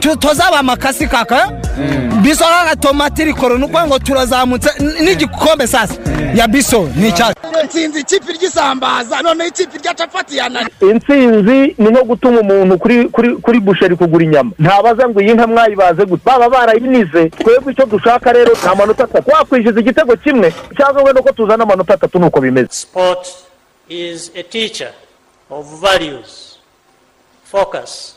tu- tuzaba amakasi kaka? Biso kaka tomati rikoro ni ukuvuga ngo turazamutse n'igikombe sasa. Ya biso ni icyacu nsinzi ikipe ry'isambaza noneho ikipe rya capati yanani intsinzi ni nko gutuma umuntu kuri kuri kuri busheri kugura inyama. Ntabaza ngo iyi nka mwayibaze gute? Baba barayinize. Twebwe icyo dushaka rero ni amanota atatu wakwishyuza igitego kimwe cyangwa wenda uko tuzana amanota atatu ni uko bimeze. Sport is a teacher of values, focus,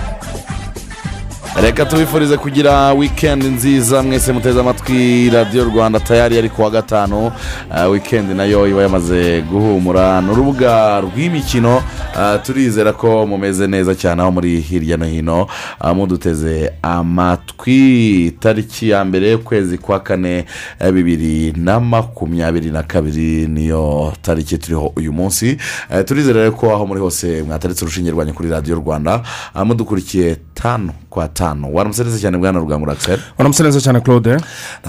Reka tubifurize kugira wikendi nziza mwese muteze amatwi radiyo rwanda tayari yari kuwa gatanu. Ah, wikendi na yo iba yamaze guhumura. Ni urubuga rw'imikino Ah, turizera ko mumeze neza cyane aho muri hirya no hino. Ah, muduteze amatwi. Tariki ya mbere ukwezi kwa kane bibiri na makumyabiri na kabiri niyo tariki turiho uyu munsi. Turizera ko aho muri hose mwataretse urushinge rwanyu kuri radiyo rwanda. Mudukurikiye tanu kwa tanu. Waramutse neza cyane bwana rugangura akiseri uramutse neza cyane claude ni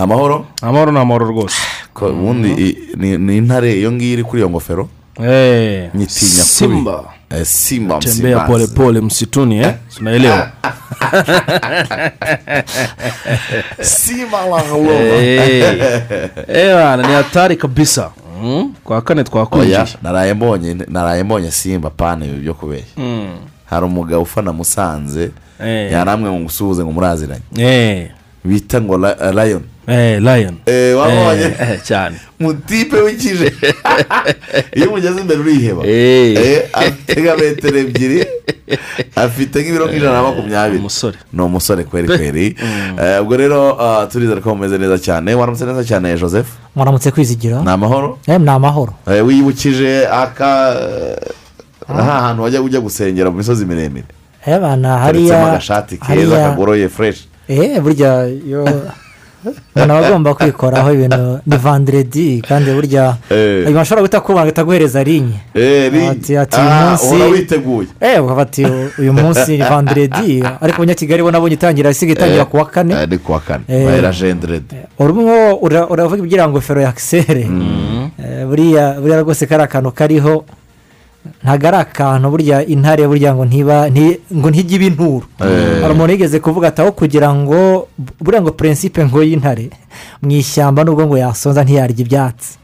amahoro amahoro ni amahoro rwose ubundi ni ni intare iyo ngiyo iri kuri iyo ngofero Eh, nyitinya kubi simba. Eh, simba tembea msimbazi. pole pole msituni eh? Tunaelewa simba la Eh, ni hatari kabisa. Mm, kwa kane twakwinjiye naraye mbonye naraye mbonye simba pane ibi byo kubeshya hari umugabo ufana musanze Eh. Yaramwe ngo ngusuhuze ngo muraziranye Eh, bita ngo eh, lion. Eh, wabonye Eh, eh, cyane mutipe w'ikije iyo umugeze imbere uriheba Eh. Eh, afite nka metero ebyiri. Afite nk'ibiro nk'ijana na makumyabiri. Umusore. Ni umusore kweri kweri. Eh, ubwo rero ah, turizere ko mumeze neza cyane. Waramutse neza cyane joseph? Muramutse kwizigira ni amahoro? Eh, ni amahoro. Eh, wiyibukije aka aha hantu wajya ujya gusengera mu misozi miremire. Eh, bana haritsemo hariya agashati keza kagoroye fureshi eh burya yo umuntu aba agomba kwikoraho ibintu ni vanderedi kandi burya Eh. uyu bashobora guhita kubona agahita aguhereza rinye uhora witeguye eh ati uyu munsi ni vanderedi ariko abanyakigali bo nabonye itangira isigaye itangira ku wa kane Eh, ni kuwa kane Eh. bahera jenderede urimo ura- uravuga ibyo ngofero ya Eh, buriya buriya rwose kari akantu kariho ntabwo ari akantu burya intare burya ngo ntiba nti- ngo ntijye iba inturo hari umuntu yigeze kuvuga ati aho kugira ngo buriya ngo purinsipe ngo y'intare mu ishyamba nubwo ngo yasonza ntiyarya ibyatsi.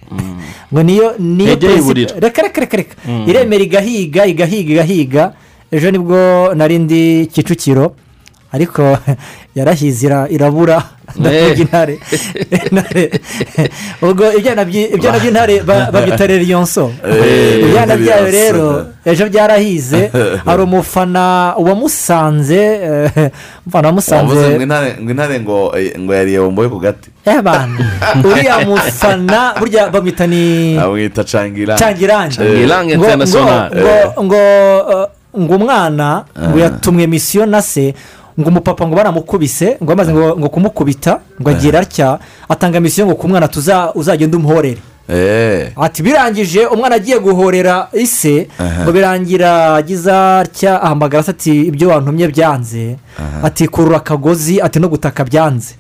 Ngo niyo niyo yiburira. reka reka reka reka. Iremera igahiga igahiga igahiga. Ejo ni bwo nari ndi kicukiro. Ariko yarahize ira- irabura. Ndavuga intare. Ubwo ibyana by- ibyana by'intare ba- babyita reriyonso Eh, ibyana byayo rero ejo byarahize. Hari umufana wamusanze eh, umufana wamusanze ngo intare ngo eh, ngo yariye bomboye ku gati eh uriya mufana burya bamwita ni amwita cangira cyangiranje Changirange ngo International. ngo ngo uh, ngo umwana ngo yatumwe misiyo na se ngo umupapa ngo baramukubise ngo bamaze ngo kumukubita ngo agira atya atanga misiyo ngo ku mwana tuza uzagenda umuhorere. Eee ati birangije umwana agiye guhorera ise ngo birangira agize atya ahamagara se ati ibyo wantumye byanze? Ati kurura akagozi ati no gutaka byanze.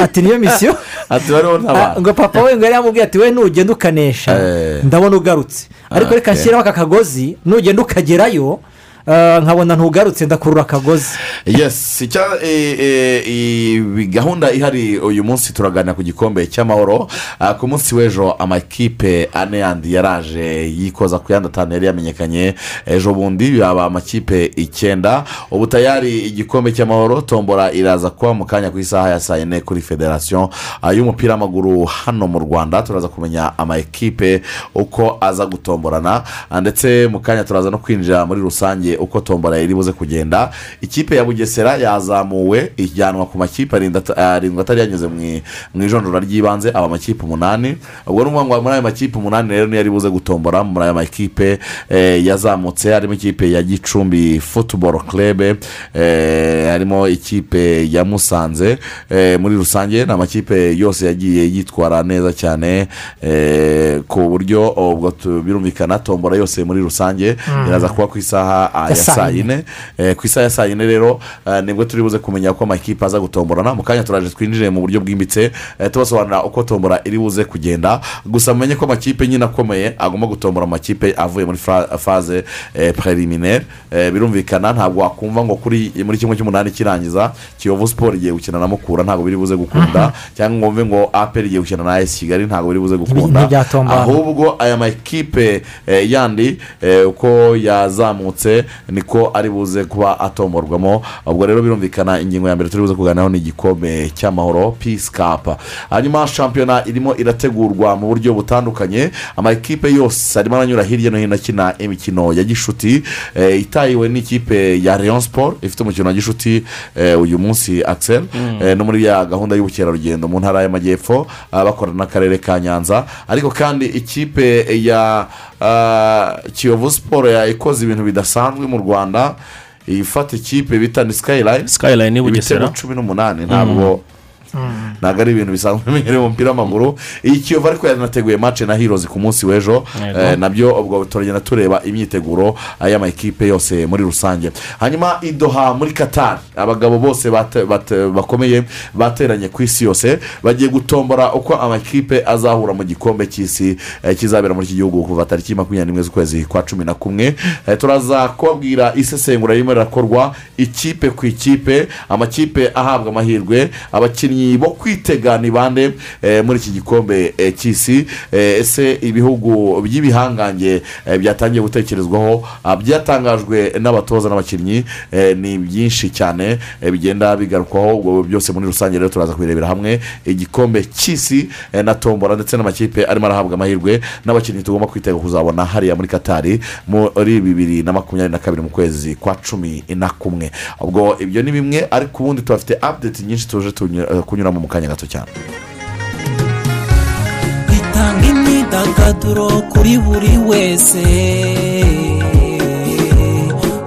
Ati niyo misiyo ngo papa we ngo yari yamubwiye ati we nugenda ukanesha Eh. ndabona ugarutse. Ariko Ah, reka okay. nshyiraho aka kagozi nugenda ukagerayo nkabona ntugarutse ndakurura akagozi. Yesi eh, eh, gahunda ihari uyu munsi turaganira ku gikombe cy'amahoro. Ah, ku munsi w'ejo amakipe ane yandi yaraje yikoza ku yandi atanu yari yamenyekanye. Ejo bundi yaba amakipe icyenda. Ubu tayari igikombe cy'amahoro tombora iraza kuba mu kanya ku isaha ya saa yine kuri federasiyo ah, y'umupira w'amaguru hano mu rwanda turaza kumenya amakipe uko aza gutomborana. Ah, ndetse mu kanya turaza no kwinjira muri rusange uko tombora iri buze kugenda. Ikipe ya bugesera yazamuwe ijyanwa ku makipe arindwi ata- arindwi atari yanyuze mu ijonjora ry'ibanze aba amakipe umunani. Ubwo ni ukuvuga ngo muri ayo makipe umunani rero niyo ari buze gutombora muri ayo makipe eh, yazamutse harimo ikipe ya gicumbi futuboro kerebe harimo ikipe ya musanze eh, muri rusange ni amakipe yose yagiye yitwara neza cyane eh, ku buryo ubwo birumvikana tombora yose muri rusange iraza kuba ku isaha ya saa yine. Eh, ku isaha ya saa yine rero eh, ni bwo turi buze kumenya ko amakipe aza gutomborana mu kanya turaje twinjire mu buryo bwimbitse eh, tubasobanurira uko tombora iri buze kugenda. Gusa mumenye ko amakipe nyine akomeye agomba gutombora amakipe avuye muri faze preliminaire birumvikana ntabwo wakumva ngo kuri muri kimwe cy'umunani kirangiza kiyovu siporo igiye gukina na mukura ntabwo biri buze gukunda cyangwa ngo wumve ngo aperi igiye gukina na esi kigali ntabwo biri buze gukunda. ahubwo aya makipe yandi uko yazamutse niko ari buze kuba atomborwamo ubwo rero birumvikana ingingo ya mbere turi buze kuganiraho ni igikombe cy'amahoro peace cup. Hanyuma shampiyona irimo irategurwa mu buryo butandukanye. Amakipe yose arimo aranyura hirya no hino akina imikino ya gishuti. Eh, itahiwe n'ikipe ya leon sport ifite umukino wa gishuti eh, uyu munsi axel. Eh, no muri ya gahunda y'ubukerarugendo mu ntara y'amajyepfo ah, bakorana n'akarere ka nyanza. Ariko kandi ikipe ya kiyovu siporo yakoze ibintu bidasanzwe mu rwanda ifata ikipe bita ni skyline skyline ibitego cumi n'umunani. Ntabwo ntabwo ari ibintu bisanzwe bimenyerewe mu mupira w'amaguru. Iyi kiyovu ariko yanateguye mace na hirozi ku munsi w'ejo. Eh, na byo ubwo turagenda tureba imyiteguro y'amakipe yose muri rusange. Hanyuma idoha muri katari abagabo bose bakomeye bateranye ku isi yose. Bagiye gutombora uko amakipe azahura mu gikombe cy'isi eh, kizabera muri iki gihugu kuva tariki makumyabiri n'imwe z'ukwezi kwa cumi na kumwe. Eh, turaza kubabwira isesengura ririmo rirakorwa ikipe ku ikipe amakipe ahabwa amahirwe abakinnyi bo kwitega ni bande eh, muri iki gikombe eh, cy'isi. Eh, ese ibihugu by'ibihangange byatangiye gutekerezwaho ah, byatangajwe n'abatoza n'abakinnyi ni byinshi cyane bigenda bigarukwaho. Byose muri rusange rero turaza kubirebera hamwe. Igikombe cy'isi na tombora ndetse n'amakipe arimo arahabwa amahirwe n'abakinnyi tugomba kwitega kuzabona hariya muri katari muri bibiri na makumyabiri na kabiri mu kwezi kwa cumi na kumwe. Ubwo ibyo ni bimwe ariko ubundi tuhafite apudeti nyinshi tuje tunyura- kunyuramo mu kanya gato cyane. Itanga imyidagaduro kuri buri wese.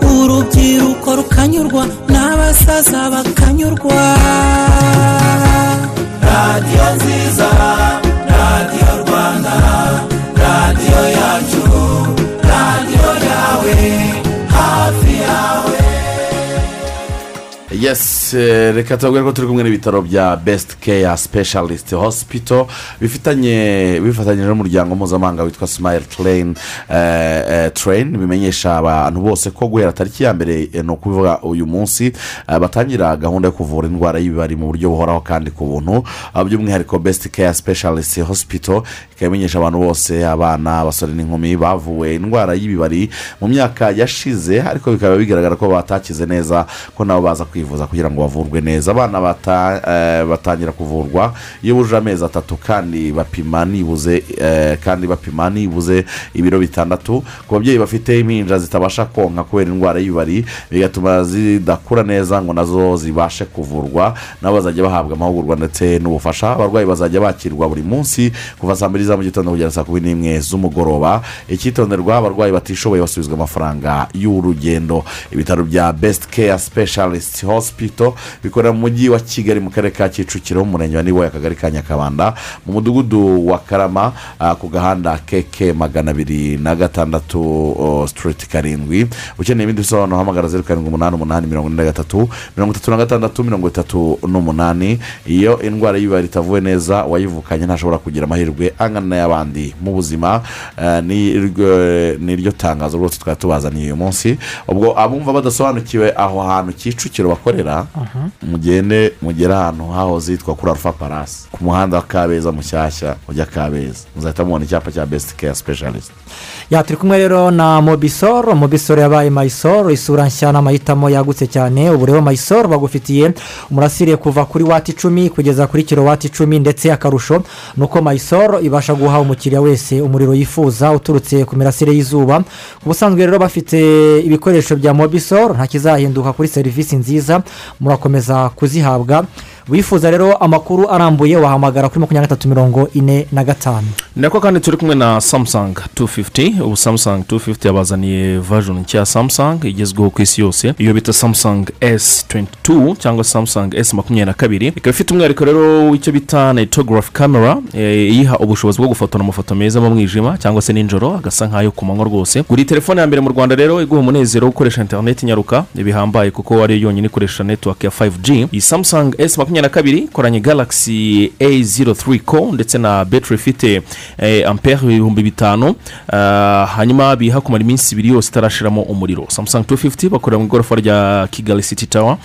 Urubyiruko rukanyurwa n'abasaza bakanyurwa. Radiyo nziza radiyo rwanda radiyo yacu radiyo yawe. Yes eh, reka tubabwire ko turi kumwe n'ibitaro bya besite keya sipeshaliste hosipito bifatanyije n'umuryango mpuzamahanga witwa simayili tereyini tereyini bimenyesha abantu bose ko guhera tariki ya mbere eh, ni ukuvuga uyu munsi eh, batangira gahunda yo kuvura indwara y'ibibari mu buryo buhoraho kandi ku buntu. Ah, by'umwihariko besite keya sipeshaliste hosipito ikaba imenyesha abantu bose abana abasore n'inkumi bavuwe indwara y'ibibari mu myaka yashize ariko bikaba bigaragara ko batakize neza ko nabo baza kwivuza. Kugira ngo bavurwe neza. Abana eh, batangira kuvurwa iyo bujuje amezi atatu kandi bapima nibuze eh, kandi bapima nibuze ibiro bitandatu ku babyeyi bafite impinja zitabasha konka kubera indwara y'ibibari bigatuma zidakura neza ngo na zo zibashe kuvurwa nabo bazajya bahabwa amahugurwa ndetse n'ubufasha. Abarwayi bazajya bakirwa buri munsi kuva saa mbiri za mu gitondo kugera saa kumi n'imwe z'umugoroba. Icyitonderwa abarwayi batishoboye basubizwa amafaranga y'urugendo. Ibitaro bya besite keya sipeshaliste hosipito bikorera mu mujyi wa kigali mu karere ka kicukiro mu murenge wa niboye akagari ka nyakabanda mu mudugudu wa karama ah, ku gahanda keke magana abiri na gatandatu oh, sitiriti karindwi. Ukeneye ibindi bisobanuro hamagara zeru karindwi umunani umunani mirongo ine na gatatu mirongo itatu na gatandatu mirongo itatu n'umunani. Iyo indwara y'ibibari itavuwe neza uwayivukanye ntashobora kugira amahirwe angana n'ay'abandi. Mu buzima eh, ni iryo- ni iryo tangazo rwose twari tubazaniye uyu munsi. Ubwo abumva badasobanukiwe aho hantu kicukiro bakorera mugende mugere ahantu hahoze hitwa kuri arufa parasi ku muhanda wa kabeza mushyashya ujya kabeza. Muzahita mubona icyapa cya besite keya sipeshaliste ya turi kumwe rero na mobisoro mobisoro yabaye mayisoro isura nshya n'amahitamo yagutse cyane. Ubu rero mayisoro bagufitiye umurasire kuva kuri wati icumi kugeza kuri kilowati icumi ndetse akarusho ni uko mayisoro ibasha guha umukiriya wese umuriro yifuza uturutse ku mirasire y'izuba. Ku busanzwe rero bafite ibikoresho bya mobisoro nta kizahinduka kuri serivisi nziza murakomeza kuzihabwa wifuza rero amakuru arambuye wahamagara kuri makumyabiri na gatatu mirongo ine na gatanu. Nako kandi turi kumwe na samusanga 250 ubu samusanga 250 yabazaniye vajoni nshya ya samusanga igezweho ku isi yose. Iyo bita samusanga S22 cyangwa samusanga S makumyabiri na kabiri. Ikaba ifite umwihariko rero w'icyo bita nayitogarafi kamera eh, iyiha ubushobozi bwo gufotora amafoto meza mu mwijima cyangwa se nijoro agasa nk'ayo ku manywa rwose. Gura telefone ya mbere mu rwanda rero iguha umunezero wo gukoresha interineti nyaruka. Bihambaye kuko ariyo yonyine ikoresha netiwake ya 5G iyi samusanga S makumyabiri na kabiri ikoranye galaxy A03 co ndetse na betiri ifite eh, ampere ibihumbi bitanu. Ah, hanyuma biha kumara iminsi ibiri yose itarashiramo umuriro. Samusanga 250 bakorera mu igorofa rya kigali city tower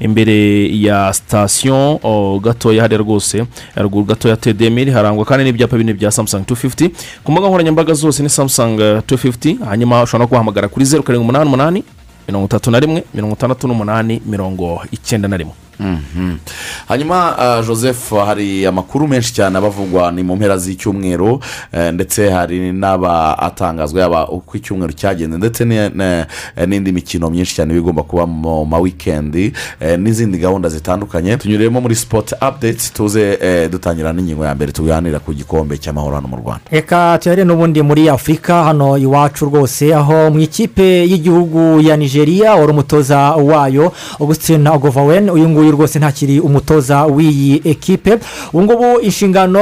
imbere ya sitasiyo gatoya hariya rwose. Haruguru gatoya tedemiri harangwa kandi n'ibyapa bine bya samusanga 250 ku mbuga nkoranyambaga zose ni samusanga 250 hanyuma ushobora no kubahamagara kuri zeru karindwi umunani umunani mirongo itatu na rimwe mirongo itandatu n'umunani mirongo icyenda na rimwe. Hanyuma ah, joseph hari amakuru menshi cyane abavugwa ni mu mpera z'icyumweru eh, ndetse hari n'aba atangazwa yaba uko icyumweru cyagenze ndetse ne- n'indi mikino myinshi cyane iba igomba kuba mu ma wikendi eh, n'izindi gahunda zitandukanye. Tunyuremo muri sipoti apudeti tuze eh, dutangira n'ingingo ya mbere tuganira ku gikombe cy'amahoro hano mu rwanda. Reka tuyare n'ubundi muri afurika hano iwacu rwose aho mu ikipe y'igihugu ya nigeria wari umutoza wayo augustin agovawen uyu nguyu rwose ntakiri umutoza w'iyi ekipe. Ubu ngubu inshingano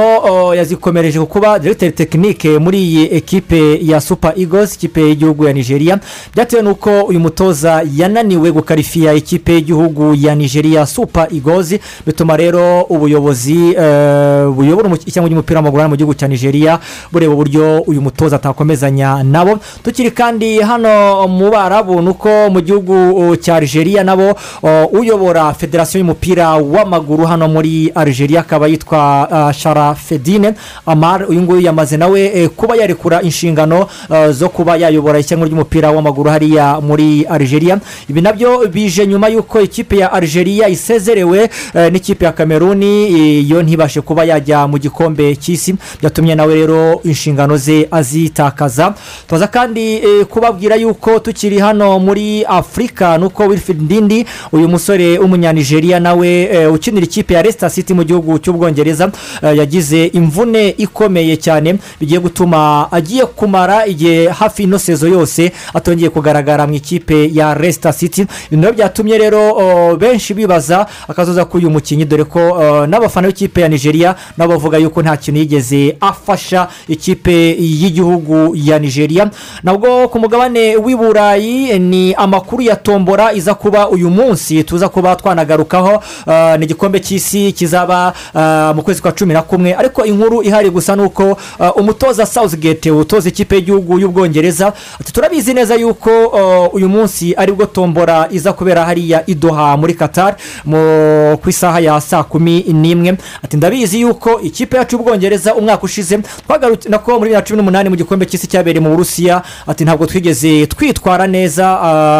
yazikomereje ku kuba diregiteri tekinike muri iyi ekipe ya super eagles ikipe y'igihugu ya nigeria. Byatewe n'uko uyu mutoza yananiwe gukarifiya ikipe y'igihugu ya nigeria super eagles bituma rero ubuyobozi eh, buyobora ishyamba ry'umupira w'amaguru hano mu gihugu cya nigeria bureba uburyo uyu mutoza atakomezanya nabo. Tukiri kandi hano mu barabu ni uko mu gihugu cya algeria nabo uyobora federasiyo y'umupira w'amaguru hano muri algeria akaba yitwa uh, sharafedine amar uyu nguyu yamaze nawe eh, kuba yarekura inshingano uh, zo kuba yayobora ishyamba ry'umupira w'amaguru hariya muri algeria. Ibi na byo bije nyuma y'uko ikipe ya algeria isezerewe eh, n'ikipe ya kameruni eh, yo ntibashe kuba yajya mu gikombe cy'isi. Byatumye nawe rero inshingano ze azitakaza. Tubaza kandi eh, kubabwira yuko tukiri hano muri afurika nuko wilfred ndindi uyu musore w'umunyanigeriya nawe eh, ukinira ikipe ya resita city mu gihugu cy'ubwongereza eh, yagize imvune ikomeye cyane bigiye gutuma agiye kumara igihe hafi ino sezo yose atongeye kugaragara mu ikipe ya resita city. Ibintu byatumye rero oh, benshi bibaza akazoza k'uyu mukinnyi dore ko oh, n'abafana b'ikipe ya nigeria nabo bavuga yuko nta kintu yigeze afasha ikipe y'igihugu ya nigeria. Nabwo ku mugabane w'i burayi ni amakuru ya tombora iza kuba uyu munsi tuza kuba twanagarukaho ah, ni igikombe cy'isi kizaba ah, mu kwezi kwa cumi na kumwe. Ariko inkuru ihari gusa ni uko ah, umutoza southgate utoza ikipe y'igihugu y'ubwongereza turabizi neza yuko uyu munsi ari bwo tombora iza kubera hariya idoha muri qatar mu ku isaha ya saa kumi n'imwe. Ati ndabizi yuko ikipe yacu y'ubwongereza umwaka ushize twagarutse nako muri bibiri na cumi n'umunani mu gikombe cy'isi cyabereye mu burusiya. Ati ntabwo twigeze twitwara neza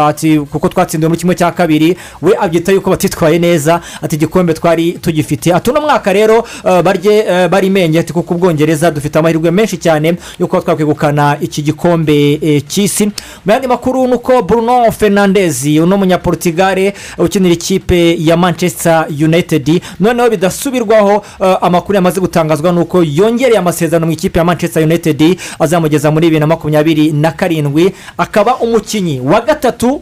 ati kuko twatsindiwe muri kimwe cya kabiri we abyita yuko batitwaye neza ati igikombe twari tugifite. Ati uno mwaka rero ah, barye ah, bari menge ati kuko ubwongereza dufite amahirwe menshi cyane yo kuba twakwegukana iki gikombe eh, cy'isi. Mu yandi makuru ni uko bruno fernandez uno munyaportigare ukinira ikipe ya manchester united noneho bidasubirwaho ah, amakuru yamaze gutangazwa ni uko yongereye amasezerano mu ikipe ya manchester united azamugeza muri bibiri na makumyabiri na karindwi akaba umukinnyi wa gatatu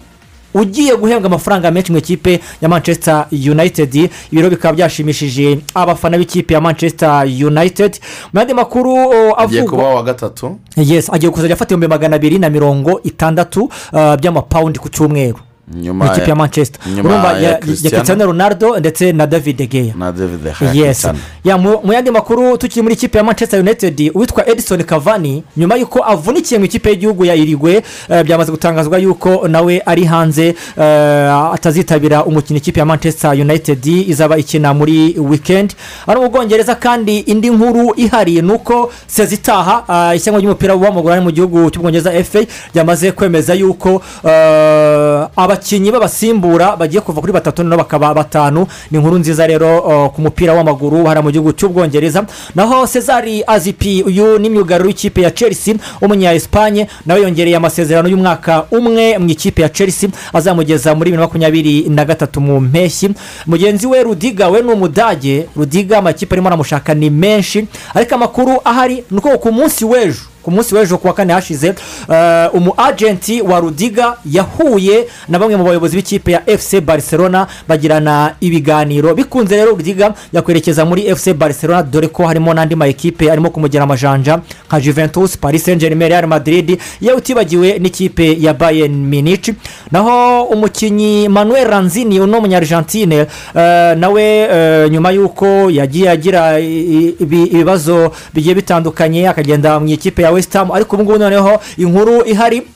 ugiye guhembwa amafaranga menshi mu ikipe ya manchester united. Ibiro bikaba byashimishije abafana b'ikipe ya manchester united. Mu yandi makuru agiye kuba uwa gatatu. Yes agiye kuzajya afata ibihumbi magana abiri na mirongo itandatu uh, by'amapawundi ku cyumweru. Nyuma ikipe ya manchester. urumva ya ya ya Cristiano. ronaldo ndetse na david geya na david yes. Ya mu yandi makuru tukiri muri ikipe ya manchester united uwitwa edison cavani nyuma y'uko avunikiye mu ikipe y'igihugu ya irigwe eh, byamaze gutangazwa y'uko nawe ari hanze eh, atazitabira umukino ikipe ya manchester united izaba ikina muri weekend. Hano mu bwongereza kandi indi nkuru ihari ni uko sezitaha uh, ishyamba ry'umupira w'amaguru hano mu gihugu cy'ubwongereza fa ryamaze kwemeza y'uko eh, bakinnyi b'abasimbura bagiye kuva kuri batatu noneho bakaba batanu. Ni inkuru nziza rero ku mupira w'amaguru hariya mu gihugu cy'ubwongereza naho cezari azipi uyu ni myugariro w'ikipe ya chelsea w'umunya esipanye nawe yongereye amasezerano y'umwaka umwe mu ikipe ya chelsea azamugeza muri bibiri na makumyabiri na gatatu mu mpeshyi. Mugenzi we rudiga we ni umudage. Rudiga amakipe arimo aramushaka ni menshi. Ariko amakuru ahari ni uko ku munsi w'ejo ku munsi w'ejo ku wa kane hashize eh, umu agenti wa rudiga yahuye na bamwe mu bayobozi b'ikipe ya fc barcelona bagirana ibiganiro. Bikunze rero rudiga yakwerekeza muri fc barcelona dore ko harimo n'andi ma ekipe arimo kumugera amajanja nka juventus paris saint germain real madrid yewe utibagiwe n'ikipe ya bayern munich. Naho umukinnyi manuel ranzini uno munyargentine eh, nawe eh, nyuma y'uko yagiye agira ibibazo bigiye bitandukanye akagenda mu ikipe ya west ham. Ariko ubu ngubu noneho inkuru ihari.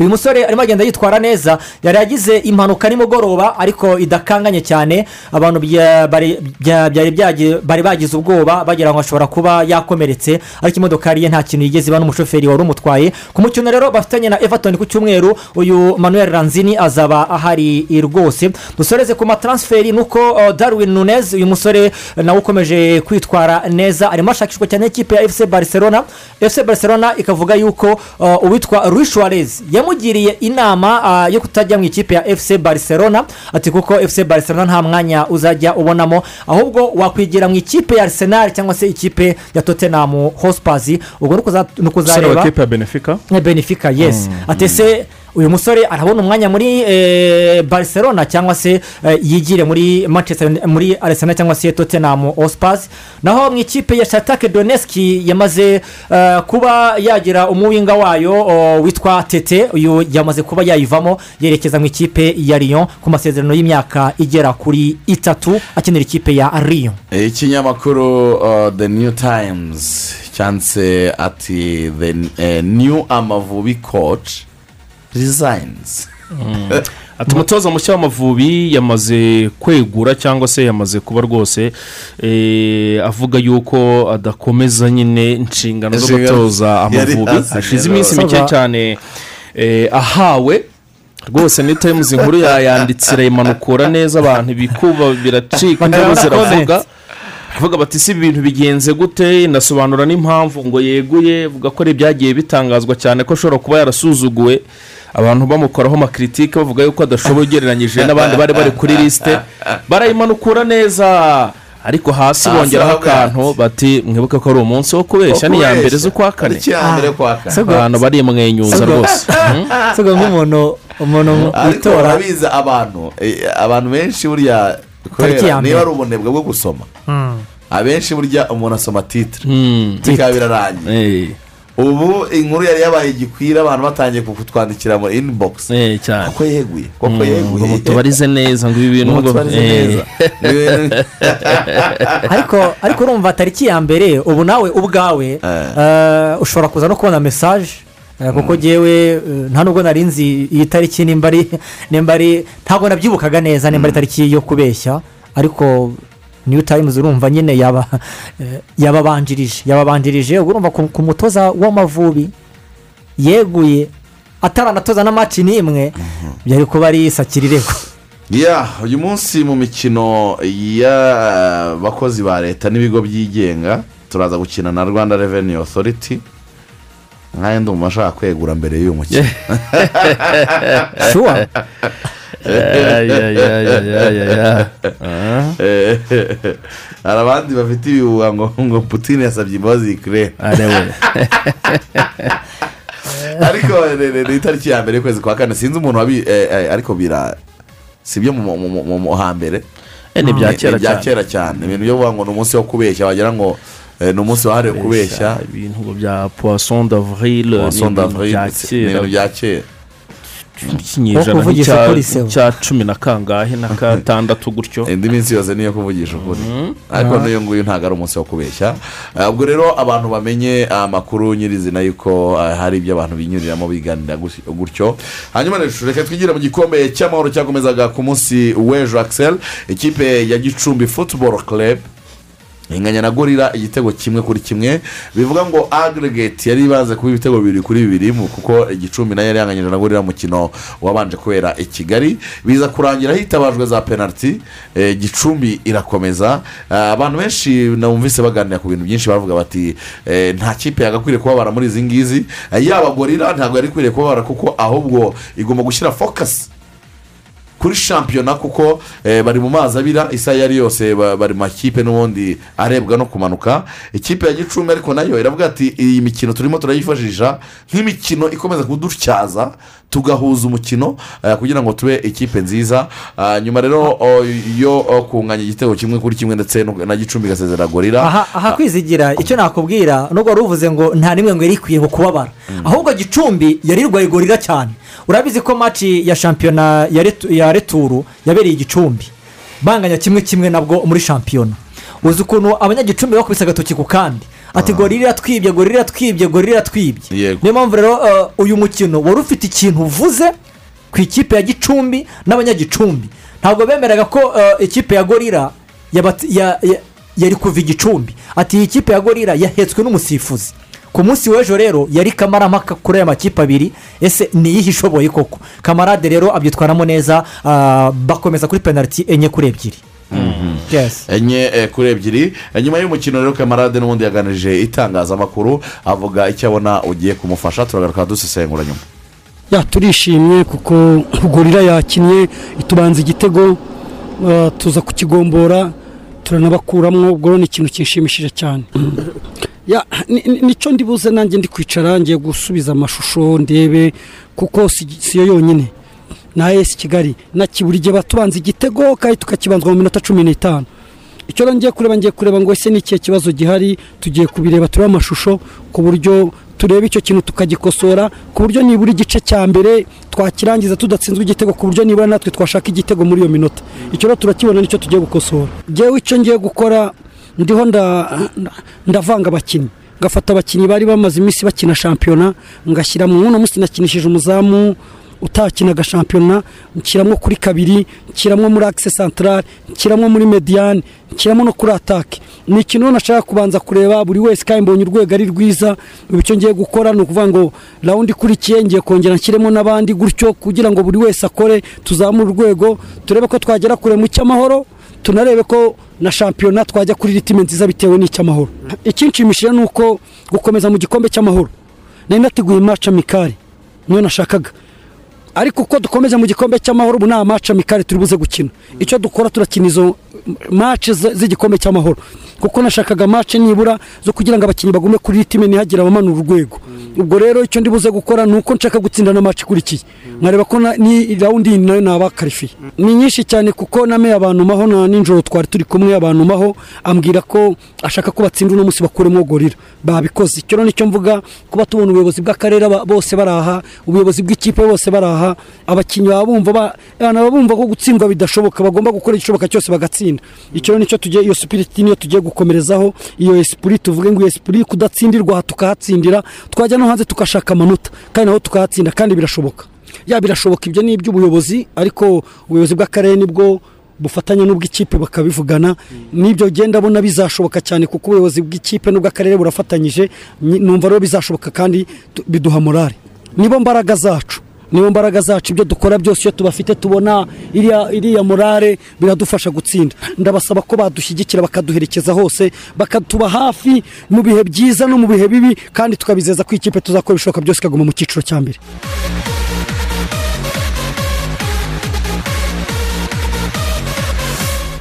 Uyu musore arimo agenda yitwara neza yari yagize impanuka nimugoroba ariko idakanganye cyane. Abantu bari bagize ubwoba bagira ngo ashobora kuba yakomeretse ariko imodoka ye nta kintu yigeze iba n'umushoferi wari umutwaye. Ku mukino rero bafitanye na everton ku cyumweru uyu manuel ranzini azaba ahari rwose. Dusoreze ku mataransiferi ni uko uh, darwin nunez uyu musore nawe ukomeje kwitwara neza arimo ashakishwa cyane n'ikipe ya fc barcelona. Fc barcelona ikavuga yuko uh, uwitwa Luis Suarez yamugiriye inama uh, yo kutajya mu ikipe ya fc barcelona. Ati kuko fc barcelona nta mwanya uzajya ubonamo ahubwo wakwigira mu ikipe ya arsenal cyangwa se ikipe ya tottenham hotspurs. Ubwo ni ukuzareba wa kipe ya benefica nka benefica yes. Atese uyu musore arabona umwanya muri eh, barcelona cyangwa se eh, yigire muri manchester muri arsenal cyangwa se tottenham hotspur naho mu ikipe ya shatake doneski yamaze eh, kuba yagira umuwinga wayo oh, witwa tete. Uyu yamaze kuba yayivamo yerekeza mu ikipe ya Lyon ku masezerano y'imyaka igera kuri itatu akinira ikipe ya Lyon. Ikinyamakuru uh, the new times cyanditse ati the new amavubi coach. Resigns ati umutoza mushya w'amavubi yamaze kwegura cyangwa se yamaze kuba rwose eh, avuga yuko adakomeza nyine inshingano zo gutoza amavubi. hashize iminsi mike cyane eh, ahawe rwose ni tayimuzi inkuru yayanditse irayimanukura neza abantu ibikuba biracika indabo ziravuga. Avuga bati si ibintu bigenze gute? Inasobanura n'impamvu ngo yeguye avuga ko ari ibyagiye bitangazwa cyane ko ashobora kuba yarasuzuguwe. Abantu bamukoraho amakiritike bavuga yuko adashoboye ugereranyije n'abandi bari bari kuri lisite barayimanukura neza. Ariko hasi bongeraho aho akantu bati mwibuke ko ari umunsi wo kubeshya ni iya mbere z'ukwa kane. Abantu barimwenyuza rwose. Hmm? siga nk'umuntu umuntu ariko witora urabizi abantu eh, abantu benshi burya niba ari ubunebwe bwo gusoma. Abenshi burya umuntu asoma titire Hmm. bikaba birarangiye Eh, ubu inkuru yari yabaye igikwira abantu batangiye kutwandikira mu inibogisi eh, cyane. Koko yeguye koko ngo yeguye. mutubarize neza ngo ibi bintu ngo Mutubarize eh. neza. Ariko ariko urumva tariki ya mbere ubu nawe ubwawe eh, ushobora kuza no kubona mesaje kuko ngewe eh, nta nubwo nari nzi iyi tariki nimba ari nimba ari ntabwo nabyibukaga neza nimba ari tariki yo kubeshya ariko niyo tayimuzi urumva nyine eh, yababanjirije yababanjirije. Urumva ku mutoza w'amavubi yeguye ataranatoza na maci n'imwe byari kuba ari sakirirego ya uyu munsi mu mikino y'abakozi ba leta n'ibigo byigenga turaza gukina na rwanda reveni otoriti nk'aya ndumva ashaka kwegura mbere y'uyu mukino. Ah, hari abandi bafite ibihuha ngo ngo putine yasabye imbabazi ikirere ariko ni- itariki ya mbere y'ukwezi kwa kane sinzi umuntu wabi eh, eh, ariko bira si byo mu- hambere Eh, ni ibya kera cyane ibintu byo kuvuga ngo ni umunsi wo kubeshya wagira ngo eh, ni umunsi wahariwe kubeshya ibintu bya poisson d'avril ni ibintu bya kera ikinyejana cya cumi na kangahe na gatandatu gutyo. Indi minsi yose niyo kuvugisha ukuri. Ariko n'iyo nguyu ntabwo ari umunsi wo kubeshya. Eh, ubwo rero abantu bamenye amakuru nyirizina y'uko eh, hari ibyo abantu binyuriramo biganira gutyo. Hanyuma rero reka twigire mu gikombe cy'amahoro cyakomezaga ku munsi w'ejo akisel ikipe ya gicumbi futuboro club inganya na gorira igitego kimwe kuri kimwe. Bivuga ngo agregate yari ibaze kuba ibitego bibiri kuri bibiri kuko igicumbi na yo yari yanganyije na gorira mukino wabanje kubera i kigali. Biza kurangira hitabajwe za penaliti eh, gicumbi irakomeza. Ah, abantu benshi numvise baganira ku bintu byinshi bavuga bati eh, nta kipe yagakwiriye kubabara muri izi ngizi. Eh, yaba gorira ntabwo yari ikwiriye kubabara kuko ahubwo igomba gushyira fokasi kuri shampiyona kuko eh, bari mu mazi abira isaha iyo ari yose ba- bari mu makipe n'ubundi arebwa no kumanuka. Ikipe ya gicumbi ariko na yo iravuga ati iyi mikino turimo turayifashisha nk'imikino ikomeza kudutyaza tugahuza umukino eh, kugira ngo tube ikipe nziza. Ah, nyuma rero o, yo o, kunganya igitego kimwe kuri kimwe ndetse na gicumbi igasezera gorira aha aha kwizigira icyo nakubwira nubwo wari uvuze ngo nta n'imwe ngo yari ikwiye kubabara. Ahubwo gicumbi yari irwaye gorira cyane. Urabizi ko maci ya shampiyona ya retu- ya returu yabereye i gicumbi. Banganya kimwe kimwe nabwo muri shampiyona. Uzi ukuntu abanyagicumbi bakubise agatoki ku kandi. Ati gorira iratwibye gorira iratwibye gorira iratwibye Yego. niyo mpamvu rero eh, uyu mukino wari ufite ikintu uvuze ku ikipe ya gicumbi n'abanyagicumbi. Ntabwo bemeraga ko eh, ikipe ya gorira yari kuva igicumbi ati iyi kipe ya gorira yahetswe n'umusifuzi. Ku munsi w'ejo rero yari kamarampaka kuri aya makipe abiri. Ese niyihe ishoboye koko? Kamarade rero abyitwaramo neza ah, bakomeza kuri penaliti enye kuri ebyiri. Enye eh, kuri ebyiri. Eh, nyuma y'umukino rero kamarade n'ubundi yaganirije itangazamakuru avuga icyo abona ugiye kumufasha. Turagaruka dusesengura nyuma. Ya turishimye kuko gorira yakinnye itubanza igitego uh, tuza kukigombora turanabakuramo ubwo ni ikintu kinshimishije cyane. Ya ni- ni- ni cyo ndibuze nanjye ndi kwicara ngiye gusubiza amashusho ndebe kuko si yo yonyine. Na esi kigali na buri gihe batubanza igitego kandi tukakibanzwa mu minota cumi n'itanu. Icyo ngiye kureba ngiye kureba ngo ese ni ikihe kibazo gihari tugiye kubireba turebe amashusho ku buryo tureba icyo kintu tukagikosora ku buryo nibura igice cya mbere twakirangiza tudatsinzwe igitego ku buryo nibura natwe twashaka igitego muri iyo minota. Icyo rero turakibona ni cyo tugiye gukosora. Ngewe icyo ngiye gukora ndiho nda- nda- ndavanga abakinnyi. Ngafata abakinnyi bari bamaze iminsi bakina shampiyona ngashyira mu uno munsi nakinishije umuzamu utakinaga shampiyona nshyiramo kuri kabiri nshyiramo muri akise santarare nshyiramo muri mediyani nshyiramo no kuri atake ni ikintu nashaka kubanza kureba buri wese kandi mbonye urwego ari rwiza icyo ngiye gukora ni ukuvuga ngo rawundi ikurikiye ngiye kongera nshyiremo n'abandi gutyo kugira ngo buri wese akore tuzamure urwego turebe ko twagera kure mu cy'amahoro tunarebe ko na shampiyona twajya kuri ritime nziza bitewe n'icy'amahoro ikinshimishije ni uko gukomeza mu gikombe cy'amahoro. Nari nateguye maci amikari niyo nashakaga. Ariko uko dukomeza mu gikombe cy'amahoro ubu nta maci amikari turi buze gukina. Icyo dukora turakina izo maci z'igikombe cy'amahoro. Kuko nashakaga maci nibura zo kugira ngo abakinnyi bagume kuri ritime ntihagire abamanura urwego. Ubwo rero icyo ndi buze gukora ni uko nshaka gutsinda na maci ikurikiye nkareba ko ni rawundi na yo nabakarifiye ni nyinshi cyane kuko nameye abantu maho na nijoro twari turi kumwe abantu maho ambwira ko ashaka ko batsinda uno munsi bakuremo gorira babikoze. Icyo rero ni cyo mvuga kuba tubona ubuyobozi bw'akarere bose baraha ubuyobozi bw'ikipe bose baraha abakinnyi baba bumva ba- abantu baba bumva ko gutsindwa bidashoboka bagomba gukora igishoboka cyose bagatsinda. Icyo rero ni cyo tugiye iyo sipiriti niyo tugiye gukomerezaho iyo esipuri tuvuge ngo iyo esipuri kudatsindirwa aha tukahatsindira twajya no hanze tugashaka amanota kandi naho tukahatsinda kandi birashoboka. Ya birashoboka ibyo ni iby'ubuyobozi ariko ubuyobozi bw'akarere ni bwo bufatanya n'ubw'ikipe bakabivugana. N'ibyo genda abona bizashoboka cyane kuko ubuyobozi bw'ikipe n'ubw'akarere burafatanyije Nyi- numva rero bizashoboka kandi biduha morale. Nibo mbaraga zacu. Nibo mbaraga zacu ibyo dukora byose iyo tubafite tubona iriya morale biradufasha gutsinda. Ndabasaba ko badushyigikira bakaduherekeza hose bakatuba hafi mu bihe byiza no mu bihe bibi kandi tukabizeza ko ikipe tuzakora ibishoboka byose ikaguma mu cyiciro cya mbere.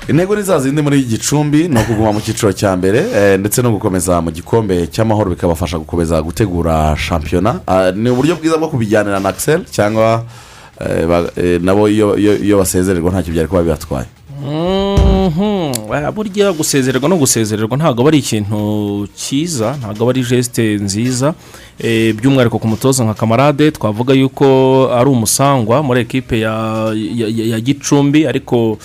Intego ni za zindi muri gicumbi ni ukuguma mu cyiciro cya mbere eh, ndetse no gukomeza mu gikombe cy'amahoro bikabafasha gukomeza gutegura shampiyona. Ah, ni uburyo bwiza bwo kubijyanira na akiseri cyangwa eh, eh, nabo iyo basezererwa ntacyo byari kuba bibatwaye. Mhm. Burya gusezererwa no gusezererwa ntabwo ari ikintu cyiza ntabwo ari jesite nziza. By'umwihariko ku mutoza nka kamarade twavuga yuko ari umusangwa muri ekipe ya, ya, gicumbi ariko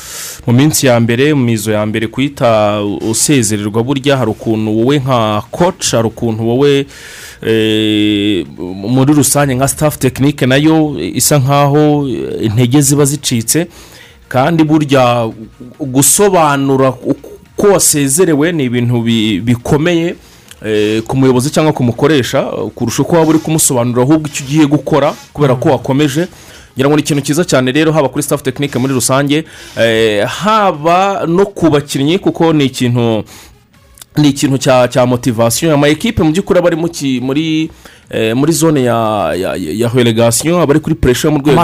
mu minsi ya mbere mu mizo ya mbere kuhita usezererwa burya hari ukuntu wowe nka koci hari ukuntu wowe eh, muri rusange nka staff tekinike na yo isa nkaho eh, intege ziba zicitse. Kandi burya gusobanura ko wasezerewe ni ibintu bi- bikomeye. eh, ku muyobozi cyangwa ku mukoresha eh, kurusha uko waba uri kumusobanurira ahubwo icyo ugiye gukora kubera ko wakomeje. Ngira ngo ni ikintu cyiza cyane rero haba kuri staff tekinike muri rusange. Eh, haba no ku bakinnyi kuko ni ikintu ni ikintu cya motivasiyo ama ekipe mu by'ukuri aba ari muri eh, muri zone ya ya ya relegasiyo aba ari kuri puresha yo mu rwego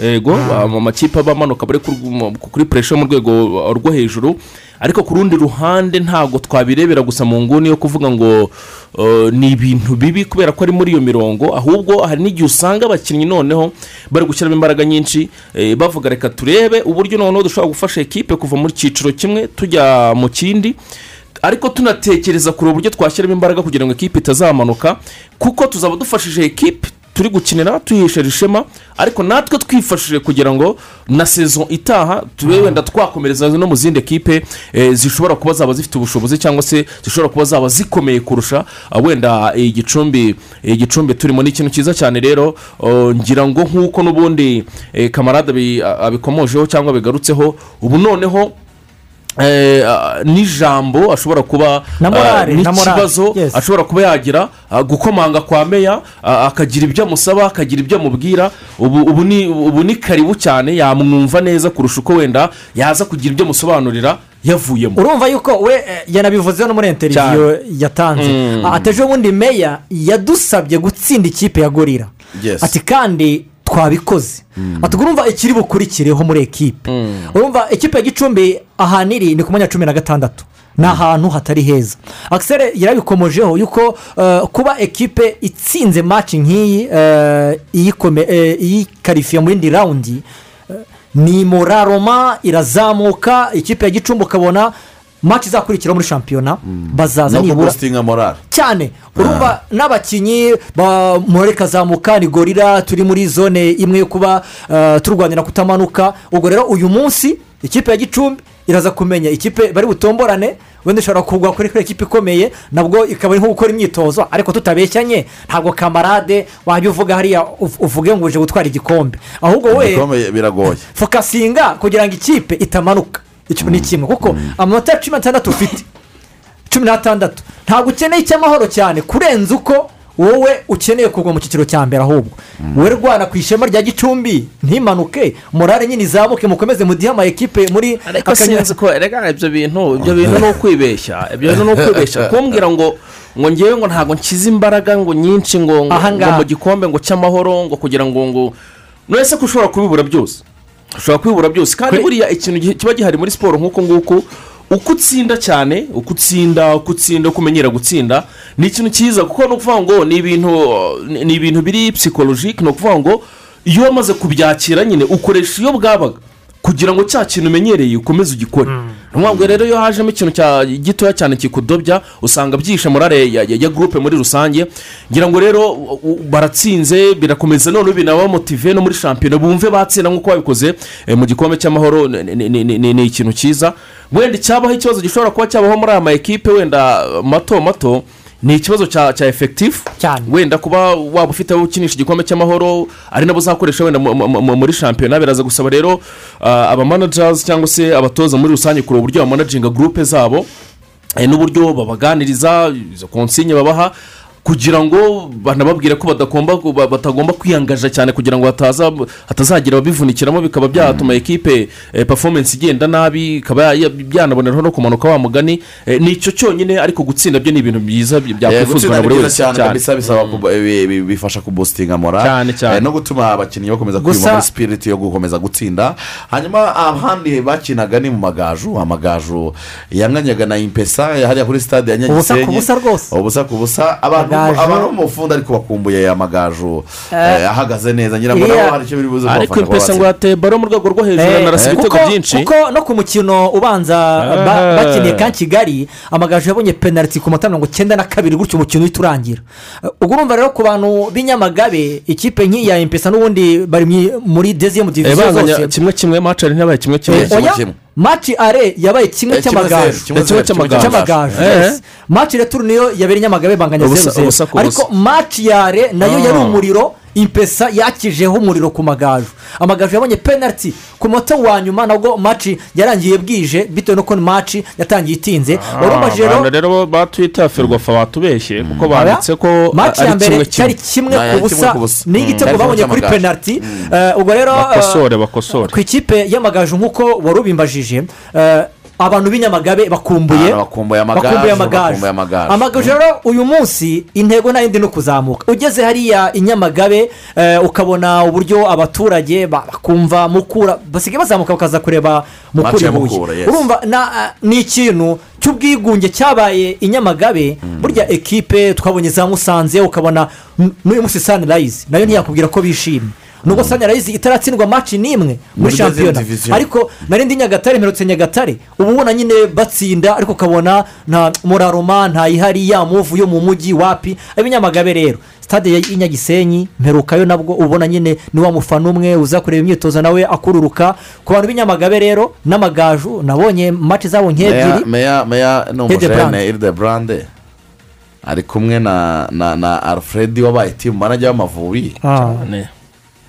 yego ama- amakipe aba amanuka aba ari ku- mu- kuri puresha yo mu rwego rwo hejuru. Ariko ku rundi ruhande ntabwo twabirebera gusa mu nguni yo kuvuga ngo eh, ni ibintu bibi kubera ko ari muri iyo mirongo. Ahubwo hari n'igihe usanga abakinnyi noneho bari gushyiramo imbaraga nyinshi. Eh, bavuga reka turebe uburyo noneho dushobora gufasha ekipe kuva muri cyiciro kimwe tujya mu kindi. Ariko tunatekereza kure uburyo twashyiramo imbaraga kugira ngo ekipe itazamanuka kuko tuzaba dufashije ekipe turi gukinira tuyihesheje ishema ariko natwe twifashije kugira ngo na sezo itaha tube wenda twakomereza no mu zindi ekipe eh, zishobora kuba zaba zifite ubushobozi cyangwa se zishobora kuba zaba zikomeye kurusha ah, wenda igicumbi igicumbi turimo. Ni ikintu cyiza cyane rero oh, ngira ngo nk'uko n'ubundi eh, kamarade abi- abikomojeho cyangwa bigarutseho ubu noneho eh, n'ijambo ashobora kuba ah, n'ikibazo yes. ashobora kuba yagira ah, gukomanga kwa meya ah, akagira ibyo amusaba akagira ibyo amubwira. Ubu ni karibu cyane yamwumva neza kurusha uko wenda yaza kugira ibyo amusobanurira yavuyemo. Urumva yuko we eh, yanabivuze no muri interiviyo yatanze. Mm. ati ejo bundi meya yadusabye gutsinda ikipe ya gorira ati kandi twabikoze. Ati urumva ikiri bukurikireho muri ekipe? Urumva ekipe ya gicumbi ahantu iri ni ku mwanya wa cumi na gatandatu. Ni ahantu hatari heza. Akisere yarabikomojeho yuko eh, kuba ekipe itsinze maci nk'iyi eh, iyikome- eh, iyikarifiye mu yindi rawundi ni moraroma irazamuka ikipe ya gicumbi ukabona maci izakurikira muri shampiyona bazaza no nibura cyane. Urumva n'abakinnyi ba murare kazamuka ni gorira turi muri zone imwe yo kuba eh, turwanira kutamanuka. Ubwo rero uyu munsi ikipe ya gicumbi iraza kumenya ikipe bari butomborane wenda ishobora kugwa kuri kuri ekipe ikomeye nabwo ikaba ari nko gukora imyitozo. Ariko tutabeshyanye ntabwo kamarade wajya uvuga hariya uv- uvuge ngo uje gutwara igikombe. Ahubwo we biragoye. Fokasinga kugira ngo ikipe itamanuka. Icyo ni kimwe kuko amanota cumi n'atandatu ufite. Cumi n'atandatu ntabwo ukeneye icy'amahoro cyane kurenza uko wowe ukeneye kugwa mu cyiciro cya mbere ahubwo. Wowe rwana ku ishema rya gicumbi ntimanuke. Morale nyine izamuke mukomeze mudihe ama ekipe muri ariko sinzi ko rega ibyo bintu ibyo bintu ni ukwibeshya. Ibyo bintu ni ukwibeshya. Kumbwira ngo ngo ngewe ngo ntabwo nshyize imbaraga ngo nyinshi ngo ngo mu gikombe ngo cy'amahoro ngo kugira ngo ngo none ko ushobora kubibura byose. Ushobora kubibura byose. Kandi buriya ikintu kiba gihari muri siporo nk'uko nguko uko utsinda cyane uko utsinda uko utsinda uko umenyera gutsinda ni ikintu cyiza. Kuko ni ukuvuga ngo ni ibintu ni ni ibintu biri psikologike ni ukuvuga ngo iyo wamaze kubyakira nyine ukoresha iyo bwabaga kugira ngo cya kintu umenyereye ukomeze ugikore. Ngo rero iyo hajemo ikintu gitoya cyane kikudobya usanga byishe morale ya, gurupe muri rusange. Ngira ngo rero baratsinze birakomeza. Noneho binabamotive no muri shampiyona bumve batsinda nk'uko babikoze eh, mu gikombe cy'amahoro ni- ikintu cyiza. Wenda icyabaho ikibazo gishobora kuba cyabaho muri aya ma ekipe wenda mato mato ni ikibazo cya cya efekitifu Cyane. wenda kuba waba ufite abo ukinisha igikombe cy'amahoro ari nabo uzakoresha wenda mu- mu- mu- muri shampiyona biraza gusaba rero ah, abamanajazi cyangwa se abatoza muri rusange kureba uburyo bamanaginga gurupe zabo eh, n'uburyo babaganiriza izo konsinye babaha kugira ngo banababwire ko batagomba kwiyangaja cyane kugira ngo hataza hatazagira ababivunikiramo bikaba byatuma ekipe eh, performance igenda nabi ikaba ya- ya- byanaboneraho no kumanuka wa mugani. Eh, ni icyo cyonyine ariko gutsinda byo ni ibintu byiza by- Eh, byakwifuzwa na buri wese. cyane bisaba bi- bifasha kubositinga morale Cyane, cyane. Eh, no gutuma abakinnyi bakomeza kwiyumva muri sipiriti yo gukomeza gutsinda. Hanyuma ahandi bakinaga ni mu magaju amagaju yanganyaga na impesa hariya kuri stade ya Ubusa ku nyagisenyi. busa rwose. ubusa ku busa. Abantu Amagaju. abantu bo mu fundi ariko bakumbuye amagaju Eh, eh, ahagaze neza iriya- nabo hari icyo biri buze ariko kubafasha kuba impesa ngo yateye baro mu rwego rwo hejuru Eh, yanarasa eh, ibitego byinshi. kuko no ku mukino ubanza ba- bakiniye ka kigali amagaju yabonye penaliti ku matara mirongo icyenda na kabiri gutyo umukino uhita urangira ubwo urumva rero ku bantu b'inyamagabe ikipe nk'iya impesa n'ubundi bari mu- muri deziyemu diviziyo zose. kimwe kimwe macari ntiyabaye kimwe kimwe kimwe. Maci are yabaye kimwe Eh, kimwe cy'amagaju. Eh, cy'amagaju. Eh. maci returu niyo yabereye inyamagabe banganya zeru zeru ariko maci yare na yo yari Ah. umuriro impesa yakijeho umuriro ku magaju. Amagaju yabonye penaliti ku munota wa nyuma nabwo maci yarangiye bwije bitewe n'uko maci yatangiye itinze. Umajije abantu rero rero ba twita ferwafa batubeshye kuko banditse ko maci ya ari mbere kimwe cyari kimwe ku busa ni igitego Mm. babonye kuri penaliti Eh, ubwo rero bakosore bakosore. ku ikipe y'amagaju nk'uko wari ubimbajije eh, abantu b'inyamagabe bakumbuye. Bakumbuye amagaju, amagaju rero uyu munsi intego nta yindi ni ukuzamuka. Ugeze hariya i nyamagabe eh, ukabona uburyo abaturage ba- bakumva mukura basigaye bazamuka bakaza kureba mukura ibuye. urumva na- ni ikintu cy'ubwigunge cyabaye i nyamagabe burya ekipe twabonye za musanze ukabona n'uyu munsi sanirayizi na yo ntiyakubwira ko bishimye. Nubwo sanirayizi itaratsindwa maci n'imwe muri Muri shampiyona ariko narindi nyagatare mperutse nyagatare. Uba ubona nyine batsinda ariko ukabona nta muraroma ntayihari ya muvu yo mu mujyi wapi? Ab'inyamagabe rero. Sitade y'inyagisenyi mperukayo nabwo ubona nyine ni wa mufana umwe uza kureba imyitozo nawe akururuka. Ku bantu b'inyamagabe rero n'amagaju nabonye maci zabo nk'ebyiri. Meya meya ni umujene iride burande ari kumwe na na na alfred wabaye timu manajya w'amavubi. Ah.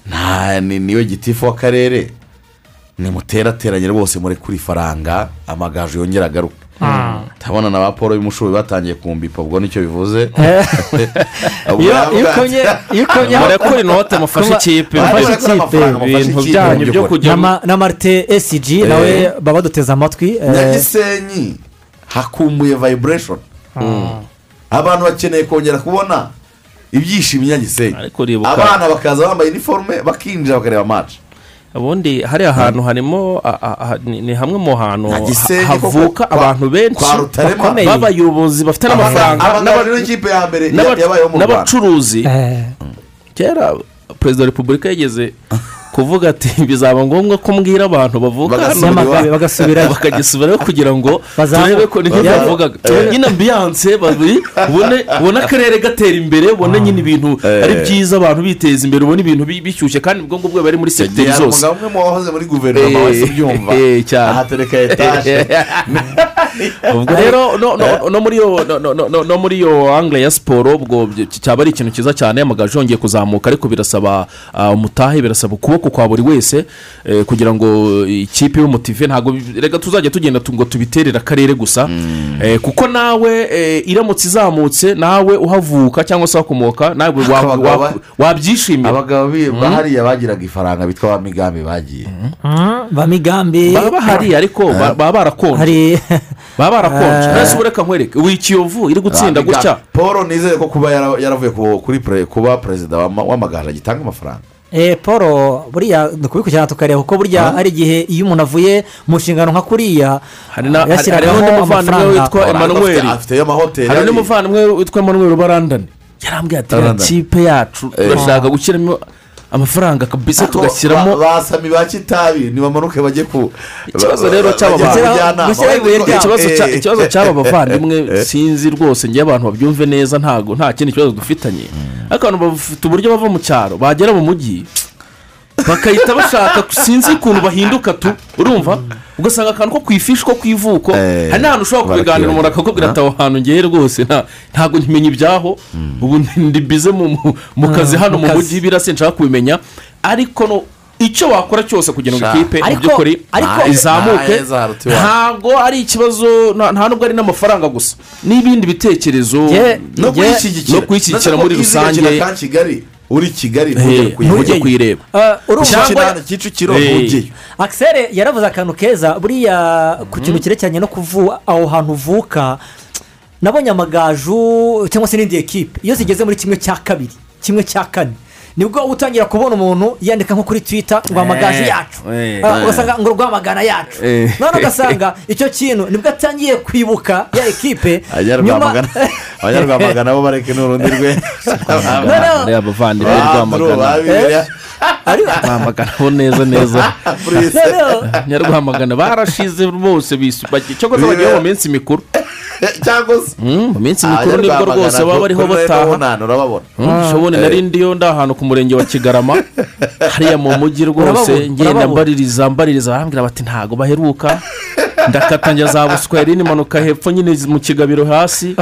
Nta ni ni we gitifu w'akarere. Nimuterateranye rwose muri kuri faranga amagaju yongera agaruka ndabona na ba paul y'umushubi batangiye kumbipa ubwo ni cyo bivuze. Ukomye murekure inote mufashe ikipe. Ibintu byanyu byo by'ukuri. kujya na ma- na marite esiji nawe baba baduteze amatwi eh, nyagisenyi. Hakumbuye vibration. Abantu bakeneye kongera kubona. Ibyishimo i nyagisenyi ariko uribuka abana bakaza bambaye iniforume bakinjira bakareba match. Ubundi hariya hantu harimo ni hamwe mu hantu havuka abantu benshi bakomeye. b'abayobozi bafite n'amafaranga. n'abacuruzi. Eh, kera perezida wa repubulika yigeze kuvuga ati bizaba ngombwa ko mbwira abantu bavuka Bagasubira bakagisubirayo kugira ngo turebe ko ni byo bavugaga. Eh. nyine ambiyanse ubone akarere gatera imbere ubone nyine ibintu Eh. ari byiza abantu biteza imbere ubone ibintu bi- bishyushye kandi ubwo ngubwo bari muri segiteri zose umwe mu wahoze muri guverinoma Eh, wese ubyumva cyane. ahatereka etaje ubwo rero no- muri iyo angire ya siporo ubwo cyaba ari ikintu cyiza cyane amagaju yongeye kuzamuka ariko birasaba ah, umutahe birasaba ukuboko kwa buri wese eh, kugira ngo ikipe y'umutive ntabwo reka tuzajya tugenda tu- ngo tubiterere akarere gusa. Eh, kuko nawe eh, iramutse izamutse nawe uhavuka cyangwa se wakomoka nawe ba- wabyishimira abagabo bi- bahariya bagiraga ifaranga bitwa ba migambi bagiye. Mm, bamigambi baba bahari ariko ba- baba barakonje. Hari baba barakonje. Eh. mbese ureka nkwereke uyu kiyovu iri gutsinda Ba Migambi. gutya. Paul nizere ko kuba yara- yaravuye ku- kuri pre- kuba perezida w'ama- w'amagaju agitanga amafaranga. Paul buriya ni ukubikurikirana tukareba kuko burya hari igihe iyo umuntu avuye mu nshingano nka kuriya yashyiragaho muvandimwe amafaranga. Witwa amahoteli hari undi muvandimwe witwa emmanuel barandani yarambwiye ati kipe yacu. Eh. turashaka gushyiramo amafaranga kabisa tugashyiramo basami ba kitabi ntibamanuke bajye ku Ikibazo rero cy'aba bantu- ikibazo cya- ikibazo cy'aba bavandimwe eh, sinzi rwose ngewe abantu babyumve neza ntago nta kindi kibazo dufitanye. Ariko abantu bafite uburyo bava mu cyaro bagera mu mujyi bakahita bashaka sinzi ukuntu bahinduka tu urumva? Ugasanga akantu ko ku ifishi ko ku ivuko Eh, hari n'ahantu ushobora kubiganira umuntu akakubwira ati aho hantu ngewe rwose nta- ntabwo nkimenya ibyaho. Ubu ndi bize mu- mu- mu kazi hano mu mujyi birase nshaka kubimenya. Ariko no icyo wakora cyose kugira ngo ikipe mu Ariko- by'ukuri ariko- izamuke ntabwo ari ikibazo nta nubwo ari n'amafaranga gusa. N'ibindi bitekerezo no kuyishyigikira. Muri rusange. Uri kigali ntujye kuyireba. Urumva cyangwa kicukiro ntujyeyo akiseri yaravuze akantu keza buriya ku kintu cyerekeranye no kuvu aho hantu uvuka nabonye amagaju cyangwa se n'indi ekipe iyo zigeze muri kimwe cya kabiri kimwe cya kane. Ni bwo utangira kubona umuntu yandika nko kuri twita ngo amagaju Eh, yacu. eh. Ah, ugasanga ngo rwamagana yacu. Eh. none ugasanga icyo kintu ni bwo atangiye kwibuka ya ekipe abanyarwamagana bo bareke n'urundi rwe. Abavandimwe rwamagana. Rwamagana. bo neza neza. Nyarwamagana barashize bose cyo koza bagiye mu minsi mikuru. Cyangwa se. Mm, mu minsi mikuru ni bwo rwose baba bariho bataha. urababona ushobora nari ndiyo ndi ahantu ku murenge wa kigarama hariya mu mujyi rwose ngenda mbaririza mbaririza barambwira bati ntago baheruka. Ndakata njya za busweri nimanuka hepfo nyine mu kigabiro hasi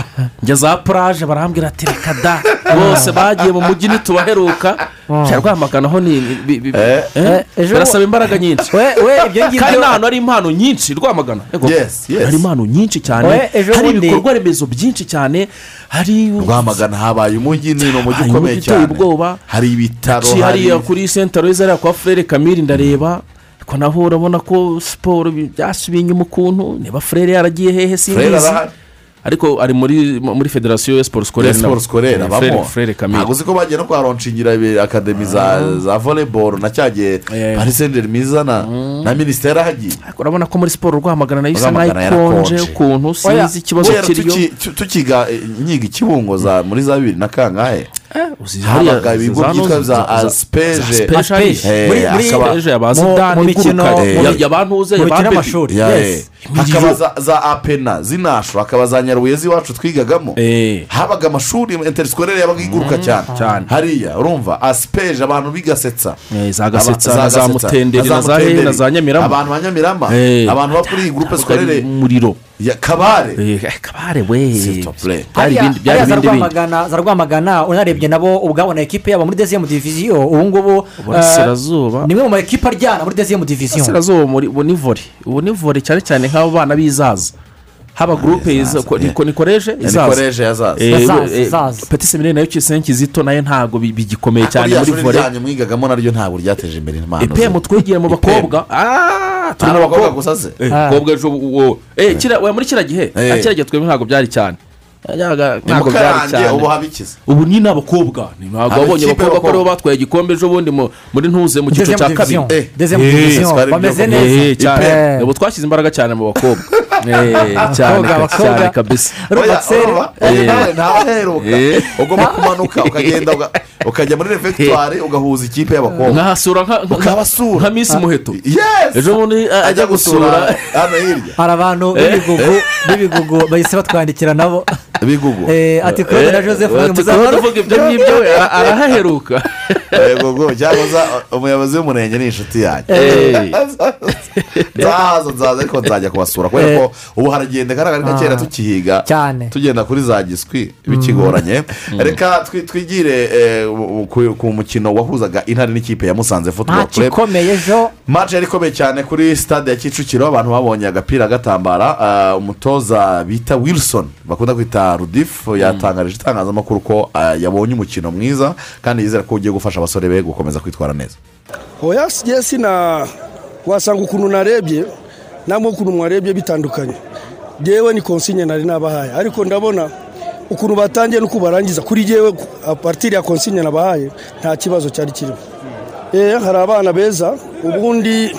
njya za puraje barambwira ati reka da. Bose bagiye mu mujyi ntitubaheruka cya rwamagana ho ni ni- bi- bi- Eh. eh, birasaba imbaraga nyinshi. Kandi ngibyo n'ahantu hari impano nyinshi rwamagana. Ego, Yes, yes. hari impano nyinshi cyane. Hari ibikorwa remezo byinshi cyane. Hari rwamagana habaye umujyi ni umujyi ukomeye cyane. hari ibitaro hari kuri senta roza hariya kwa furere kamiri ndareba. Ariko naho urabona ko siporo bi- byasubiye inyuma ukuntu. Niba furere yaragiye hehe simbizi. Ariko ari muri muri federasiyo ya siporo sikorere siporo sikorera abamo ntabwo uzi ko bagiye no kuharonshingira ibi- akademi za za voleboro na cyagiye Yeah. paris saint germain izana na minisiteri ahagiye ariko urabona ko muri siporo rwamagana na yo isa nk'ayikonje yarakonje. ukuntu sinzi ikibazo kiriyo? tuki- tu- tukiga eh, nyiga ikibungo za muri za bibiri na kangahe? Habaga ibigo byitwa za za- aspeje Aspeje. Aspeje. Eh, Muri- muri- hakaba- Aspeje ya ba mu- mikino- iguruka, mu ya- mi- ya bantuze mu ya mikino ba bebi y'amashuri hakaba za- apena zinasho hakaba za nyarubuye z'iwacu twigagamo habaga amashuri interisikwerere yabaga iguruka cyane hariya urumva asipeje abantu bigasetsa za Gasetsa, Aba- na za Mutenderi, na na za Hehe, na za Nyamirama. abantu ba nyamirama abantu bo kuri iyi gurupe sikorere umuriro ya kabare. Eh, kabare we. Byari ibindi byari ibindi bindi za rwamagana unarebye nabo ubwabo na ekipe yabo muri deziyemu diviziyo ubu ngubu eh, ni imwe mu ma ekipe aryana muri deziyemu diviziyo Burasirazuba ubu ni vore. Ubu ni vore cyane cyane nk'abo bana b'izaza. Haba gurupe iza- ko- ni ko- ni koleje ni izaza. Eh, eh, peti seminari na yo kizito na yo ntabwo bi- bigikomeye cyane rya muri vore. Mwigagamo naryo ntabwo ryateje imbere impano epemu twegeye mu bakobwa Ah, turi Nta mu bakobwa bakobwa gusa se Eh, Ah. abakobwa ejo uwo eh muri kiriya gihe? Eh. ah, kiriya gihe twebwe ntabwo byari cyane. Ntabwo byari cyane. ubu ni n'abakobwa ntabwo wabonye abakobwa ko ari bo batwaye igikombe ejo bundi mu- muri ntuze mu cyiciro cya kabiri. Eh. Eh, bameze neza. Eh, Eh. ubu twashyize imbaraga cyane mu bakobwa. Eh, cyane abakobwa. cyane kabisa Oya, nawe ntabaheruka Eh. ugomba kumanuka ukagenda ukajya muri refegitwari ugahuza ikipe y'abakobwa nkahasura nka- minsi muheto yes! Ejo bundi ajya gusura. hano hirya hari abantu b'ibigugu b'ibigugu bahise batwandikira nabo bigugu Eh, ati claude na joseph ara- arahaheruka cyangwa umuyobozi w'umurenge ni inshuti yanjye. Eh. nzahaza nzaza ariko nzajya kubasura. Kubera ko ubu haragenda garagara nka kera tukihiga. Cyane. Tugenda kuri za giswi bikigoranye. Reka twi- twigire eh, ku- mukino wahuzaga intare n'ikipe ya musanze ntacyo club. ikomeye ejo. Match yari ikomeye cyane kuri stade ya kicukiro. Abantu babonye agapira gatambara ah, umutoza bita wilson bakunda kwita rudifu yatangarije itangazamakuru ko ah, yabonye umukino mwiza kandi yizera ko ugiye gufasha abasore be gukomeza kwitwara neza. Oya sigiye sina wasanga ukuntu narebye namwe ukuntu mwarebye bitandukanye. Yewe ni konsinye nari nabahaye. Ariko ndabona ukuntu batangiye n'uko barangiza. Kuri yewe aparitiri ya konsinye nabahaye nta kibazo cyari kirimo. Eh, hari abana beza ubundi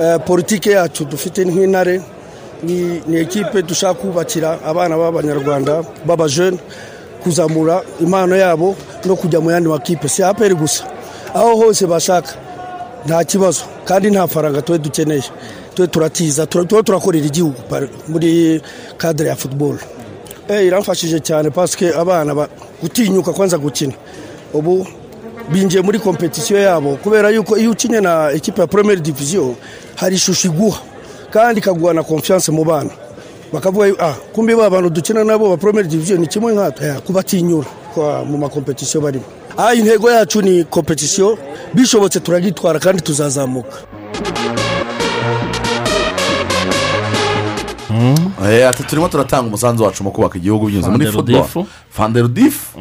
eh, politike yacu dufite nk'intare ni ekipe dushaka kubakira abana b'abanyarwanda b'abajene. Kuzamura impano yabo no kujya mu yandi makipe. Si aperi gusa. Aho hose bashaka nta kibazo. Kandi nta faranga tuba dukeneye. Tube turatiza tura- tuba turakorera igihugu muri kadire ya futuboro iramfashije cyane pasike abana ba- gutinyuka kwanza gukina. Ubu binjiye muri kompetisiyo yabo. Kubera yuko iyo ukinye na ekipa ya poromeri diviziyo hari ishusho iguha. Kandi ikaguha na konfiyanse mu bana. Bakavuga ah kumbe ba bantu dukina nabo ba poromeri diviziyo ni kimwe nkatwe Eh, kubatinyura mu makompetisiyo barimo. Ah intego yacu ni kompetisiyo bishobotse turagitwara kandi tuzazamuka. Eh, ati turimo turatanga umusanzu wacu mu kubaka igihugu binyuze muri football. Fanderudifu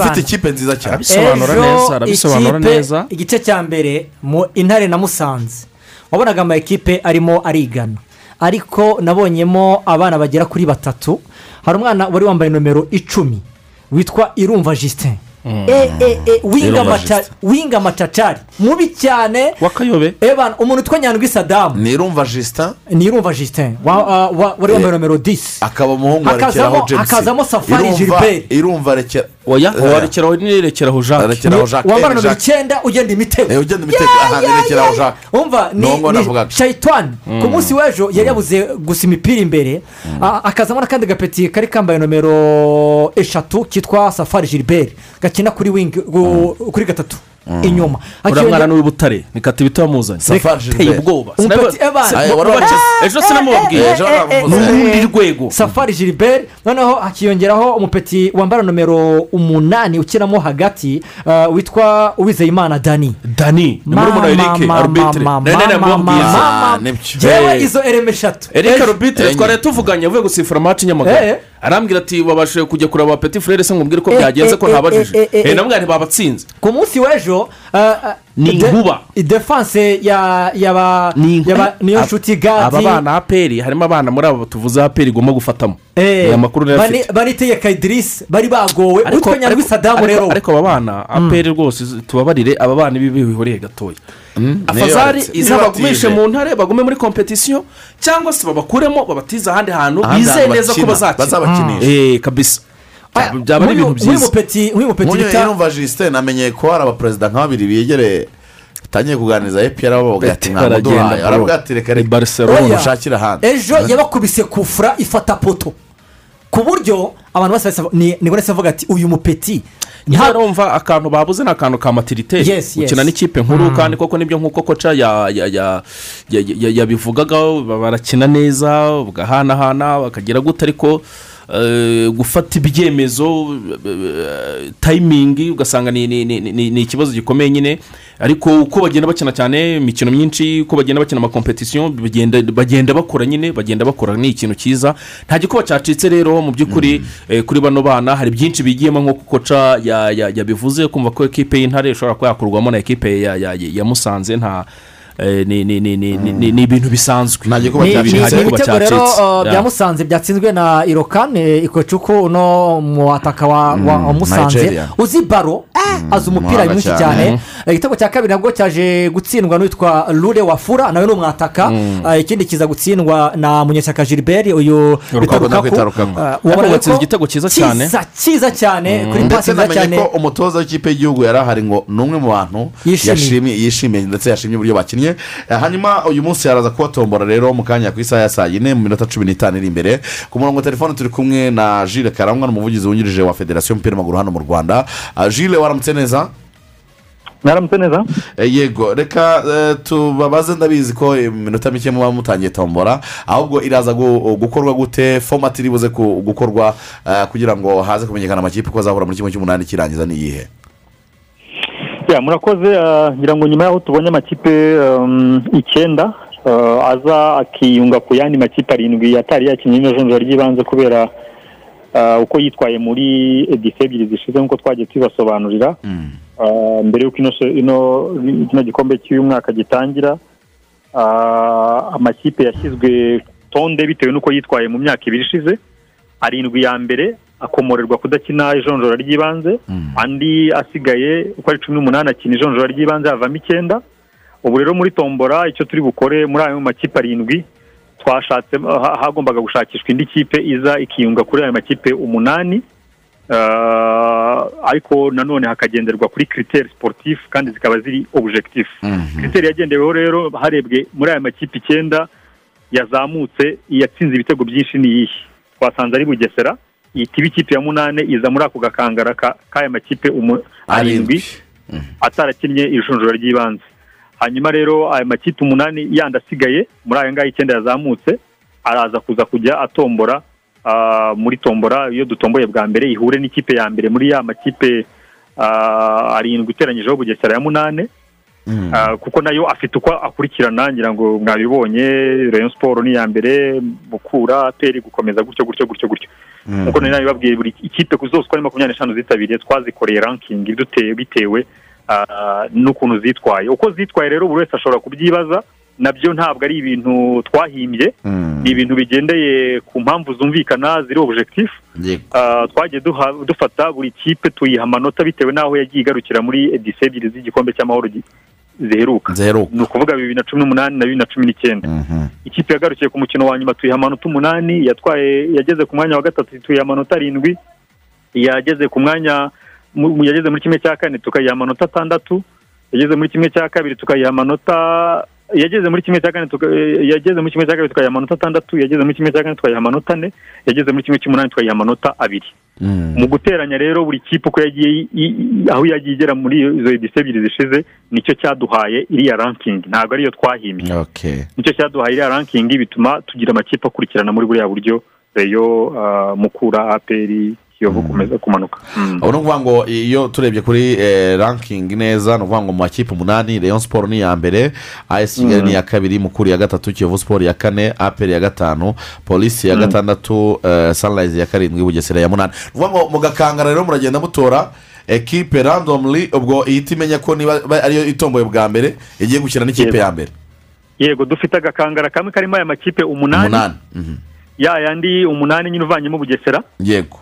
ufite ikipe nziza cyane. Arabisobanura neza, arabisobanura ikipe, neza. igice cya mbere mu intare na musanze. Wabonaga ama ekipe arimo arigana. Ariko nabonyemo abana bagera kuri batatu hari umwana wari wambaye nomero icumi witwa irumva justin. E e e winga Irumva maca- Justin. winga macacari mubi cyane. Wakayobe? Umuntu utwa nyandwi sadamu ni irumva jisita ni irumva wa- wari wambaye nomero disi akaba umuhungu Hakazamo- arekeraho james. hakazamo Safari Irumva- Gilbert. irumva rekera oya Eh. warekeraho n'irekeraho jacques? Wambara Eh, nomero icyenda ugenda imitego. Eh, ugenda imitego. Aha nirekeraho jacques. Umva ni shayitani ku munsi w'ejo yari yabuze gusa imipira imbere. A- akazamo n'akandi gapeti kari kambaye nomero eshatu kitwa safari gilbert. Gakina kuri wingi kuri gatatu. Inyuma. Uriya mwana Hakiyongera- ni uw'ibutare ni katibito wamuzanye Safari teye ubwoba. Ejo sinamubabwiye ejo baramuvuze. ni urundi rwego. Safari gilbert. Noneho hakiyongeraho umupeti wambara nomero umunani ukinamo hagati uh, witwa uwizeyimana dani. Dani. Ni murumuna wa erike arubitire Eh. izo ereme eshatu. Erike arubitire twari tuvuganye avuye gusifura amaci Eh. nyamagana arambwira ati babashije kujya kureba peti furere se nkubwire ko Eh, byagenze ko eh, ntabajije eh, namwe ntibabatsinze ku munsi w'ejo Ni inkuba. defanse ya yaba yaba niyo nshuti aba gadi bana aperi harimo abana muri abo tuvuze aperi igomba gufatamo. Aya makuru niyo afite. banitegeka idirisi bari bagowe. Ariko- sadamu ariko- rero. ariko aba bana aperi rwose tubabarire aba bana ibi bihuriye gatoya. Afazari Niyo- iza niyo bagumishe mu ntare bagume muri kompetisiyo cyangwa se babakuremo babatize ahandi hantu bizeye neza ko bazakina bazabakinisha. Eh, kabisa. Byaba ari ibintu byiza. nk'uyu mupeti yumva jisite namenye ko hari abaperezida nka babiri begereye batangiye kuganiriza epr bavuga ati mwamuduhaye bro. aravuga ati reka Ni reka mushakire ahandi. Ejo yabakubise kufura ifata poto. Ku buryo abantu bose bahise bavuga- ati uyu mupeti. Niba urumva akantu babuze ni akantu ka matiriteri Yes, yes. gukina n'ikipe nkuru kandi koko ni byo nk'uko koca ya- ya- ya- ya- ya- yabivugagaho ba- barakina neza bagahanahana bakagira gute ariko gufata ibyemezo eh, tayimingi ugasanga ni- ikibazo gikomeye nyine. Ariko uko bagenda bakina cyane imikino myinshi uko bagenda bakina amakompetisiyo bagenda bakora nyine bagenda bakora ni ikintu cyiza. Nta gikuba cyacitse rero mu by'ukuri eh, kuri bano bana hari byinshi bigiyemo nk'uko koca ya- ya- yabivuze kumva ko ekipe y'intare ishobora kuba yakurwamo na ekipe ya- musanze nta eh, ni ni- ni- ni- ni- ni- ni ibintu bisanzwe. Ni ibitego rero uh, Ya. bya musanze byatsinzwe na irokane ikocuku uno mu ataka wa musanze uzi baro? Azi umupira mwinshi cyane. cyane. Igitego cya kabiri nabwo cyaje gutsindwa n'uwitwa rure wafura nawe ni umwataka. Ikindi kiza gutsindwa na munyeshyaka gilbert uyu bita Rukaku. ubona ko igitego cyiza cyane. cyiza cyane kuri pasi ndetse nziza namenye cyane. ko umutoza w'ikipe y'igihugu yari ahari ngo ni umwe mu bantu yishimiye ndetse yashimye uburyo bakinnye. Eh, hanyuma uyu munsi yaraza kubatombora rero mu kanya ku isaha ya saa yine mu minota cumi n'itanu iri imbere. Ku murongo wa telefone turi kumwe na jile karangwa ni umuvugizi wungirije wa federasiyo y'umupira w'amaguru hano mu rwanda. Jile waramutse neza? Mwaramutse neza. Eh, yego. Reka eh, tubabaze ndabizi ko iminota mike muba mutangiye tombora ahubwo iraza gu- gukorwa gute fomati iri buze ku- gukorwa eh, kugira ngo haze kumenyekana amakipe uko azahura muri kimwe cy'umunani kirangiza ni iyihe? Murakoze ah, ngira ngo nyuma y'aho tubonye amakipe um, icyenda ah, aza akiyunga ku yandi makipe arindwi atari yakinnye ino jonjora ry'ibanze kubera ah, uko yitwaye muri edisi ebyiri zishize nk'uko twagiye tubibasobanurira. Ah, mbere y'uko ino gikombe cy'uyu mwaka gitangira amakipe yashyizwe tonde bitewe n'uko yitwaye mu myaka ibiri ishize. Arindwi ya mbere akomorerwa kudakina ijonjora ry'ibanze. Andi asigaye uko ari cumi n'umunani akina ijonjora ry'ibanze havamo icyenda. Ubu rero muri tombora icyo turi bukore muri ayo makipe arindwi twashatse ha- hagombaga gushakishwa indi kipe iza ikiyunga kuri ayo makipe umunani. Ah, ariko nanone hakagenderwa kuri kiriteri siporutifu kandi zikaba ziri objekitifu kiriteri yagendeweho rero harebwe muri aya makipe icyenda yazamutse yatsinze ibitego byinshi ni iyihe. Twasanze ari bugesera ihita iba ikipe ya munani iza muri ako gakangara ka- k'aya makipe arindwi atarakinnye irushanjura ry'ibanze. Hanyuma rero aya makipe umunani yandi asigaye muri aya ngaya icyenda yazamutse araza kuza kujya atombora ah, muri tombora iyo dutomboye bwa mbere ihure n'ikipe ya mbere muri ya makipe ah, arindwi iteranyijeho bugesera ya munani Ah, kuko na yo afite uko akurikirana ngira ngo mwabibonye rayon siporo ni iya mbere mukura peri gukomeza gutyo gutyo gutyo gutyo. Nk'uko nari nabibabwiye buri ikipe zose uko ari makumyabiri n'eshanu zitabiriye twazikoreye rankingi bitewe ah, n'ukuntu zitwaye. Uko zitwaye rero buri wese ashobora kubyibaza na byo ntabwo ari ibintu twahimbye. Ni ibintu bigendeye ku mpamvu zumvikana ziri objekitifu yego. Ah, twagiye dufata buri kipe tuyiha amanota bitewe n'aho yagiye igarukira muri edisi ebyiri z'igikombe cy'amahoro ziheruka. Ni ukuvuga bibiri na cumi n'umunani na bibiri na cumi n'icyenda. Ikipe yagarukiye ku mukino wa nyuma tuyiha amanota umunani yatwaye yageze ku mwanya wa gatatu tuyiha amanota arindwi. Yageze ku mwanya yageze muri kimwe cya kane tukayiha amanota atandatu. Yageze muri kimwe cya kabiri tukayiha amanota yageze muri kimwe cya kane yageze muri kimwe cya kabiri tukayiha amanota atandatu yageze muri kimwe cya kane tukayiha amanota ane yageze muri kimwe cy'umunani tukayiha amanota abiri. Mu guteranya rero buri kipe uko yagiye aho yagiye igera muri izo edisi ebyiri zishize ni cyo cyaduhaye iriya rankingi ntabwo ariyo twahimbye. Nicyo cyaduhaye iriya rankingi bituma tugira amakipe akurikirana muri buriya buryo. Reyo ah, mukura aperi kiyovu kumeza kumanuka. Mm. ubu ni ukuvuga ngo iyo turebye kuri eh, ranking neza ni ukuvuga ngo mu makipe umunani leon siporo ni iya mbere as kigali ni iya kabiri mukuru ya gatatu kiyovu siporo ya kane aperi ya gatanu polisi ya Mm. gatandatu eh, sunrise ya karindwi bugesera ya munani. Ni ukuvuga ngo mu gakangara rero muragenda mutora ekipe randomly ubwo ihita imenya ko niba ba- ariyo itomboye bwa mbere igiye gukina n'ikipe ya mbere. Yego dufite agakangara kamwe karimo aya makipe umunani. Umunani. Mhm. ya yandi umunani nyine uvanyemo bugesera. Yego.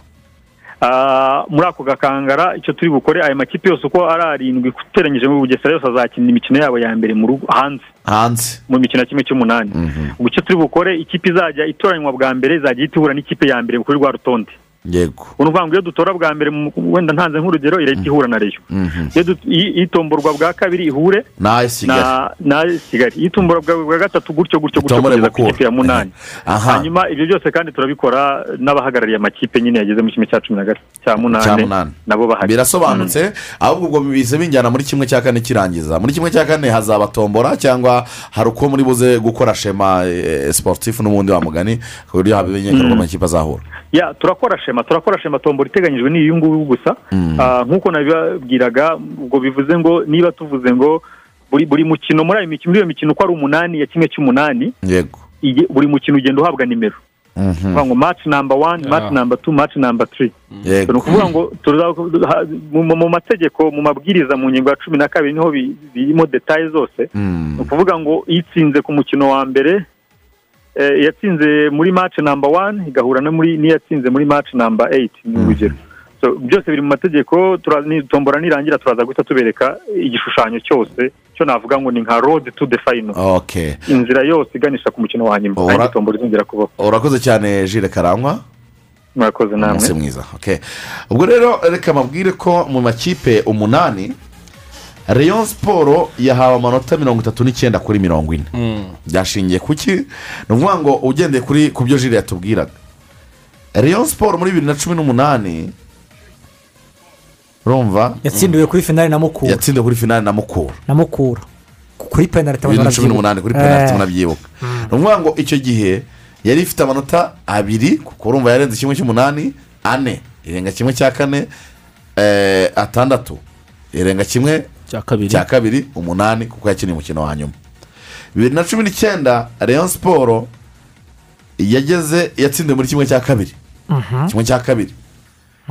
Muri ako gakangara icyo turi bukore aya makipe yose uko ari arindwi uteranyije mu bugesera yose azakina imikino yabo ya mbere mu rugo hanze. Hanze. Mu mikino ya kimwe cy'umunani. Ubwo icyo turi bukore ikipe izajya itoranywa bwa mbere izajya ihita ihura n'ikipe ya mbere kuri rwa rutonde. Yego. Ukuvuga ngo iyo dutora bwa mbere wenda ntanze nk'urugero irahita ihura na reyo Mhm. i- itomborwa bwa kabiri ihure na as kigali na na kigali iyo itomborwa bwa gatatu gutyo gutyo gutyo kugeza ku ikipe ya munani. Aha. Hanyuma ibyo byose kandi turabikora n'abahagarariye amakipe nyine yageze mu kimwe cya cumi na gatatu cya munani nabo bahari. Birasobanutse? Ahubwo ubwo bize binjyana muri kimwe cya kane kirangiza. Muri kimwe cya kane hazaba tombora cyangwa hari uko muri buze gukora shema eh, sportif n'ubundi wa mugani ku buryo hamenyekana Mm. amakipe azahura. Turakora shema turakora shema tombora iteganyijwe n'iyi nguyu gusa. Mm. Ah, nk'uko nabibabwiraga ubwo bivuze ngo niba tuvuze ngo buri buri mukino muri ayo mikino muri iyo mikino uko ari umunani ya kimwe cy'umunani buri mukino ugenda uhabwa nimero. Mhm. kuvuga ngo match number one match number two match number three. Yego. Ni ukuvuga ngo mu mategeko mu mabwiriza mu ngingo ya cumi na kabiri ni ho bi- birimo detaye zose. Mm. ni ukuvuga ngo itsinze ku mukino wa mbere yatsinze muri match number one igahura no muri n'iyatsinze muri match number eight ni urugero. So, byose biri mu mategeko tombora nirangira turaza guhita tubereka igishushanyo cyose cyo navuga ngo ni nka road to the final. Ok. Inzira yose iganisha ku mukino wa nyuma. Kandi tombora izongera kubaho urakoze cyane jire karangwa. Murakoze umunsi namwe mwiza. Ok. Ubwo rero reka mabwire ko mu makipe umunani Rayon siporo yahawe amanota mirongo itatu n'icyenda kuri mirongo ine. Byashingiye ku ki? Ni ukuvuga ngo ugendeye kuri ku byo jire yatubwiraga. Rayon siporo muri bibiri na cumi n'umunani urumva? Yatsindiwe kuri finali na mukura. Yatsindiwe kuri finali na mukura. Na mukura. Kuri penaliti bibiri na cumi n'umunani kuri penaliti Eh. munabyibuka ni ukuvuga ngo icyo gihe yari ifite amanota abiri kuko urumva yarenze kimwe cy'umunani ane. Irenga kimwe cya kane eh, atandatu. Irenga kimwe cya kabiri. Cya kabiri umunani kuko yakiniye umukino wa nyuma. Bibiri na cumi n'icyenda Rayon siporo yageze yatsindiwe muri kimwe cya kabiri. Kimwe cya kabiri.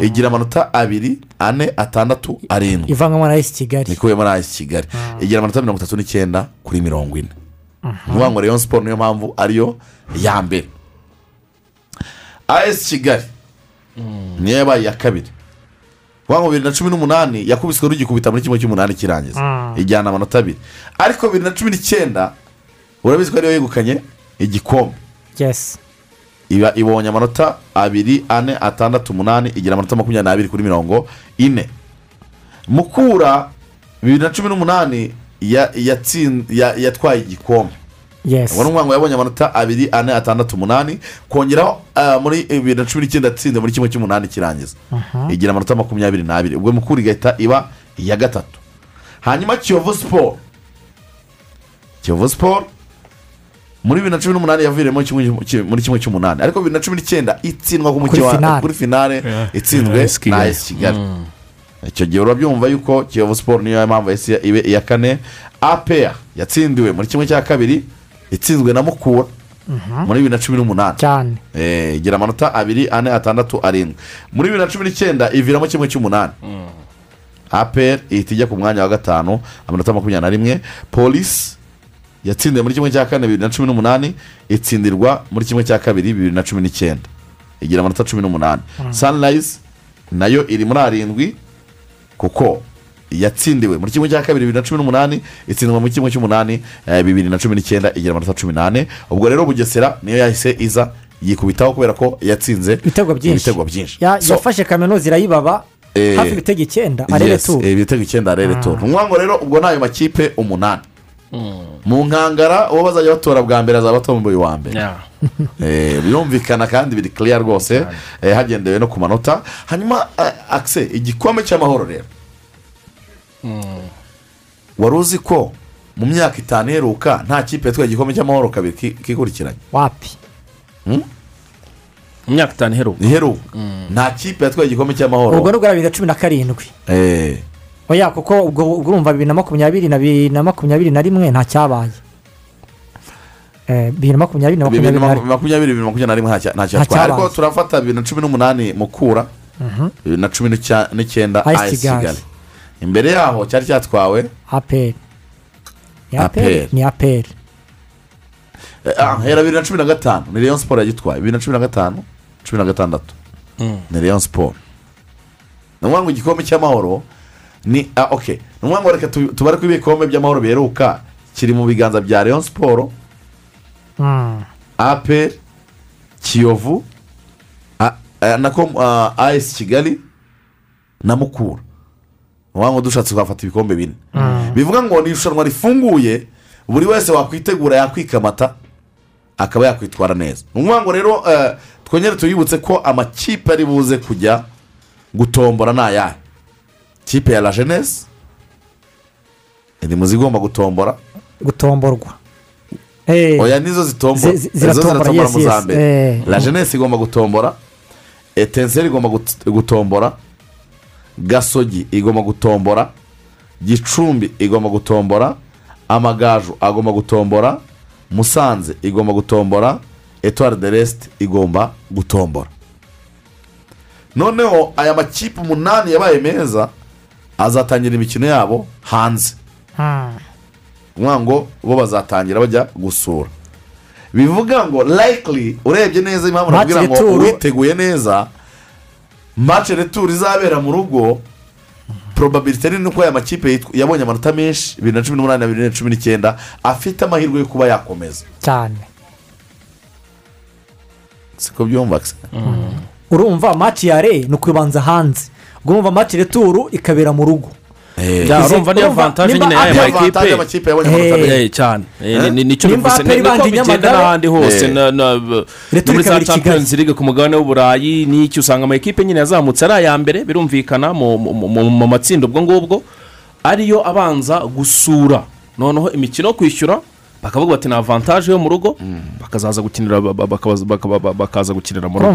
Igira amanota abiri ane atandatu arindwi. Ivangamo na esi kigali. Nikuyemo na ayisi kigali. Igira amanota mirongo itatu n'icyenda kuri mirongo ine. Ni ukuvuga ngo Rayon siporo niyo mpamvu ariyo ya mbere. Ayisi kigali. Niyo yabaye iya kabiri. Ngo bibiri na cumi n'umunani yakubiswe rugikubita muri kimwe cy'umunani kirangiza. Ijyana amanota abiri. Ariko bibiri na cumi n'icyenda urabizi ko ariyo yegukanye igikombe. Iba ibonye amanota abiri ane atandatu umunani igira amanota makumyabiri n'abiri kuri mirongo ine. Mukura bibiri na cumi n'umunani yatwaye igikombe. Yesi ubwo ni ngo yabonye amanota abiri ane atandatu umunani. Kongeraho ah, muri bibiri na cumi n'icyenda yatsinze muri kimwe cy'umunani kirangiza. Igira amanota makumyabiri n'abiri. Ubwo mukura igahita iba iya gatatu. Hanyuma kiyovu siporo kiyovu siporo muri bibiri na cumi n'umunani yaviriyemo muri kimwe cy'umunani. Ariko bibiri na cumi n'icyenda itsindwa ku mukino kuri finale itsinzwe AS Kigali. na esi kigali. Icyo gihe urabyumva yuko kiyovu siporo niyo mpamvu yahise ibe iya kane. Apeya yatsindiwe muri kimwe cya kabiri. Itsinzwe na mukura muri bibiri na cumi n'umunani. Cyane. Eh, igira amanota abiri ane atandatu arindwi. Muri bibiri na cumi n'icyenda iviramo kimwe cy'umunani. Apr ihita ijya ku mwanya wa gatanu amanota makumyabiri na rimwe. Polisi yatsindiwe muri kimwe cya kane bibiri na cumi n'umunani itsindirwa muri kimwe cya kabiri bibiri na cumi n'icyenda. Igira amanota cumi n'umunani. Sunrise na yo iri muri arindwi kuko yatsindiwe. Muri kimwe cya kabiri bibiri na cumi n'umunani itsindwa muri kimwe cy'umunani eh, bibiri na cumi n'icyenda igira amanota cumi n'ane. Ubwo rero bugesera niyo yahise iza yikubitaho kubera ko yatsinze ibitego byinshi. yafashe kaminuza irayibaba Eh, hafi ibitego icyenda arere yes, tu eh, ibitego icyenda arere tu ni ukuvuga ngo rero ubwo ni ayo makipe umunani. Mu nkangara uwo bazajya batora bwa mbere azaba atomboye uwa mbere. Eh, birumvikana kandi biri kiriya rwose eh, hagendewe no ku manota. Hanyuma akise igikombe cy'amahoro rero. Wari uzi ko mu myaka itanu iheruka nta kipe yatwaye igikombe cy'amahoro kabiri ki- kikurikiranye? Wapi? Hmm? mu myaka itanu iheruka. Iheruka. Nta kipe yatwaye igikombe cy'amahoro. Ubwo ni ubwa bibiri na cumi na karindwi. Eh, oya kuko ubwo urumva bibiri na makumyabiri na bibiri na makumyabiri na rimwe nta cyabaye. Eh, bibiri na makumyabiri na makumyabiri na na maku- rimwe. makumyabiri bibiri na makumyabiri na rimwe nta cya- nta Nta cyatwaye ariko turafata bibiri na cumi n'umunani mukura Mhm. bibiri na cumi n'icyenda kigali. Imbere yaho cyari cyatwawe? Aperi ni aperi ni aperi Eh, ah, hera bibiri na cumi na gatanu. Ni leon siporo yagitwaye. Bibiri na cumi na gatanu cumi na gatandatu. Ni leon siporo ni ukuvuga ngo igikombe cy'amahoro. Ni ah ok. Ni ukuvuga ngo reka tu- tubare ko ibikombe by'amahoro biheruka. Kiri mu biganza bya leon siporo aperi kiyovu a- eh, ah, as kigali na mukura. Ukuvuga ngo dushatse twafata ibikombe bine bivuga ngo ni irushanwa rifunguye buri wese wakwitegura yakwikamata akaba yakwitwara neza. Ni ukuvuga ngo rero eh, twongere tuyibutse ko amakipe ari buze kujya gutombora ni ayahe kipe ya la jeunesse iri mu zigomba gutombora? Gutomborwa. Eh, oya nizo zitombora ziratombora, mu za mbere eh. la jeunesse igomba gutombora. Etenseri igomba gut- gutombora. Gasogi igomba gutombora gicumbi igomba gutombora amagaju agomba gutombora musanze igomba gutombora etuwari de resite igomba gutombora. Noneho aya makipe umunani yabaye meza azatangira imikino yabo hanze. Ukuvuga ngo bo bazatangira bajya gusura. Bivuga ngo layikiri urebye neza impamvu Match nakubwira ngo witeguye neza mace returu izabera mu rugo probabilite nini uko aya makipe yabonye amanota menshi bibiri na cumi n'umunani na bibiri na cumi n'icyenda afite amahirwe yo kuba yakomeza. Cyane. Siko byumva se urumva maci ya re ni ukubanza hanze. Ubwo urumva maci returu ikabera mu rugo. Ya, urumva niyo nimba nyine y'aya makipe Eh. Eh, cyane Eh, ni- ni- ni cyo bivuze niko bigenda n'ahandi hose Eh. muri za champions league ku mugabane w'uburayi n'iki usanga amakipe nyine yazamutse ari aya mbere birumvikana mu- matsinda ubwo ngubwo ariyo abanza gusura noneho imikino yo kwishyura bakavuga bati ni avantage yo mu rugo bakazaza gukinira ba- ba- bakaza- baka- ba- bakaza gukinira mu rugo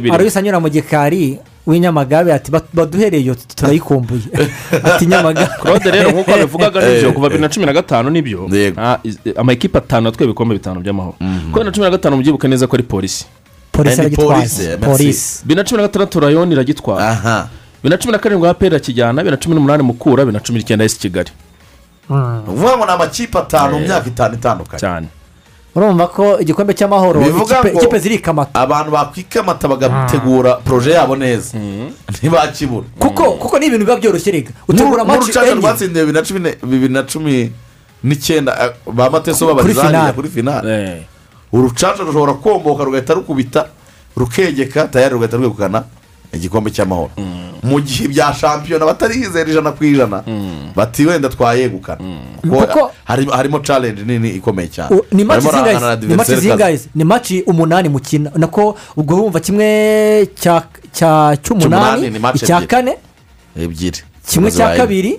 biri aruise anyura mu gikari w'inyamagabe ati "Ba- baduhereye iyo turayikumbuye. Ati nyamagabe claude rero nk'uko babivugaga ni byo kuva bibiri na cumi na gatanu ni byo. Ah, iz- amakipe atanu yatwaye ibikombe bitanu by'amahoro. Kuko bibiri na cumi na gatanu mubyibuke neza ko ari polisi. Polisi Eh, aragitwaye polisi, bibiri na cumi na gatandatu rayoni iragitwara aha. Bibiri na cumi na karindwi aperi irakijyana bibiri na cumi n'umunani mukura bibiri na cumi n'icyenda esi kigali. Ni ukuvuga ngo ni amakipe atanu mu myaka itanu itandukanye. Cyane. Urumva ko igikombe cy'amahoro Bivuga ikipe- ngo- ikipe zirikamata abantu bakwikamata bagategura poroje yabo neza. Ntibakibura kuko kuko ni ibintu biba byoroshye rega utegura n'urucaca enye. rwatsindiye bibiri na cumi ne- bibiri na cumi n'icyenda. Eh, ba mateso finale. kuri finale. Eh, urucaca rushobora komboka rugahita rukubita rukegeka tayari rugahita rwegukana. Igikombe cy'amahoro. Mu gihe bya shampiyona batarizera ijana ku ijana bati wenda twayegukana. Kuko hari- harimo challenge nini ikomeye cyane. Ni maci zingahe ni maci umunani mukina. Nako ubwo wumva kimwe cya Cy'umunani icya kane ebyiri. kimwe cya kabiri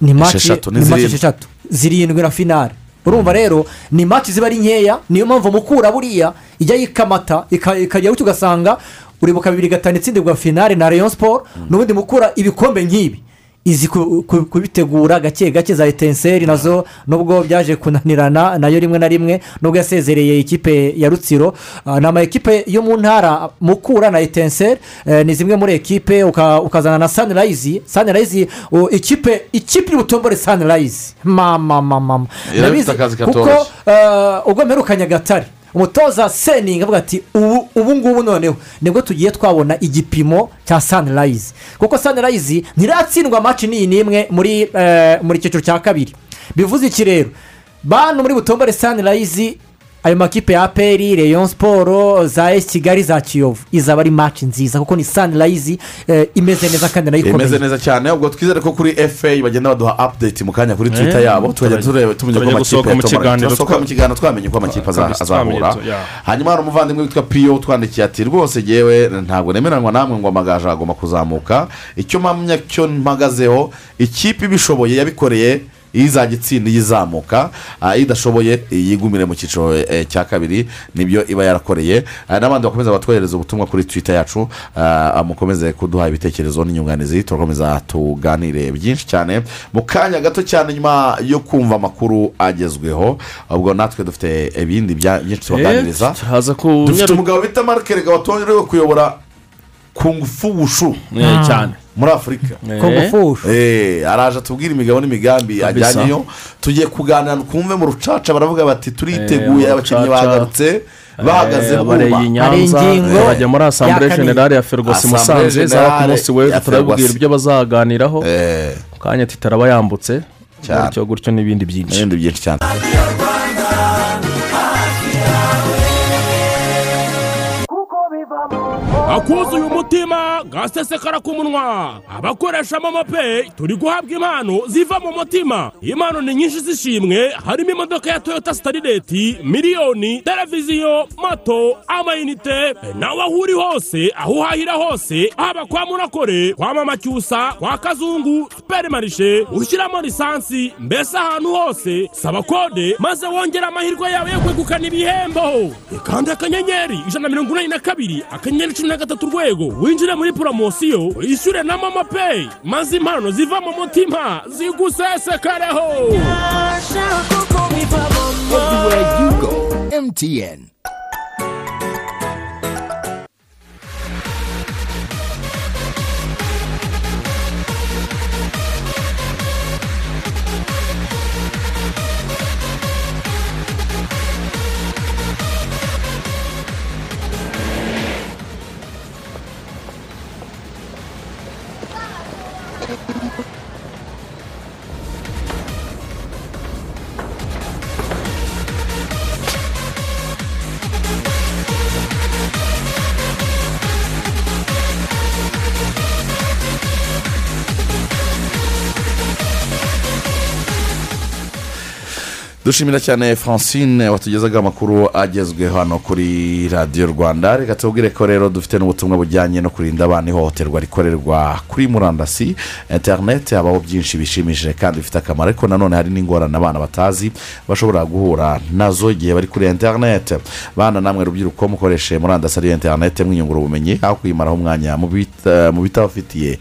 ni maci Esheshatu, ni ni maci zirindwi. esheshatu. Zirindwi na finale. Urumva rero ni maci ziba ari nkeya niyo mpamvu mukura buriya ijya yikamata ika- ikajya gutyo ugasanga uribuka bibiri gatanu itsindirwa finale na rayon siporo n'ubundi mukura ibikombe nk'ibi. Izi ku- ku- kubitegura gake gake za etenseri na zo nubwo byaje kunanirana na yo rimwe na rimwe nubwo yasezereye ikipe ya rutsiro. Ah, ni ama ekipe yo mu ntara mukura na etenseri. Ni zimwe muri ekipe uka- ukazana na sanirayizi sanirayizi ikipe ikipe iri butombore sanirayizi mama mama kuko eh, ubwo mperuka nyagatare umutoza seningi avuga ati ubu ubu ngubu noneho ni bwo tugiye twabona igipimo cya sanirayizi kuko sanirayizi ntiratsindwa maci n'iyi n'imwe muri eh, muri cyiciro cya kabiri. Bivuze iki rero? Bantu muri butombore sanirayizi ayo makipe ya aperi leon siporo za esi kigali za kiyovu. Izaba ari maci nziza kuko ni sanirayizi eh, imeze neza kandi na yo imeze ikomeye neza cyane. Ubwo twizere ko kuri fa bagenda baduha update mu kanya kuri twitter Eh, yabo. Tukajya tureba tumenya ko turajya amakipe turasohoka twa- mu kiganiro twamenye ko amakipe azahura. hanyuma hari umuvandimwe witwa piyo utwandikiye ati rwose yewe ntabwo nemeranwa namwe ngo amagaju agomba kuzamuka. Icyo mpamya cyo mpagazeho ikipe ibishoboye yabikoreye izajya itsinda iyizamuka ah, idashoboye yigumire mu cyiciro eh, cya kabiri ni byo iba yarakoreye. Ah, n'abandi bakomeza batwohereza ubutumwa kuri twita yacu ah, mukomeze kuduha ibitekerezo n'inyunganizi. Turakomeza tuganire byinshi cyane. Mu kanya gato cyane nyuma yo kumva amakuru agezweho ubwo natwe dufite ibindi byinshi tubaganiriza. Ku dufite umugabo bita marike rega watorewe kuyobora kungufu wushu. Eh, cyane. Muri afurika Eh, Eh, araje atubwira imigabo n'imigambi ajyanyeyo tugiye kuganira twumve mu rucaca baravuga bati turiteguye Eh, abakinnyi bagarutse bahagaze Hari ingingo bajya muri asambure generale ya Assemblée musanze zaba ku munsi w'ejo Ferwacy. ibyo bazaganiraho. Eh, mu kanya titaraba yambutse gutyo gutyo n'ibindi byinshi. N'ibindi byinshi cyane. Akuzuye umutima gasesekara ku munwa abakoresha momo peyi turi guhabwa impano ziva mu mutima. Impano ni nyinshi z'ishimwe. Harimo imodoka ya toyota sitarireti miliyoni televiziyo moto amayinite. Nawe aho uri hose aho uhahira hose haba kwa murakore kwa mama cyusa kwa kazungu superi marishe ushyiramo lisansi mbese ahantu hose saba kode maze wongere amahirwe yawe yo kwegukana ibihembo. Ikanda akanyenyeri ijana na mirongo inani na kabiri akanyenyeri cumi na gatatu urwego winjire muri poromosiyo wishyure na momo peyi maze impano ziva mu mutima zigusesekareho dushimira cyane francine watugezaga amakuru agezweho hano kuri radiyo rwanda. Reka tubwire ko rero dufite n'ubutumwa bujyanye no kurinda abana ihohoterwa rikorerwa kuri murandasi. Interineti habaho byinshi bishimishije kandi bifite akamaro ariko nanone hari n'ingorane abana batazi bashobora guhura na zo igihe bari kuri interineti bana namwe rubyiruko mukoreshe murandasi ariyo interineti mwiyungura ubumenyi aho kuyimaraho umwanya mu bitabafitiye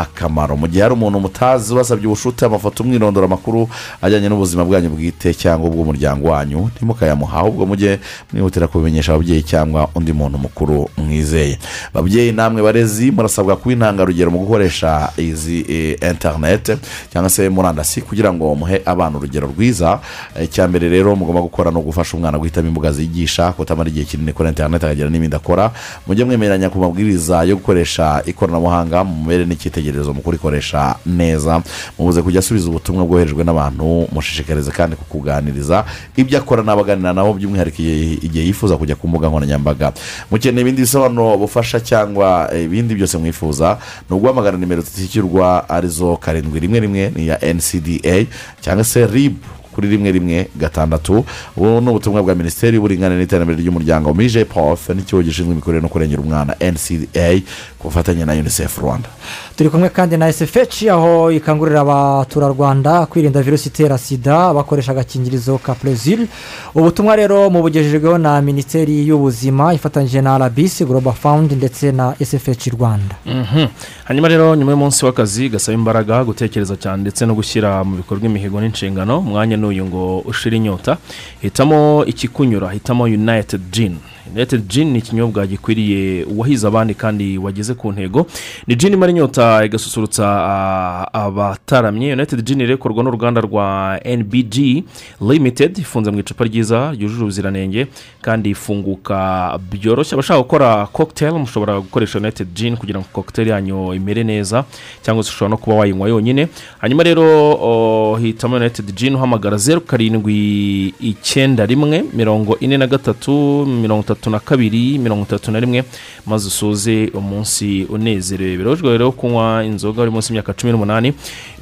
akamaro. Mu gihe hari umuntu mutazi wasabye ubushuti amafoto umwirondoro amakuru ajyanye n'ubuzima bwanyu bwite cyangwa ubw'umuryango wanyu ntimukayamuha ahubwo mujye mwihutira kubimenyesha ababyeyi cyangwa undi muntu mukuru mwizeye. Babyeyi namwe barezi murasabwa kuba intangarugero mu gukoresha izi eh, interineti cyangwa se murandasi kugira ngo muhe abana urugero rwiza. Icya mbere rero mugomba gukora no gufasha umwana guhitamo imbuga zigisha kutamara igihe kinini kuri interineti akagira n'ibindi akora. Mujye mwemeranya ku mabwiriza yo gukoresha ikoranabuhanga mu mubere n'icyitegererezo mu kurikoresha neza. Mubuze kujya asubiza ubutumwa bwoherejwe n'abantu mushishikarize kandi kukuganiriza ibyo akora n'abaganira nabo by'umwihariko igihe- yifuza kujya ku mbuga nkoranyambaga. Mukeneye ibindi bisobanuro bufasha cyangwa ibindi byose mwifuza ni uguhamagara nimero zitishyurwa ari zo karindwi rimwe rimwe ni iya ncda cyangwa se ribu kuri rimwe rimwe gatandatu. Ubu ni ubutumwa bwa minisiteri y'uburinganire n'iterambere ry'umuryango mije pof n'ikigo gishinzwe imikorere no kurengera umwana ncda ku bufatanye na unicef rwanda. Turi kumwe kandi na sfh aho ikangurira abaturarwanda kwirinda virusi itera sida bakoresha agakingirizo ka perezil ubutumwa rero mubugejejweho na minisiteri y'ubuzima ifatanyije na rbc global fund ndetse na sfh rwanda. Mhm. hanyuma rero nyuma y'umunsi w'akazi gasaba imbaraga gutekereza cyane ndetse no gushyira mu bikorwa imihigo n'inshingano umwanya n'uyu ngo ushire inyota hitamo ikikunyura hitamo united gin united gin ni ikinyobwa gikwiriye uwahize abandi kandi wageze ku ntego. Ni gin imara inyota igasusurutsa ah, abataramye. United gin irekorwa n'uruganda rwa nbg limited ifunze mu icupa ryiza ryujuje ubuziranenge kandi ifunguka byoroshye. Abashaka gukora cocktail mushobora gukoresha united gin kugira ngo cocktail yanyu imere neza cyangwa se ushobora no kuba wayinywa yonyine. Hanyuma rero oh, hitamo united gin uhamagara zeru karindwi icyenda rimwe mirongo ine na gatatu mirongo itatu na kabiri mirongo itatu na rimwe. Maze usoze umunsi unezerewe. Birabujijwe rero kunywa inzoga uri munsi y'imyaka cumi n'umunani.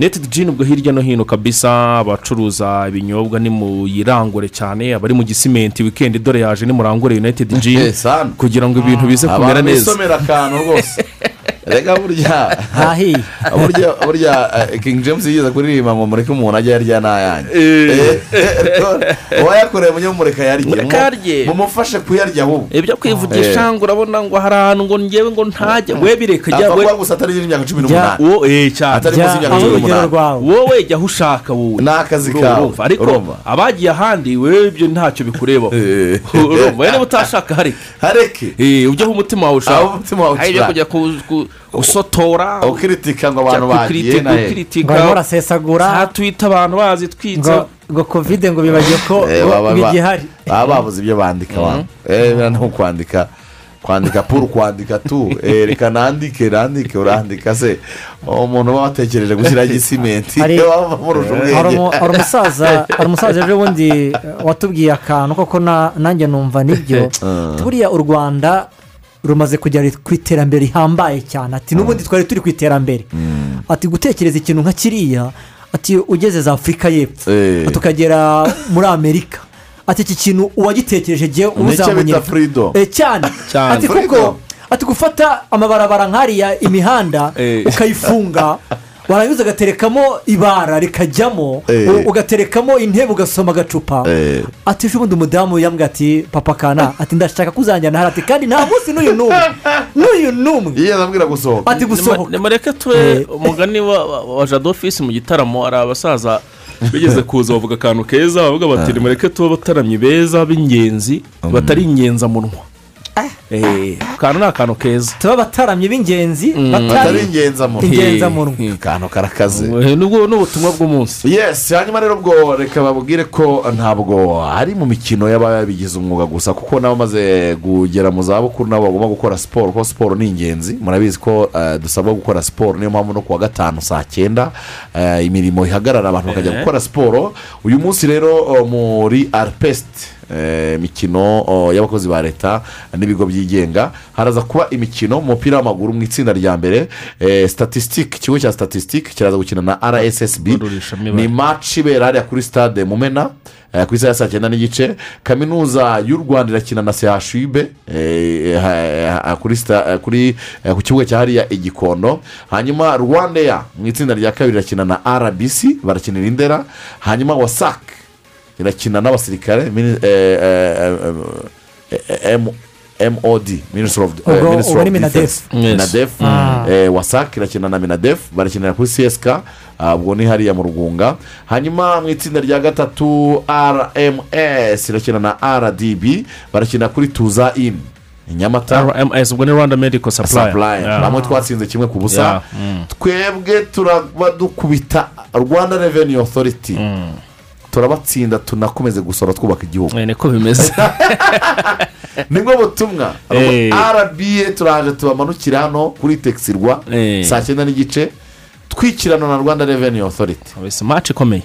United gin ubwo hirya no hino kabisa abacuruza ibinyobwa ni muyirangure cyane. Abari mu gisimenti wikendi dore yaje nimurangure united gin kugira ngo ibintu bize kumera abantu neza. bisomera akantu rwose. reka burya burya burya king james yigeze kuririmba ngo mureke umuntu ajye yarya n'ayanyu uwayakoreye munyamureka yarye Mureke yarye. mumufashe kuyarya ahubwo ibyo kwivugisha ngo urabona ngo hari ahantu ngo ngewe ngo ntajya we bireka jya we gusa atari y'imyaka cumi n'umunani wo- eh, cyane atari munsi y'imyaka cumi n'umunani wowe jya aho ushaka wowe ni akazi kawe ariko abagiye ahandi wewe ibyo ntacyo bikurebaho urumva niba utashaka hareke hareke ujye aho umutima wawe ushaka Aho umutima wawe Hari ibyo ushaka. kujya ku- ku- gusotora ukiritika ngo abantu bagiye kukritika, na he ukiritika. ngo barimo barasesagura Aha twita abantu bazitwitse ngo ngo kovide ngo bibagiye ko bigihari baba babuze ibyo bandika wa biriya no kwandika kwandika puru kwandika tu. Reka nandike nandike urandika se. Umuntu uba watekereje gushyiraho igisimenti Hari- umusaza hari umusaza ejo bundi watubwiye akantu koko na- nanjye numva ni byo buriya u rwanda rumaze kugera ku iterambere rihambaye cyane. Ati n'ubundi twari turi ku iterambere. Ati gutekereza ikintu nka kiriya ati ugeze za afurika y'epfo Eh. ati ukagera muri amerika. Ati iki kintu uwagitekereje uzamunyereka freedom. Eh, cyane. Ati kuko ati gufata amabarabara nk'ariya imihanda Eh. ukayifunga. warangiza ugaterekamo ibara rikajyamo Eh. ugaterekamo intebe ugasoma agacupa. Eh. ati ejo bundi umudamu yambwira ati papa kana ati ndashaka kuzanjyana hariya ati kandi nta munsi n'uyu n'umwe n'uyu n'umwe. Yigeze ambwira gusohoka. Ati gusohoka. Nimureke tube umugani wa- jado ofisi mu gitaramo. Hari abasaza bigeze kuza bavuga akantu keza bavuga bati nimureke tube abataramyi beza b'ingenzi batari ingenzamunwa. Eh, akantu ni akantu keza. Tuba abataramyi b'ingenzi atari batari ingenzamunwa akantu karakaze. Eh, nubwo ni ubutumwa bw'umunsi. Yes hanyuma rero ubwo reka babwire ko ntabwo ari mu mikino y'ababigize umwuga gusa kuko n'abamaze kugera mu zabukuru nabo bagomba gukora siporo kuko siporo ni ingenzi. Murabizi ko eh, dusabwa gukora siporo niyo mpamvu no ku wa gatanu saa cyenda eh, imirimo ihagarara abantu bakajya Eh. gukora siporo uyu munsi rero muri aripesite imikino oh, y'abakozi ba leta n'ibigo byigenga. Haraza kuba imikino mu mupira w'amaguru mu itsinda rya mbere. Statisitike ikigo cya statisitike kiraza gukina na rssb ni maci ibera hariya kuri stade mumena eh, ku isaha ya saa cyenda n'igice. Kaminuza y'u rwanda irakina na chub eh, eh, eh, kuri eh, eh, ku kibuga cya hariya igikondo hanyuma rwandeya mu itsinda rya kabiri irakina na rbc barakinira indera. Hanyuma wasac irakina n'abasirikare mod minisitiri ofu Ubwo- ni Minadef. minadef Ah. eh, wasac irakina na minadef barakinira kuri csk ah, ubwo ni hariya mu rugunga. Hanyuma mu itsinda rya gatatu rms irakina na rdb barakina kuri tuza in i nyamata rms ubwo ni rwanda medical supply supply Yeah. bamwe twatsinze kimwe ku busa. Mm. twebwe turaba dukubita rwanda reveni otoriti turabatsinda tunakomeze gusora twubaka igihugu. Eh, niko bimeze. Nibwo butumwa Eh. rba turaje tubamanukira hano kuri tekisirwa Eh. saa cyenda n'igice twikirana na rwanda reveni otoriti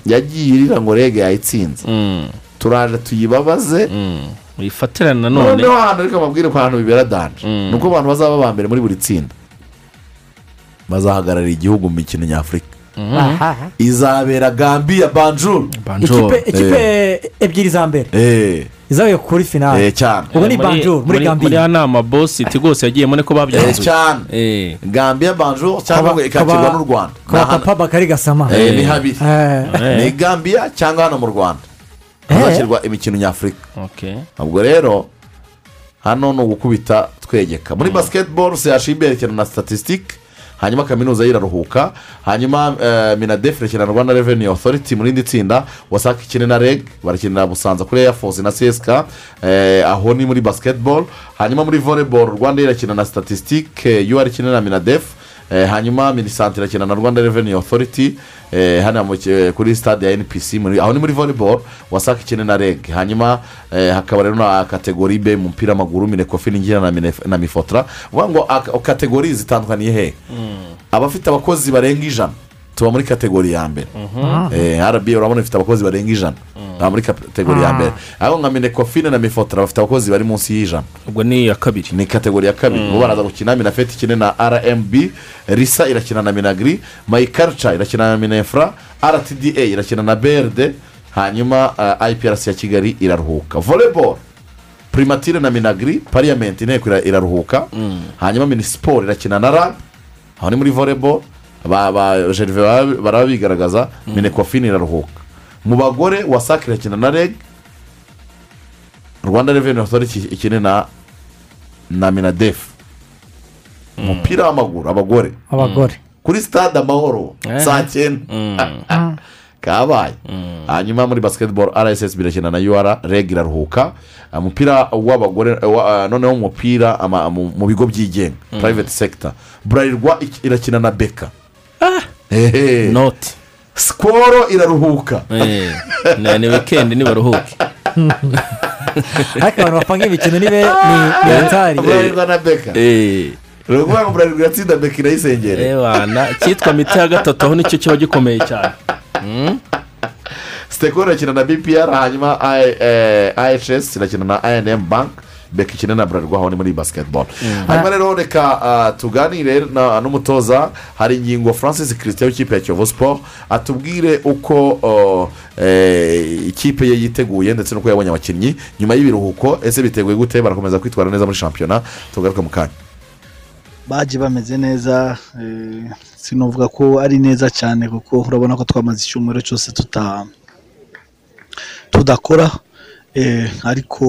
yagiye irira ngo rege yayitsinze. Mm, turaje tuyibabaze. Mm. uyifatirane nanone noneho ahantu reka mabwire ko ahantu bibera danje. Mm. ni uko abantu bazaba ba mbere muri buri tsinda. Bazahagararira igihugu mu mikino nyafurika. Izabera gambiya banjuru ikipe ikipe ebyiri za mbere. Eee izavuye kuri finale. Cyane ubu ni banjuru muri muri gambiya nama bosi iti rwose yagiyemo niko Eh, babyanzuye cyane Eh, gambiya banjuru cyangwa Kaba- ikakirwa n'u rwanda kwa papa bakari gasama. Eh, ni habiri Eh, eh, ni gambiya cyangwa hano mu rwanda. Hazashyirwa imikino nyafurika. Okay. ubwo rero hano ni ugukubita twegeka. Muri basiketiboro seyashimbi yerekana na statisitike hanyuma kaminuza ye iraruhuka hanyuma eh, minadef irakina na rwanda reveni otoriti mu rindi tsinda wasake ikine na reg barakinira busanza kuri eya fosi na csk eh, aho ni muri basiketiboro hanyuma muri voleboro rwanda irakina na statisitike ur ikine na minadef Eh, hanyuma minisante irakina na rwanda reveni otoriti hano mu ki- kuri stade ya npc aho ni muri volleyball wasaka ikine na reg hanyuma eh, hakaba rero na kategori b mu mupira w'amaguru minekofi n'ingira na mifotora uvuga ngo kategori zitandukaniye he? Abafite abakozi barenga ijana. Tuba muri kategori ya mbere. Eh, rba urabona ifite abakozi barenga ijana. Baba muri kategori ya mbere. Aho nka minekofine na mifotora bafite abakozi bari munsi y'ijana. Ubwo ni iya kabiri. Ni kategori ya kabiri. Ubu baraza gukina minafeti ikine na rmb risa irakina na minagiri mayikarica irakina na minefura rtda irakina na brd hanyuma uh, iprc ya kigali iraruhuka. Volleyball primatire na minagiri pariyamenti inteko ira- iraruhuka. Hanyuma minisiporo irakina na rag aho ni muri volleyball. Ba ba jerive baraba- baraba bigaragaza minekofine iraruhuka mu bagore wasake irakina na reg rwanda reveni otoriti ikine na na minadefu umupira w'amaguru abagore. Abagore. Kuri stade amahoro Eh. saa cyenda. Kabaye. Hanyuma muri basiketiboro rssb irakina na ur reg iraruhuka. Umupira w'abagore wa- noneho umupira mu bigo byigenga private sector. Burarirwa irakina na beka. Noti sikoro iraruhuka. Eh, ni- ni wikendi nibaruhuke ariko abantu bapanga imikino ni hatari. Burarirwa na beka. Eh. ni ukuvuga ngo burarirwa iratsinda beka irayisengera wana cyitwa miti ya gatatu aho ni cyo kiba gikomeye cyane. Mm. sitekoro irakina na bpr hanyuma eh, ihs irakina na inm bank. Beka ikina na burarirwa aho ni muri basiketiboro hanyuma rero reka ah, tuganire n'umutoza hari ingingo francis christian w'ikipe ya kiyovu siporo atubwire uko eh, ikipe ye yiteguye ndetse n'uko yabonye abakinnyi. Nyuma y'ibiruhuko ese biteguye gute? Barakomeza kwitwara neza muri shampiyona. Tugaruke mu kanya. Baje bameze neza eh, sinavuga ko ari neza cyane kuko urabona ko twamaze icyumweru cyose tudakora eh, ariko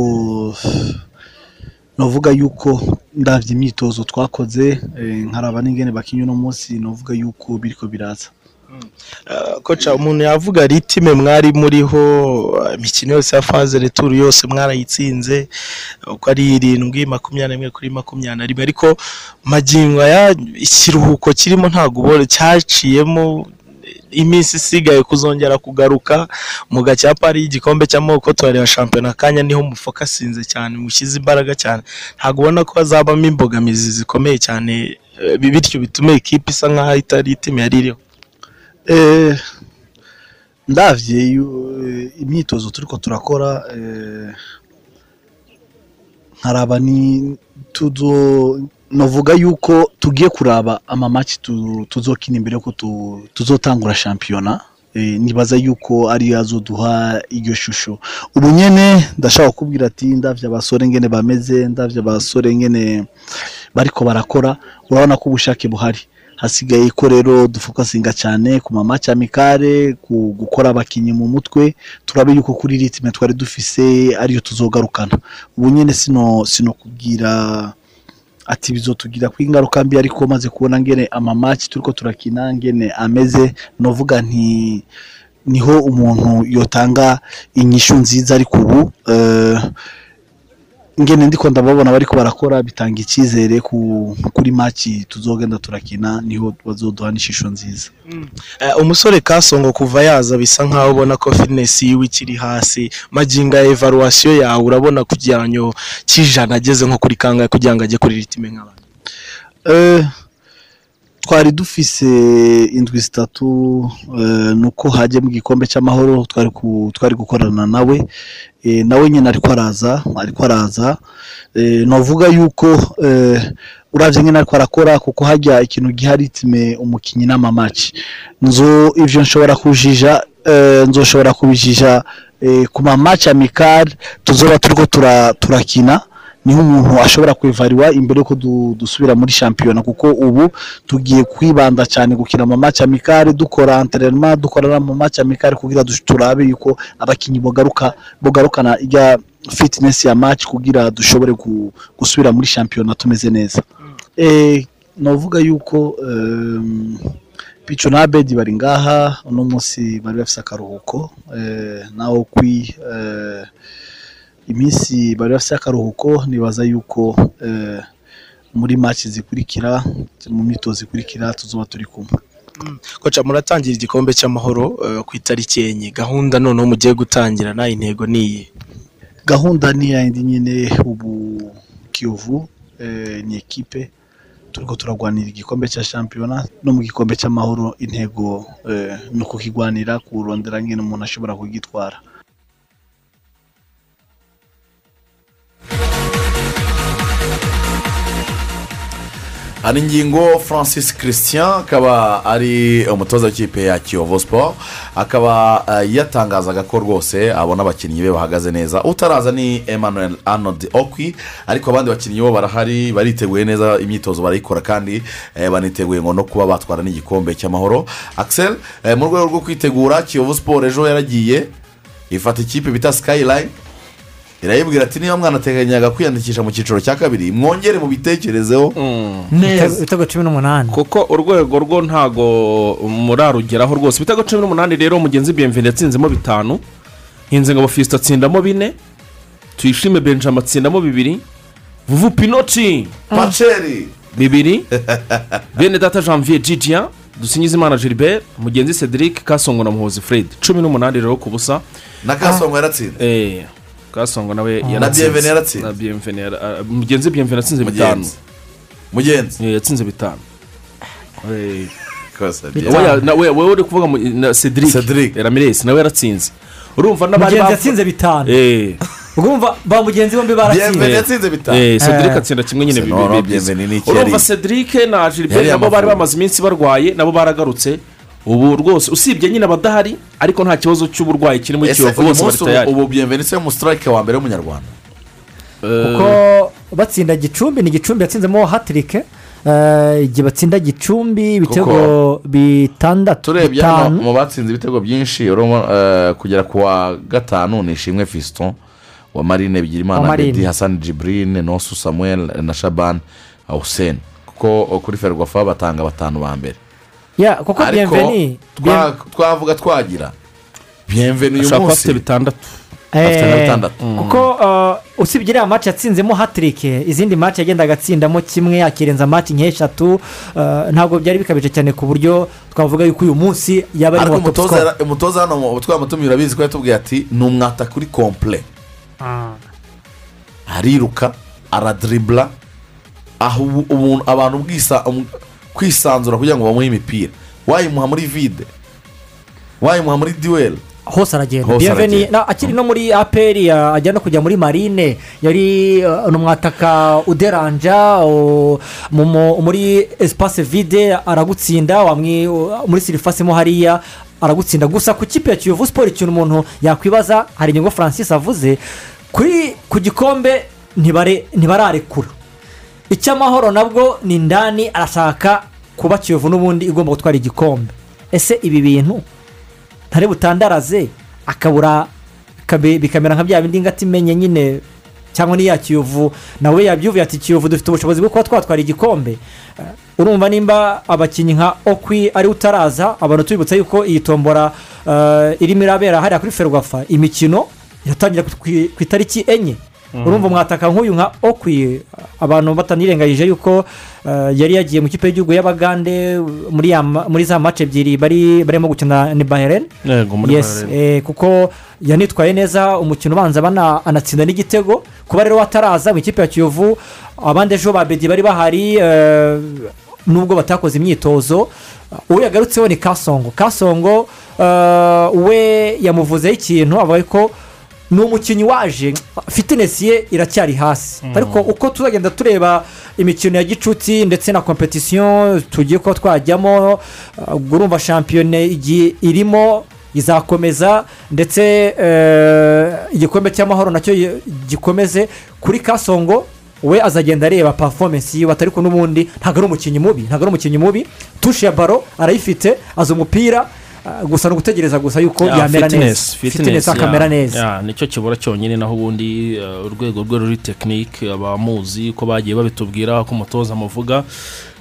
navuga yuko ndabya imyitozo twakoze eh, nkaraba n'ingene bakinnye uno munsi navuga yuko biriko biraza. Koca umuntu yavuga ritime mwari muriho eh, imikino yose ya faze returu yose mwarayitsinze uko ari irindwi makumyabiri n'imwe kuri makumyabiri rimwe. Ariko magingo aya ikiruhuko kirimo ntabwo ubona cyaciyemo iminsi isigaye kuzongera kugaruka mu gace pari y'igikombe cy'amoko turareba shampiyona akanya ni ho mufokasinze cyane mushyize imbaraga cyane. Ntabwo ubona ko hazabamo imbogamizi zikomeye cyane eh, bityo bituma ikipe isa nk'aho itari itime yari iriho. Eh, ndavye yu- eh, imyitozo turiko turakora eh, nkaraba ni tuzo novuga yuko tugiye kuraba amamaci tu- tuzokina imbere tu- tuzotangura shampiyona. Eh, nibaza yuko ari azoduha iryo shusho. Ubu nyene ndashaka kukubwira ati ndavye abasore ngene bameze ndavye abasore ngene bariko barakora. Urabona ko ubushake buhari. Hasigaye ko rero dufokasinga cyane ku mamaci amikare ku gukora abakinnyi mu mutwe. Turabe yuko kuri ritime twari dufise ariyo tuzogarukana. Ubu nyine sino sino kubwira ati bizotugira ko ingaruka mbi ariko maze kubona ngene amamaci turiko turakina ngene ameze. Novuga nti ni ho umuntu yotanga inyishu nziza ariko ubu eh, ngene ndiko ndababona bariko barakora bitanga icyizere ku kuri maci tuzogenda turakina ni ho bazoduha n'ishusho nziza. Eh, umusore kasongo kuva yaza bisa nkaho ubona ko fitness yiwe ikiri hasi. Magingo ya evaluation yawe urabona ku kijyanyo cy'ijana ageze nko kuri kangahe kugira ngo ajye kuri ritime nk'abandi Eh, twari dufise indwi zitatu eh, nuko hajye mu gikombe cy'amahoro twari gukorana nawe. Eh, nawe nyine ariko araza ariko araza. Eh, novuga yuko uravye nyine ariko arakora kuko hajya ikintu giha ritime umukinnyi n'amamaci nzo ivyo nshobora kujija nzoshobora kubijija ku mamaci amikari tuzoba turiko tura- turakina. Ni ho umuntu ashobora kwivariwa imbere yuko du- dusubira muri shampiyona kuko ubu tugiye kwibanda cyane gukina mu match amikare dukora entraînement dukora mu match amikare kugira turabe yuko abakinnyi bogaruka bogarukana ijya fitness ya match kugira dushobore gu- gusubira muri shampiyona tumeze neza. Eh navuga yuko em, pico na abedi bari ngaha uno munsi bari bafite akaruhuko eh, naho kwi eh, iminsi bari bafite akaruhuko nibaza yuko eh, muri match zikurikira mu myitozo ikurikira tuzoba turi kumwe. Koca muratangira igikombe cy'amahoro eh, ku itariki enye. Gahunda noneho mugiye gutangira na yo intego ni iyi gahunda ni yayindi nyine ubu kiyovu eh, ni ekipe turiko turagwanira igikombe cya shampiyona no mu gikombe cy'amahoro intego ni ukukigwanira kurondera nyine umuntu ashobora kugitwara. Hari ingingo francis christian akaba ari umutoza w'ikipe ya kiyovu siporo akaba eh, yatangazaga ko rwose abona abakinnyi be bahagaze neza. Utaraza ni emmanuel arnold okwi ariko abandi bakinnyi bo barahari bariteguye neza imyitozo barayikora kandi eh, baniteguye ngo no kuba batwara n'igikombe cy'amahoro. Axel eh, mu rwego rwo kwitegura kiyovu siporo ejo yaragiye ifata ikipe bita skyline. Irayibwira ati niba mwanateganyaga kwiyandikisha mu cyiciro cya kabiri mwongere mu bitekerezeho neza ibitego cumi n'umunani. Kuko urwego rwo ntago murarugeraho rwose. Ibitego cumi n'umunani rero mugenzi biyemvire yatsinzemo bitanu. Hinzengabo fisito atsindamo bine tuyishime benjamin atsindamo bibiri vuvu pinoti paceri bibiri bene data janvier jijiya dusinyizimana gilbert mugenzi cedric kasongo na muhozi fred. Cumi n'umunani rero ku busa. Na kasongo yaratsinze. Eee kasongo nawe yaratsinze. na Bienvenu yara- ah, mugenzi biyemvire yatsinze bitanu. Mugenzi. Eh, yatsinze bitanu. Eh. Wowe uri kuvuga na cedric ramirez nawe yaratsinze. Urumva n'abari mugenzi yatsinze bitanu. Eh. urumva ba mugenzi bombi baratsinze. Eh, cedric atsinda kimwe nyine urumva cedric na Yari nabo bari bamaze iminsi barwaye nabo baragarutse. Ubu rwose usibye nyine abadahari ariko nta kibazo cy'uburwayi kiri muri ese kiyovu bose bari tayari ubu biyemveni se umusitarike wa mbere w'umunyarwanda? Kuko batsinda gicumbi ni gicumbi yatsinzemo hatirike igihe batsinda gicumbi ibitego bitandatu turebye hano bitanu. mu batsinze ibitego byinshi eh, kugera ku wa gatanu ni ishimwe fiston wa marine bigirimana bedi hasani jibrine nosu samuel na shaban hussein. Kuko kuri ferwafa batanga batanu ba mbere. Kuko biyemveni twa- twavuga twagira. Biyemveni uyu munsi. afite bitandatu afite na Eh, bitandatu kuko uh, usibye iriya maci yatsinzemo hatirike izindi maci yagendaga atsindamo kimwe akirenza maci nk'eshatu. Uh, ntabwo byari bikabije cyane ku buryo twavuga yuko uyu munsi yaba ari mu top umutoza hano mu- twamutumiye urabizi ko yatubwiye ati ni umwata kuri kompure ariruka aradiribura aho ubu- umuntu abantu bwisa um- kwisanzura kugira ngo bamuhe imipira. Wayimuha muri vide wayimuha muri duweli hose aragenda. Na- akiri no muri aperi ajya no kujya muri marine yari umwataka uderanja uh, mu- muri esipase vide aragutsinda uh, muri sirifasi mo hariya aragutsinda. Gusa ku kipe ya kiyovu siporo ikintu umuntu yakwibaza hari inyungu francis avuze kuri ku gikombe ntibararekura icy'amahoro nabwo ni ndani arashaka kuba kiyovu n'ubundi igomba gutwara igikombe. Ese ibi bintu ntare butandaraze? Akabura bikamera nka bya bindi ngati imenye nyine cyangwa n'iya kiyovu nawe yabyuvuye ati kiyovu dufite ubushobozi bwo kuba twatwara igikombe. Eh, urumva nimba abakinnyi nka okwi ari utaraza abantu tubibutsa yuko iyi tombora eh, irimo irabera hariya kuri ferwafa. Imikino iratangira ku itariki enye. Urumva mwataka nk'uyu nka okwi. Abantu batanirengagije yuko eh, yari yagiye mu kipe y'igihugu y'abagande muri za mace ebyiri bari barimo gukina ni baheren eh, kuko yanitwaye neza umukino ubanza anatsinda n'igitego. Kuba rero wataraza mu ikipe ya kiyovu abandi ejo ba bedi bari bahari eh, nubwo batakoze imyitozo uwo yagarutseho ni kasongo. Kasongo we yamuvuzeho ikintu avuga ko ni umukinnyi waje fitinesi ye iracyari hasi Mm. ariko uko tuzagenda tureba imikino ya gicuti ndetse na kompetisiyo tugiye kuba twajyamo uh, urumva shampiyona igiye irimo izakomeza ndetse eh, igikombe cy'amahoro na cyo gikomeze kuri kasongo we azagenda areba performance yiwe atari ko n'ubundi ntabwo ari umukinnyi mubi ntabwo ari umukinnyi mubi tushe ya baro arayifite azi umupira gusa ni ugutegereza gusa yuko Ya, yamera fitness, neza fitinesi ya, akamera neza. ni cyo kibura cyonyine naho ubundi eh, urwego rwe ruri tekinike abamuzi ko bagiye babitubwira ko umutoza amuvuga.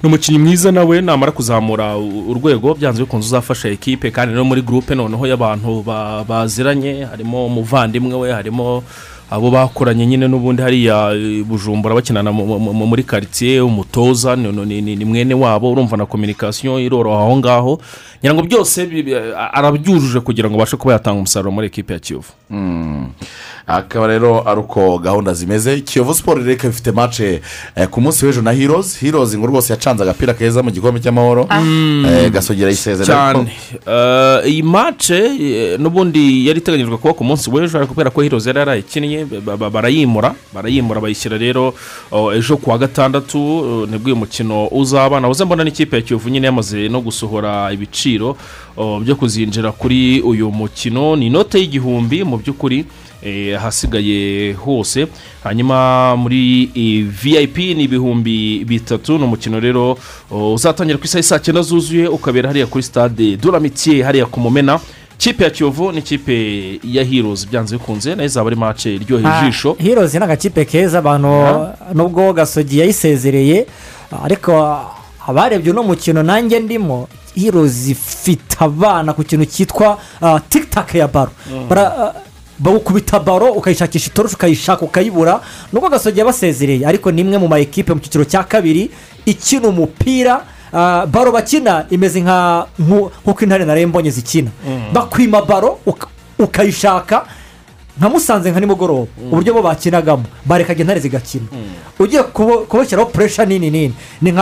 Ni umukinnyi mwiza nawe namara kuzamura urwego byanze bikunze uzafasha ekipe kandi no muri gurupe noneho y'abantu ba- baziranye harimo umuvandimwe we harimo abo bakoranye nyine n'ubundi hariya i bujumbura bakinana mu- mu- mu- muri karitsiye umutoza ni- mwene wabo urumva na kominikasiyo iroroha aho ngaho ngira ngo byose arabyujuje kugira ngo abashe kuba yatanga umusaruro muri ekipe ya kiyovu Mm. Akaba rero ari uko gahunda zimeze. Kiyovu siporo reka ifite mace eh, ku munsi w'ejo na hirozi hirozi ngo rwose yacanze agapira keza mu gikombe cy'amahoro. Eh, gasogera isezerano cyane. Eh, iyi mace n'ubundi yari iteganyijwe kuba ku munsi w'ejo ariko kubera ko hirozi yari yarayikinnye ba- ba- barayimura. Barayimura bayishyira rero ejo ku wa gatandatu ni bwo uyu mukino uzaba nahoze mbona n'ikipe ya kiyovu nyine yamaze no gusohora ibiciro byo kuzinjira kuri uyu mukino. Ni inote y'igihumbi mu by'ukuri. Ahasigaye hose. Hanyuma muri eh, vip ni ibihumbi bitatu. Ni umukino rero uzatangira ku isaha saa cyenda zuzuye ukabera hariya kuri stade duramitiye hariya ku mumena. Kipe ya kiyovu n'ikipe ya hirozi byanze bikunze na yo izaba ari mace iryoheye Ah, ijisho. Hirozi ni agakipe keza abantu nubwo gasogi yayisezereye ariko abarebye uno mukino nanjye ndimo hirozi ifite abana ku kintu cyitwa ah, tikitake ya baro Bawukubita baro ukayishakisha itoroshi ukayishaka ukayibura nubwo gasogi yabasezereye. Ariko ni imwe mu ma ekipe mu cyiciro cya kabiri ikina umupira ah, baro bakina imeze nka nku- nk'uko intare na mbonye zikina. Bakwima baro uka- ukayishaka nka musanze nka nimugoroba. Uburyo bo bakinagamo. Barekaga intare zigakina. Ugiye kubo- kubashyiraho puresha nini nini. Ni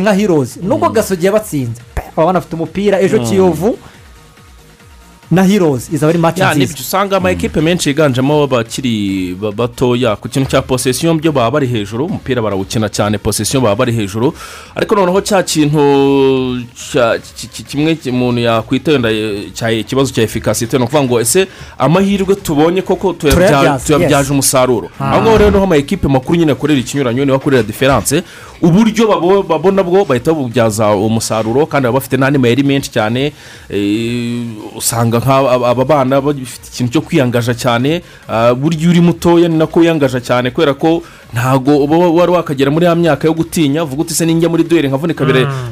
nka hirozi nubwo gasogi yabatsinze. Pe, baba banafite umupira. Ejo Mm. kiyovu na hirozi izaba ari maci nziza ni byo usanga ama ekipe menshi yiganjemo abakiri ba- batoya ku kintu cya posesiyo byo baba bari hejuru umupira barawukina cyane posesiyo baba bari hejuru. Ariko noneho cya kintu kimwe ki- umuntu yakwita wenda eh, cya ikibazo cya efikasite ni ukuvuga ngo ese amahirwe tubonye koko tuyabyaje umusaruro? Ah. aho ngaho rero ni ho ama ekipe makuru nyine akorera ikinyuranyo ni ho akorera diferanse uburyo babo- babona bwo bahita babubyaza umusaruro kandi baba bafite n'andi mayeri menshi cyane eh, usanga aba bana bafite ikintu cyo kwiyangaja cyane burya uri mutoya ni nako wiyangaja cyane kubera ko ntabwo uba wari wakagera muri ya myaka yo gutinya uvuga uti se ninjya muri duweri nkavunika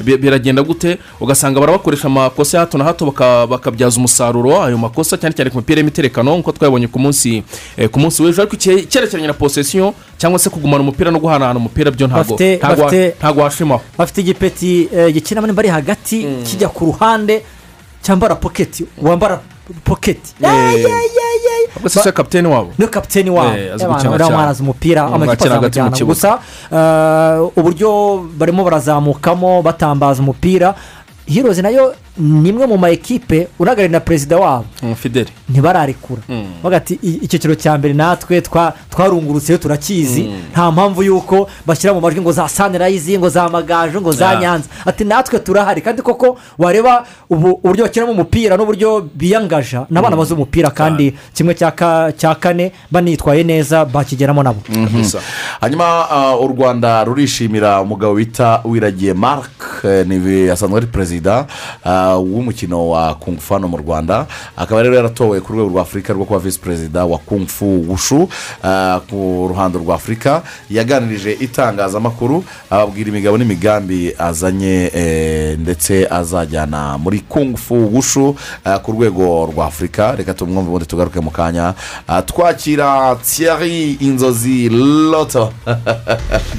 bi- biragenda gute? Ugasanga barabakoresha amakosa ya hato na hato baka- bakabyaza umusaruro ayo makosa cyane cyane ku mipira y'imiterekano nk'uko twabonye ku munsi eh, ku munsi w'ejo. Ariko icye- icyerekeranye na posesiyo cyangwa se kugumana umupira no guhanahana umupira byo ntabwo ntabwo washimaho. bafite igipeti eh, gikina nimba ari hagati kijya ku ruhande cyambara poketi wambara poketi ahubwo se se kapitene wabo ni we kapiteni wabo Eh, azi Abantu gukina bariya cyane. mwarazi umupira amakipe azamujyana gusa eh, uburyo barimo barazamukamo batambaza umupira hirozi na yo ni imwe mu ma ekipe unagarira na perezida wabo. Mm, fideli ntibararekura bavuga ati "I- icyiciro cya mbere natwe twa- twarungurutseyo turakizi. Nta mpamvu y'uko bashyira mu majwi ngo za sanirayizi ngo za magaju ngo za nyanza. Ati natwe turahari. Kandi koko wareba ubu- uburyo bakinamo umupira n'uburyo biyangaja n'abana bazi umupira kandi kimwe cya ka- cya kane banitwaye neza bakigeramo nabo. Hanyuma ah, u rwanda rurishimira umugabo bita wiragiye marc eh, ni asanzwe ari perezida ah, w'umukino wa kungufu hano mu rwanda. Akaba rero yaratowe ku rwego rwa afurika rwo kuba visi perezida wa kungufu wushu ah, ku ruhando rwa afurika. Yaganirije itangazamakuru ababwira imigabo n'imigambi azanye eh, ndetse azajyana muri kungufu wushu ah, ku rwego rwa afurika. Reka tumwumve ubundi tugaruke mu kanya. Ah, twakira thierry inzozi loto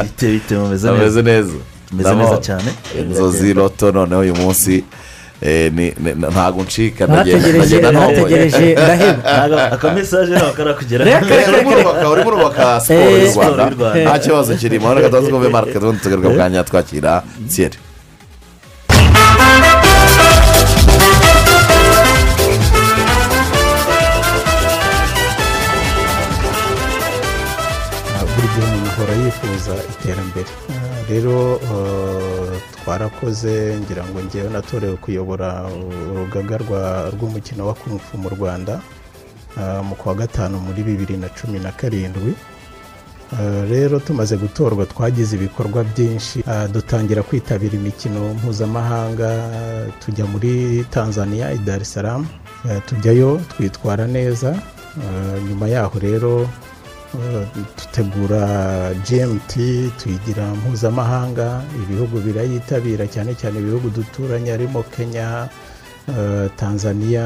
bite bite mumeze neza? ameze neza cyane. inzozi loto noneho uyu munsi. Ntabwo ncika ndagenda ndaheba. Ntabwo akamesaje ntabwo karakugera urimo urubaka siporo Eh, y'u rwanda nta kibazo kirimo reka tubanze twumve marike tubundi tugaruka mu kanya twakira thierry buri gihe umuntu ahora yifuza iterambere Ah, rero ah, twarakoze ngira ngo ngewe natorewe kuyobora urugaga rw'umukino wa kungufu mu rwanda ah, mu kwa gatanu muri bibiri na cumi na karindwi. Eh, rero tumaze gutorwa twagize ibikorwa byinshi. Dutangira kwitabira imikino mpuzamahanga tujya muri tanzania i dar es salaam. Tujyayo twitwara neza. Nyuma yaho rero dutegura gmt tuyigira mpuzamahanga ibihugu birayitabira cyane cyane ibihugu duturanye harimo kenya eh, tanzania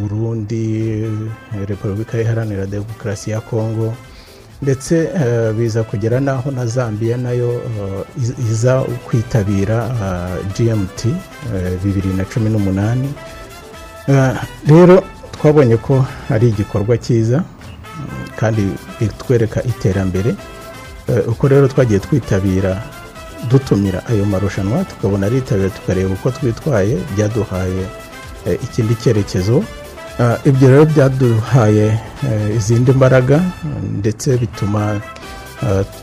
burundi repubulika iharanira demokarasi ya kongo ndetse eh, biza kugera n'aho na zambia na yo eh, iz- iza kwitabira eh, gmt eh, bibiri na cumi n'umunani. Eh, rero twabonye ko ari igikorwa cyiza. Kandi bitwereka iterambere Eh, uko rero twagiye twitabira dutumira ayo marushanwa tukabona aritabira tukareba uko twitwaye byaduhaye eh, ikindi cyerekezo. Ah, ibyo rero byaduhaye eh, izindi mbaraga ndetse bituma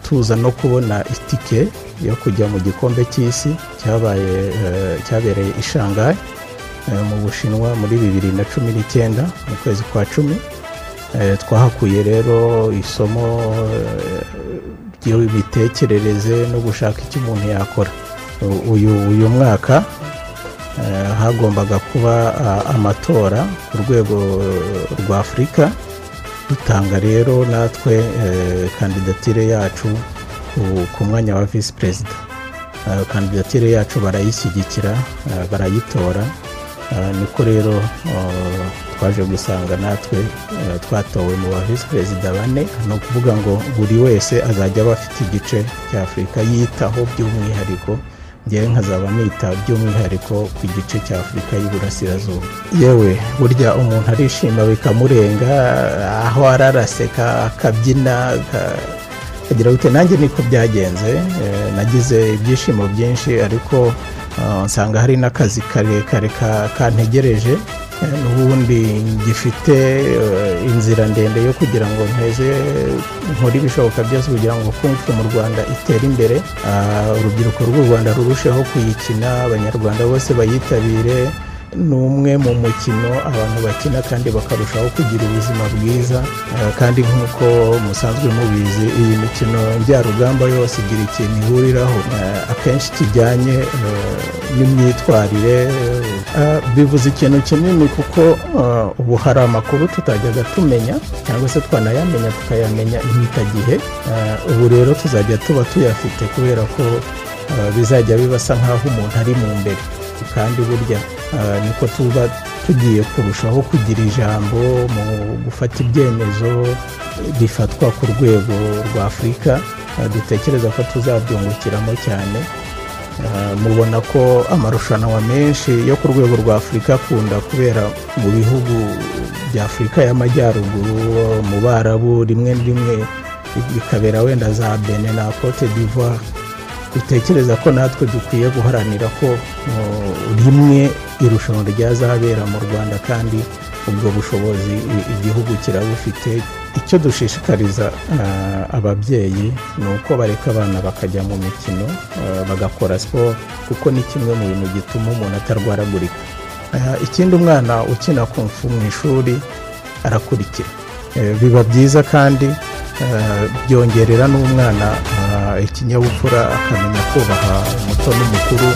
tuza no kubona itike yo kujya mu gikombe cy'isi cyabaye eh, cyabereye i eh, mu bushinwa muri bibiri na cumi n'icyenda mu kwezi kwa cumi. Eh, twahakuye rero isomo eh, ry'imitekerereze no gushaka icyo umuntu yakora. Uyu mwaka eh, hagombaga kuba amatora ku rwego rwa afurika. Dutanga rero natwe eh, kandidatire yacu ku- mwanya wa visi perezida Eh, kandidatire yacu barayishyigikira eh, barayitora. Eh, niko rero eh, twaje gusanga natwe eh, twatowe mu ba visi perezida bane. Ni ukuvuga ngo buri wese azajya aba afite igice cya afurika yitaho by'umwihariko ngewe nkazaba nita by'umwihariko ku gice cya afurika y'uburasirazuba. Yewe burya umuntu arishima bikamurenga aho araraseka akabyina aka- agira gute? Nanjye niko byagenze eh, nagize ibyishimo byinshi ariko ah, nsanga hari n'akazi karekare ka- kantegereje. eh, n'ubundi ngifite eh, inzira ndende yo kugira ngo nteze nkore ibishoboka byose kugira ngo kumfu mu rwanda itere imbere. Ah, urubyiruko rw'u rwanda rurusheho kuyikina abanyarwanda bose bayitabire. Ni umwe mu mukino abantu bakina kandi bakarushaho kugira ubuzima bwiza. Eh, kandi nk'uko musanzwe mubizi iyi mikino njyarugamba yose igira ikintu ihuriraho. Eh, akenshi kijyanye eh, n'imyitwarire bivuze ikintu kinini kuko ubu hari amakuru tutajyaga tumenya cyangwa se twanayamenya tukayamenya impitagihe ubu rero tuzajya tuba tuyafite kubera ko bizajya bibasa nk'aho umuntu ari mu mbere. Kandi burya niko tuba tugiye kurushaho kugira ijambo mu gufata ibyemezo bifatwa ku rwego rwa afurika Ah, dutekereza ko tuzabyungukiramo cyane. Ah, mubona ko amarushanwa menshi yo ku rwego rwa afurika akunda kubera mu bihugu bya afurika y'amajyaruguru mu barabu rimwe rimwe bikabera wenda za bene na cote d'ivoire. Dutekereza ko natwe dukwiye guharanira ko rimwe irushanwa ryazabera mu rwanda kandi ubwo bushobozi igihugu kirabufite. Icyo dushishikariza ababyeyi ni uko bareka abana bakajya mu mikino bagakora siporo kuko ni kimwe mu bintu gituma umuntu atarwaragurika. Ikindi umwana ukina kumfu mu ishuri arakurikira. Biba byiza kandi eh, byongerera n'umwana ah, ikinyabupfura akamenya kubaha umuto n'umukuru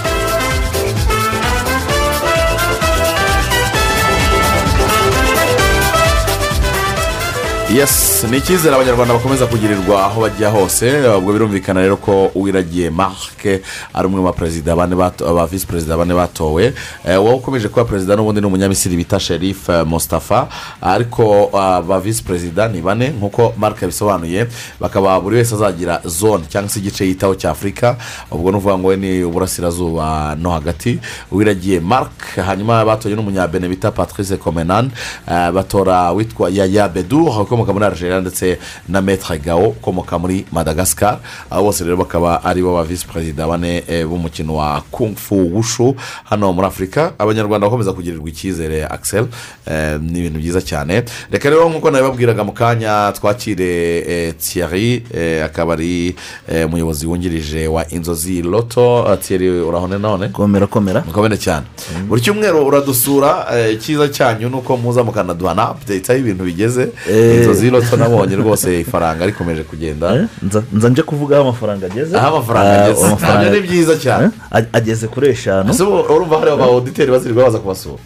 yes ni icyizere abanyarwanda bakomeza kugirirwa aho bajya hose. Ubwo birumvikana rero ko uwiragiye marike ari umwe mu baperezida bane ba visi perezida bane batowe. Eh, wowe ukomeje kuba perezida n'ubundi ni umunyamisiri bita sherif eh, mustafa ariko ba visi perezida ni bane nk'uko marike yabisobanuye bakaba buri wese azagira zone cyangwa se igice yitaho cya afurika ubwo ni ukuvuga ngo we ni uburasirazuba no hagati. Uwiragiye marike hanyuma batoye n'umunyabene bita patrice comenan eh, batora witwa yaya bedu ukomoka muri algeria ndetse na metre gao ukomoka muri madagascar bose rero bakaba ari bo ba visi perezida bane eh, b'umukino wa kung fu wushu hano muri afurika abanyarwanda bakomeza kugirirwa icyizere axel eh, ni ibintu byiza cyane reka rero nk'uko nabibabwiraga mu kanya twakire eh, thierry eh, akaba ari eh, umuyobozi wungirije wa inzozi loto Eh, thierry urahone none komera komera mukomere cyane buri cyumweru uradusura eh, icyiza cyanyu ni uko muza mukanaduha na apudeti aho ibintu bigeze Eh, inzozi roto nabonye rwose ifaranga rikomeje kugenda. Nza nza nje kuvuga aho amafaranga ageze. Aho amafaranga Ah, ageze. Nabyo ni byiza cyane. Eh, a- ageze kuri eshanu. Urumva hari aba oditeri bazirirwa baza kubasura?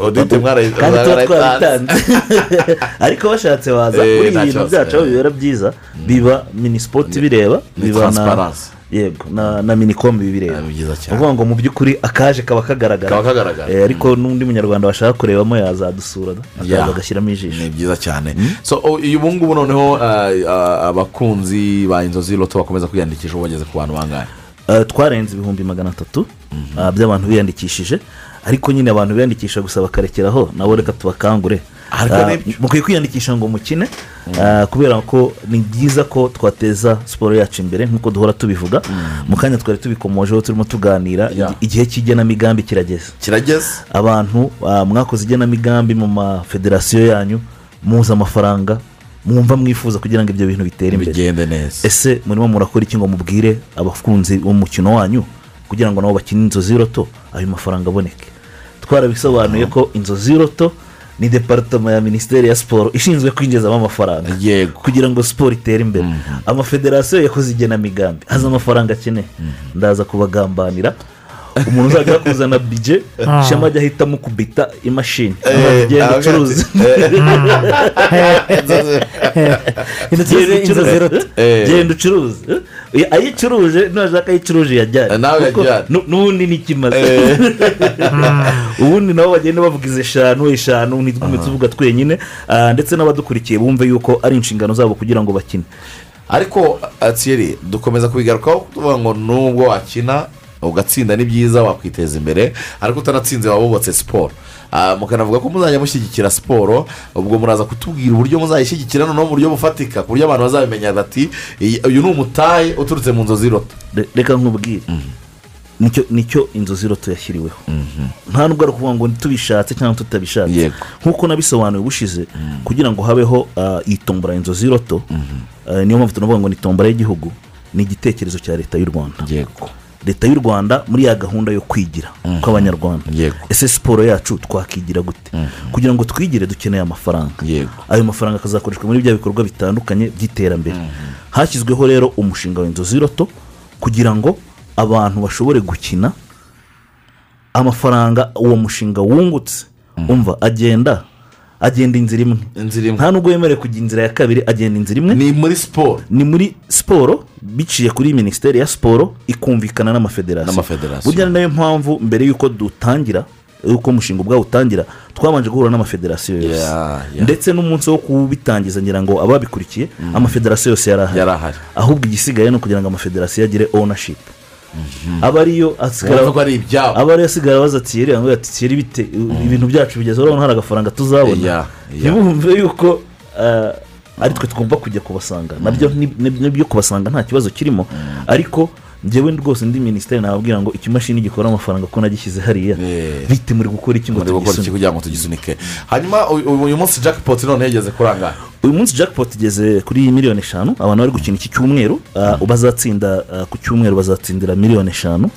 Odite mwarayi- kandi tuba mwarayitanze. twabitanze. Ariko bashatse waza Eh, kuri ibintu kibazo, byacu aho eh. bibera byiza biba minisipoti bireba biba na. Yego na minicom bireba ni ukuvuga ngo mu by'ukuri akaje kaba kagaragara. Eh, ariko n'undi munyarwanda washaka kurebamo yazadusura agashyiramo ijisho. ni byiza cyane. So o- uyu ngubu noneho ah, ah, abakunzi ba inzozi roto bakomeza kwiyandikisha ubu bageze ku bantu bangahe Eh, twarenze ibihumbi magana atatu ah, by'abantu biyandikishije. Ariko nyine abantu biyandikisha gusa bakarekeraho nabo reka tubakangure. Mukwiye kwiyandikisha ngo mukine. Ah, kubera ko ni byiza ko twateza siporo yacu imbere nk'uko duhora tubivuga. Mu kanya twari tubikomojeho turimo tuganira. Igihe cy'igenamigambi kirageze. Kirageze. Abantu ah, mwakoze igenamigambi mu mafederasiyo yanyu muzi amafaranga mwumva mwifuza kugira ngo ibyo bintu bitere imbere. Bigende neza. Ese murimo murakora iki ngo mubwire abakunzi b'umukino wanyu kugira ngo nabo bakine inzozi roto ayo mafaranga aboneke? Twarabisobanuye ko inzozi roto ni deparitoma ya minisiteri ya siporo ishinzwe kwinjizamo amafaranga. Kugira ngo siporo itere imbere. Amafederasiyo yakoze igenamigambi. Azi amafaranga akeneye ndaza kubagambanira. Umuntu uzajya kuzana bije Ah. shema ajya ahita amukubita imashini Eh, genda ah, ucuruze Intoki Genda ucuruze. Eh. Eh, ayicuruje nashaka ayicuruje yajyane Nawe Kuko yajyane. nu- n'ubundi ni ikimaze Eh. ubundi nabo bagenda bavuga izi eshanu eshanu ntitwume tuvuga twenyine. Ah, ndetse n'abadukurikiye bumve yuko ari inshingano zabo kugira ngo bakine. Ariko atiyeri dukomeza kubigarukaho tuvuga ngo nubwo wakina ugatsinda ni byiza wakwiteza imbere ariko utanatsinze waba wubatse siporo. Ah, mukanavuga ko muzajya mushyigikira siporo ubwo muraza kutubwira uburyo muzayishyigikira noneho mu buryo bufatika ku buryo abantu bazabimenya bati "Iyi- uyu ni umutahe uturutse mu nzozi roto Re- reka nkubwire. Nicyo ni cyo inzozi roto yashyiriweho. Nta nubwo ari ukuvuga ngo tubishatse cyangwa tutabishatse nk'uko nabisobanuye ubushize kugira ngo habeho ah, iyi tombora inzozi roto ah, niyo mpamvu tunavuga ngo ni tombora y'igihugu ni igitekerezo cya leta y'u rwanda. Leta y'u rwanda muri ya gahunda yo kwigira kw'abanyarwanda. Ese siporo yacu twakigira gute? Kugira ngo twigire dukeneye amafaranga. Ayo mafaranga akazakoreshwa muri bya bikorwa bitandukanye by'iterambere. Hashyizweho rero umushinga w'inzozi roto kugira ngo abantu bashobore gukina amafaranga uwo mushinga wungutse umva agenda agenda inzira imwe. Nta nubwo yemerewe kujya inzira ya kabiri agenda inzira imwe. Ni muri siporo ni muri siporo biciye kuri minisiteri ya siporo ikumvikana n'amafederasiyo. Burya ni na yo mpamvu mbere y'uko dutangira y'uko umushinga ubwawo utangira twabanje guhura n'amafederasiyo yose. Ndetse n'umunsi wo kubitangiza ngira ngo ababikurikiye amafederasiyo yose yari ahari ahubwo igisigaye ni ukugira ngo amafederasiyo agire ownership. Aba ariyo asigara ibyabo. aba ariyo asigara baza tiyeri ngo ati tiyeri bite? Ibintu byacu bigeze urabona hari agafaranga tuzabona. Ntibumve yuko ah, ari twe tugomba kujya kubasanga. Nabyo ni- ni- ni byo kubasanga nta kibazo kirimo. Ariko njyewe rwose ndi minisiteri nababwira ngo ikimashini gikora amafaranga ko nagishyize hariya. Bite muri gukora iki ngo tugisunike. Hanyuma uyu munsi jackpot none yageze kuri angahe uyu munsi jackpot igeze kuri miliyoni eshanu abantu bari gukina iki cyumweru ah, bazatsinda ah, ku cyumweru bazatsindira miliyoni eshanu.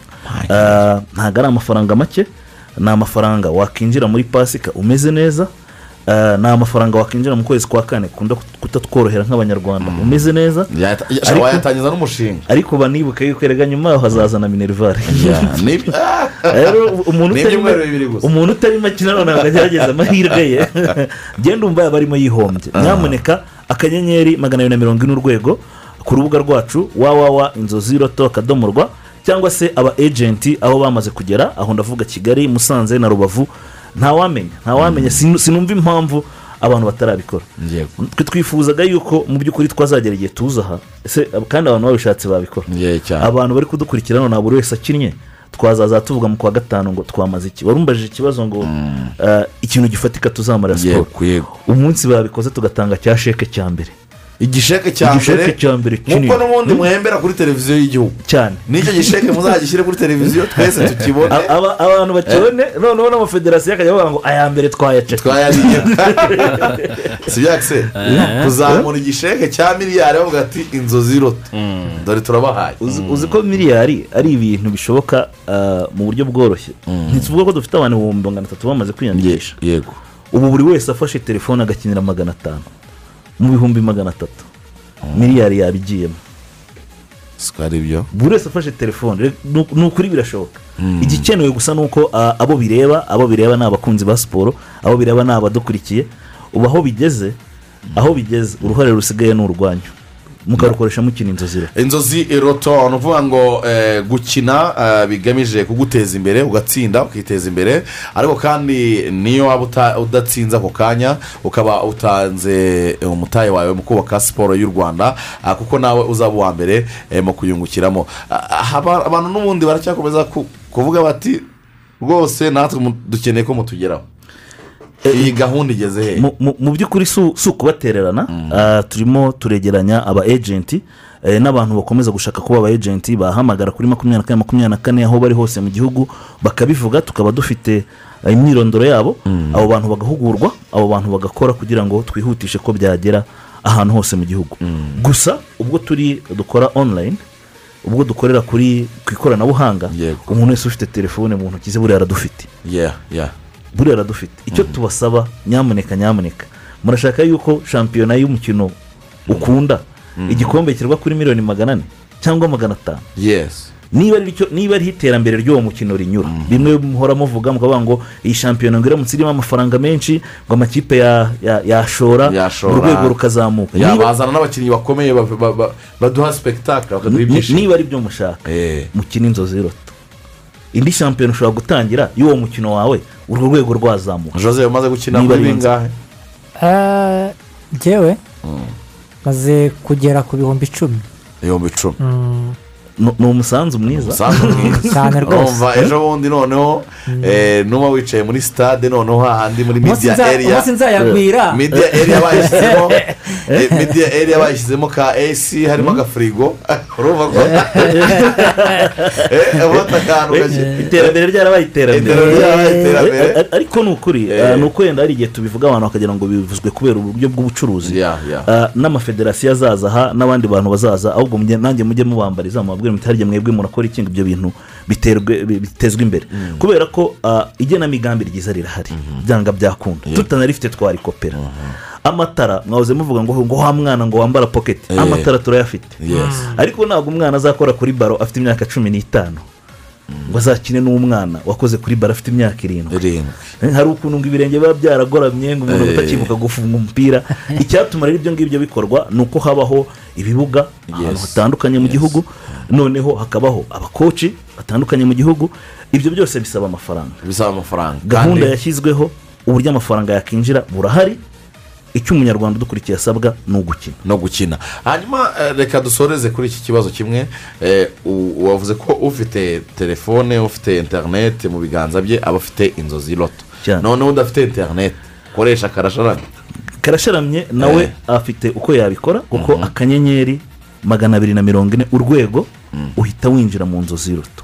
Ah, ntabwo ari amafaranga make ni amafaranga wakinjira muri pasika umeze neza ni amafaranga wakinjira mu kwezi kwa kane kunda kutatworohera nk'abanyarwanda. Umeze neza? Wayatangiza n'umushinga. ariko banibuke yuko erega nyuma yaho hazazana minerivare ni byo rero umuntu Ni utarimo ibyumweru bibiri gusa. umuntu utarimo akina none ntabwo agerageza amahirwe ye. Genda umva yaba arimo yihombye. Nyamuneka akanyenyeri magana abiri na mirongo ine urwego ku rubuga rwacu wawawa inzozi roto akadomo rwa cyangwa se aba ejenti aho bamaze kugera aho ndavuga kigali musanze na rubavu ntawamenya ntawamenya Sinu- sinumva impamvu abantu batarabikora. Twe twifuzaga yuko mu by'ukuri twazagera igihe tuza aha. Ese kandi abantu babishatse babikora. Abantu bari kudukurikira none buri wese akinnye twazaza tuvuga mu kwa gatanu ngo twamaze iki? Warumbajije ikibazo ngo eh, ikintu gifatika tuzamara siporo? umunsi babikoze tugatanga cya sheke cya mbere. Igisheke cya mbere nk'uko n'ubundi muhembera kuri televiziyo y'igihugu. Cyane. N'icyo gisheke muzagishyire kuri televiziyo twese tukibone. Abantu bakibone noneho n'amafederasiyo akajya bavuga ngo aya mbere twayaceka twayariye si byakise kuzamura igisheke cya miliyari bavuga ati inzozi roto dore turabahaye. Uzi uzi ko miliyari ari ibintu bishoboka ah, mu buryo bworoshye. Ntituvuga ko dufite abantu ibihumbi magana atatu bamaze kwiyandikisha. Yego. Ubu buri wese afashe telefone agakinira magana atanu. Mu bihumbi magana atatu. Miliyari yabigiyemo. Siko ari byo buri wese afashe telefone. Ni uku- ni ukuri birashoboka. Igikenewe gusa ni uko ah, abo bireba abo bireba ni abakunzi ba siporo abo bireba ni abadukurikiye. Ubu aho bigeze aho bigeze uruhare rusigaye ni urwanyu. Mukarukoresha mukina inzozi rero inzozi roto ni ukuvuga ngo eh, gukina eh, bigamije kuguteza imbere ugatsinda ukiteza imbere. Ariko kandi niyo waba udatsinze ako kanya ukaba utanze eh, umutahe wawe mu kubaka siporo y'u rwanda ah, kuko nawe uzaba uwa mbere mu kuyungukiramo. Ah, abantu n'ubundi baracyakomeza ku- kuvuga bati rwose natwe dukeneye ko mutugeraho. Iyi gahunda igeze he? Mu- by'ukuri si ukubatererana ah, turimo turegeranya aba ejenti eh, n'abantu bakomeza gushaka kuba aba ejenti bahamagara kuri makumyabiri na kane makumyabiri na kane aho bari hose mu gihugu bakabivuga tukaba dufite eh, imyirondoro yabo abo bantu bagahugurwa abo bantu bagakora kugira ngo twihutishe ko byagera ahantu hose mu gihugu. Gusa ubwo turi dukora online ubwo dukorera kuri ku ikoranabuhanga umuntu wese ufite telefone mu ntoki ze buriya aradufite. Yeah yeah. Buriya aradufite icyo tubasaba nyamuneka nyamuneka. Murashaka yuko shampiyona y'umukino ukunda? Igikombe kirwa kuri miliyoni magana ane cyangwa magana atanu? Niba ariho iterambere ry'uwo mukino rinyura. Bimwe muhora muvuga mukavuga ngo iyi shampiyona ngo iramutse irimo amafaranga menshi ngo amakipe ya- ya- yashora urwego rukazamuka. Bazana n'abakinnyi bakomeye ba- ba- ba- baduha sipegitakara bakaduha ibyishimo. niba ari byo mushaka. Mukina inzozi roto indi shampiyona ushobora gutangira y'uwo mukino wawe urwo rwego rwazamuka jose umaze gukina muri ari bingahe? Ah, njyewe maze kugera ku bihumbi icumi. Ibihumbi icumi. Mm, ni umusanzu mwiza. umusanzu mwiza. Cyane rwose. Ejo bundi noneho eh, nuba wicaye muri stade noneho hahandi muri nza- area. umunsi nzayagwira. media area bayishyizemo eh, media area bayishyizemo ka ac harimo agafirigo urumva ko? Eh, ubona akantu gake iterambere ryarabaye iterambere. Eh, eh, ariko ni ukuri eh, ni uko wenda hari igihe tubivuga abantu bakagira ngo bivuzwe kubera uburyo bw'ubucuruzi. Eh, n'amafederasiyo azaza aha n'abandi bantu bazaza ahubwo mujye- nanjye mujye mubambariza mubabwire muti harya mwebwe murakora iki ngo ibyo bintu bitezwe imbere. Kubera ko igenamigambi ryiza rirahari. Byanga byakunda tutanarifite twarikopera. Amatara mwahoze muvuga ngo ngo wa mwana ngo wambara poketi amatara turayafite. Ariko ntabwo umwana azakora kuri baro afite imyaka cumi n'itanu. Ngo azakine n'umwana wakoze kuri baro afite imyaka irindwi. Eh, hari ukuntu ngo ibirenge biba byaragoramye ngo umuntu Eh. utakibuka gufunga umupira. Icyatuma rero ibyo ngibyo bikorwa ni uko habaho ibibuga ahantu hatandukanye mu gihugu. Noneho hakabaho abakoci batandukanye mu gihugu. Ibyo byose bisaba amafaranga. Bisaba amafaranga. Gahunda yashyizweho uburyo amafaranga yakinjira burahari. Icyo umunyarwanda udukurikiye asabwa ni ugukina. No gukina. Hanyuma eh, reka dusoreze kuri iki kibazo kimwe. Eh, wavuze ko ufite telefone ufite interineti mu biganza bye aba afite inzozi loto noneho udafite interineti koresha karasharanye karasharamye nawe afite uko yabikora kuko akanyenyeri magana abiri na mirongo ine urwego uhita winjira mu nzozi roto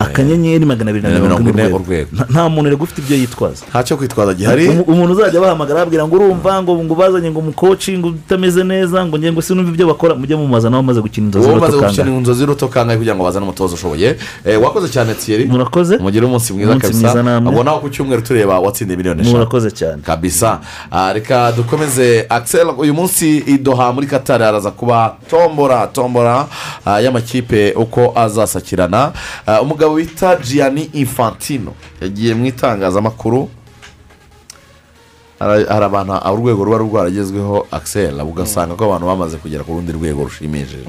akanyenyeri magana abiri na mirongo ine urwego. Nta- muntu rero ufite ibyo yitwaza. Ntacyo kwitwaza gihari. Umu- umuntu uzajya bahamagara ababwira ngo urumva ngo ngo bazanye ngo umukoci ngo utameze neza ngo ngengo sinumva ibyo bakora mujye mumubaza nawe amaze gukina inzozi wowe roto umaze gukina kangahe inzozi roto kangahe kugira ngo bazane umutoza ushoboye. Eh, wakoze cyane tiyeri murakoze? Mugire umunsi mwiza kabisa. ubwo nawe ku cyumweru tureba watsindiye miliyoni eshanu. Murakoze cyane. Kabisa. Ah, reka dukomeze. Axel uyu munsi idoha muri katari haraza kuba tombora tombora ah, y'amakipe uko azasakirana. Ah, umugabo bita gianni infantino. Yagiye mu itangazamakuru hari hari abantu ah, urwego ruba rwaragezweho axel. Ugasanga ko abantu bamaze kugera ku rundi rwego rushimishije.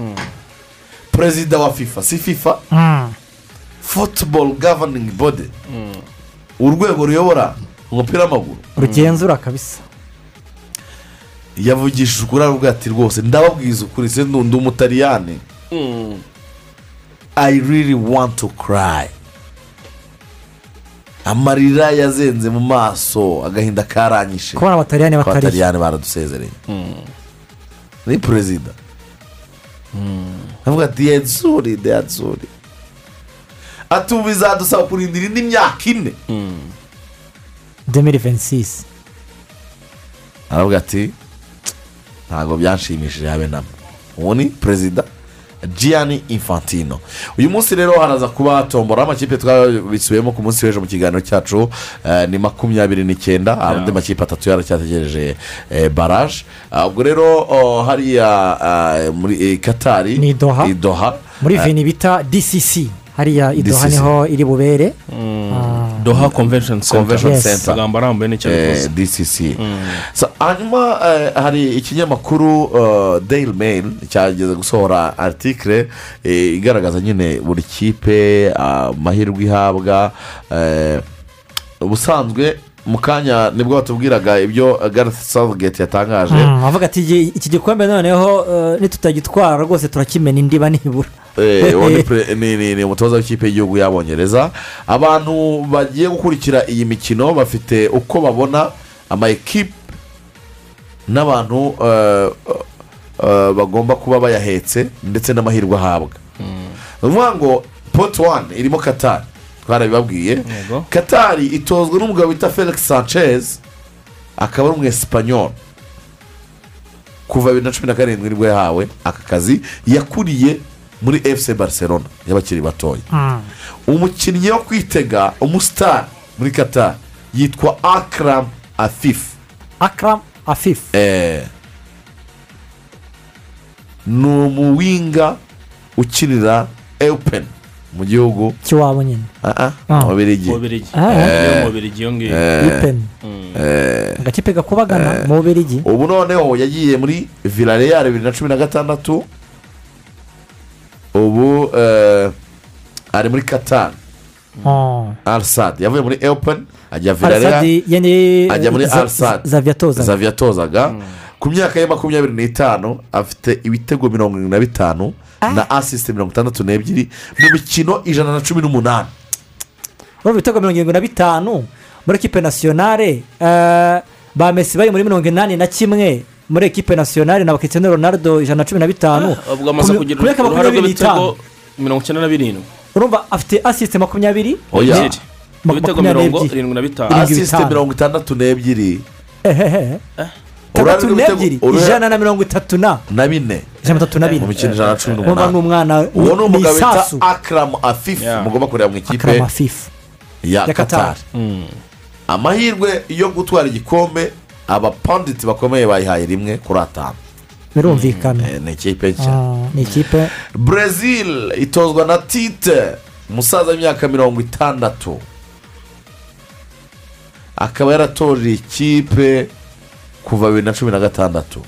Perezida wa fifa. Si fifa? Football governing body. Urwego ruyobora umupira w'amaguru. Rugenzura kabisa. Yavugishije ukuri aravuga ati rwose ndababwiza ukuri se umutariyani i really want to cry. Amarira yazenze mu maso agahinda karanyishe. Kubona abataliyani batari abataliyani baradusezereye. Ni perezida avuga ati yenzuri deyazuri ati ubu bizadusaba kurindira indi myaka ine. Demiri venisisi aravuga ati ntabwo byanshimishije habe namo uwo ni perezida gianni infantino. Uyu munsi rero haraza kuba tombora amakipe twabisubiyemo ku munsi w'ejo mu kiganiro cyacu eh, ni makumyabiri n'icyenda andi makipe atatu yaracyategereje eh, baraje ubwo rero hariya ah, muri eh, katari Ni Doha. i doha. Muri veni bita dcc hariya idoha ni ho iri bubere. Doha convention center. Convention Yes. center. Amagambo arambuye n'icyo Eh, bivuze dcc So, hanyuma eh, hari ikinyamakuru uh, daily mail cyageze gusohora article eh, igaragaza nyine buri kipe amahirwe ihabwa eh, ubusanzwe mu kanya ni bwo batubwiraga ibyo gareth southgate yatangaje. Mm, avuga ati "Iki- gikombe noneho eh, nitutagitwara rwose turakimena indiba nibura. Eh, ni umutoza w'ikipe y'igihugu y'abongereza. Abantu bagiye gukurikira iyi mikino bafite uko babona ama ekipe n'abantu eh, bagomba kuba bayahetse ndetse n'amahirwe ahabwa. Ni ukuvuga ngo poti wani irimo katari twarabibabwiye Yego. katari itozwa n'umugabo wita felix sanchez akaba ari umwesipanyol kuva bibiri na cumi na karindwi ni bwo yahawe aka kazi yakuriye muri efuse barcelona y'abakiri batoya umukinnyi wo kwitega umusitari muri katari yitwa akram afifu akram afifu Eh, ni umuwinga ukinira ewupeni mu gihugu cy'iwabo nyine Ah, Ah. ah, mu Bubiligi. mu Bubiligi. Ah. Iyo ngiyo. Agakipe gakubagana mu bubirigi ubu noneho yagiye muri villarreal bibiri na cumi na gatandatu. Ubu eh, ari muri katari Oh. arisad yavuye muri ewupeni ajya villarreal. Al-Sadd yari ajya muri Za- arisad Xavier atozaga. Xavier atozaga ku myaka ye makumyabiri n'itanu afite ibitego mirongo irindwi na bitanu. Na asisite mirongo itandatu n'ebyiri mu mikino ijana na cumi n'umunani. Urumva ibitego mirongo irindwi na bitanu muri ekipe nasiyonare eh, ba mesi bari muri mirongo inani na kimwe. Muri ekipe nasiyonare na bakitene ronaldo ijana na cumi na bitanu. Ubwo amaze Ku- kugira ku myaka uruhare makumyabiri n'itanu. mirongo icyenda na birindwi. Urumva afite asisite makumyabiri. Ma- ibitego makumyabiri mirongo irindwi na bitanu. Asisite mirongo itandatu n'ebyiri. Ehehe Uruhare tandatu n'ebyiri ijana na mirongo itatu na. Na bine ijana na mirongo itatu na bine. Mu mikino ijana na cumi n'umunani. umwana uwo ni umugabo bita akaramu afifu mugomba kureba mu ikipe ya katari Qatar. amahirwe yo gutwara igikombe abapanditsi bakomeye bayihaye rimwe kuri atanu. Birumvikana. Eh, ni ikipe nshya. Ah, ni ikipe. Brezil itozwa na tite umusaza w'imyaka mirongo itandatu. Akaba yaratoje ikipe kuva bibiri na cumi na gatandatu.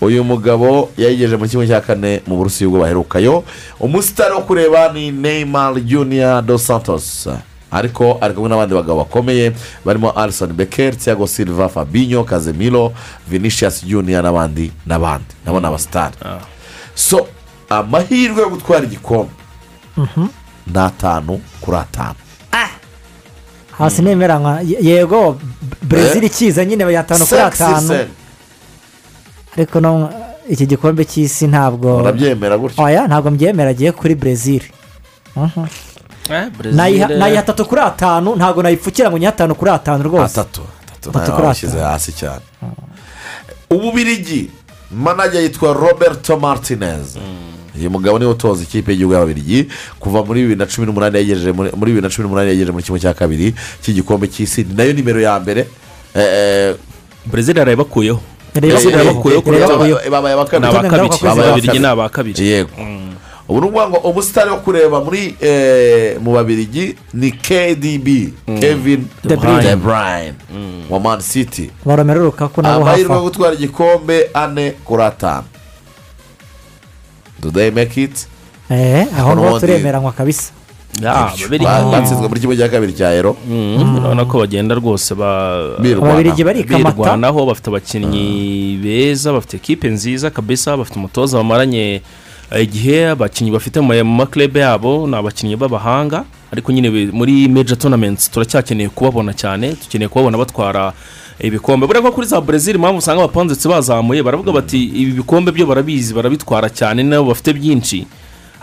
Uyu mugabo yayigejeje mu kimwe cya kane mu burusiya ubwo baherukayo. Umusitari wo kureba ni neymar junior dos santos. Ariko ari kumwe n'abandi bagabo bakomeye barimo alison becker thiago silva fabinho kazemiro vinicius junior n'abandi n'abandi. Nabo ni abasitari. So amahirwe yo gutwara igikombe. Ni atanu kuri atanu. Hasi nemeranywa Ye- yego brezil ikiza nyine bayatanu kuri atanu. ariko no iki gikombe cy'isi ntabwo urabyemera gutyo oya ntabwo mbyemera agiye kuri brezil Mhm. Nayiha nayiha atatu kuri atanu ntabwo nayipfukira ngo nyihe atanu kuri atanu rwose. Atatu atatu kuri washyize atanu. hasi cyane. Ububirigi manajya yitwa roberto martinez. Uyu mugabo ni we utoza ikipe y'igihugu y'ababirigi kuva muri bibiri na cumi n'umunani yagejeje muri bibiri na cumi n'umunani yagejeje muri kimwe cya kabiri cy'igikombe cy'isi ni na yo nimero ya mbere brezil yarayibakuyeho babaye aba kabiri ababirigi ni abakabiri yego. Ubu ni ukuvuga ngo umusitari wo kureba muri eh, mu babirigi ni kdb kevin De Bruyne. wa man city. Baromera urukaku nabo hafi amahirwe yo gutwara igikombe ane kuri atanu. Do they make it. Eh, aho turemeranywa kabisa ababirigi Ba- batsinzwe muri kimwe cya kabiri cya ero. Mm, urabona ko bagenda rwose birwanaho bafite abakinnyi beza bafite ekipe nziza kabisa bafite umutoza bamaranye eh, igihe abakinnyi bafite mu maklebe yabo ni abakinnyi b'abahanga. Ariko nyine muri major tournaments turacyakeneye kubabona cyane dukeneye kubabona batwara ibikombe. Buriya ko kuri za brezil impamvu usanga abapondetse bazamuye baravuga bati ibi bikombe byo barabizi barabitwara cyane nabo bafite byinshi.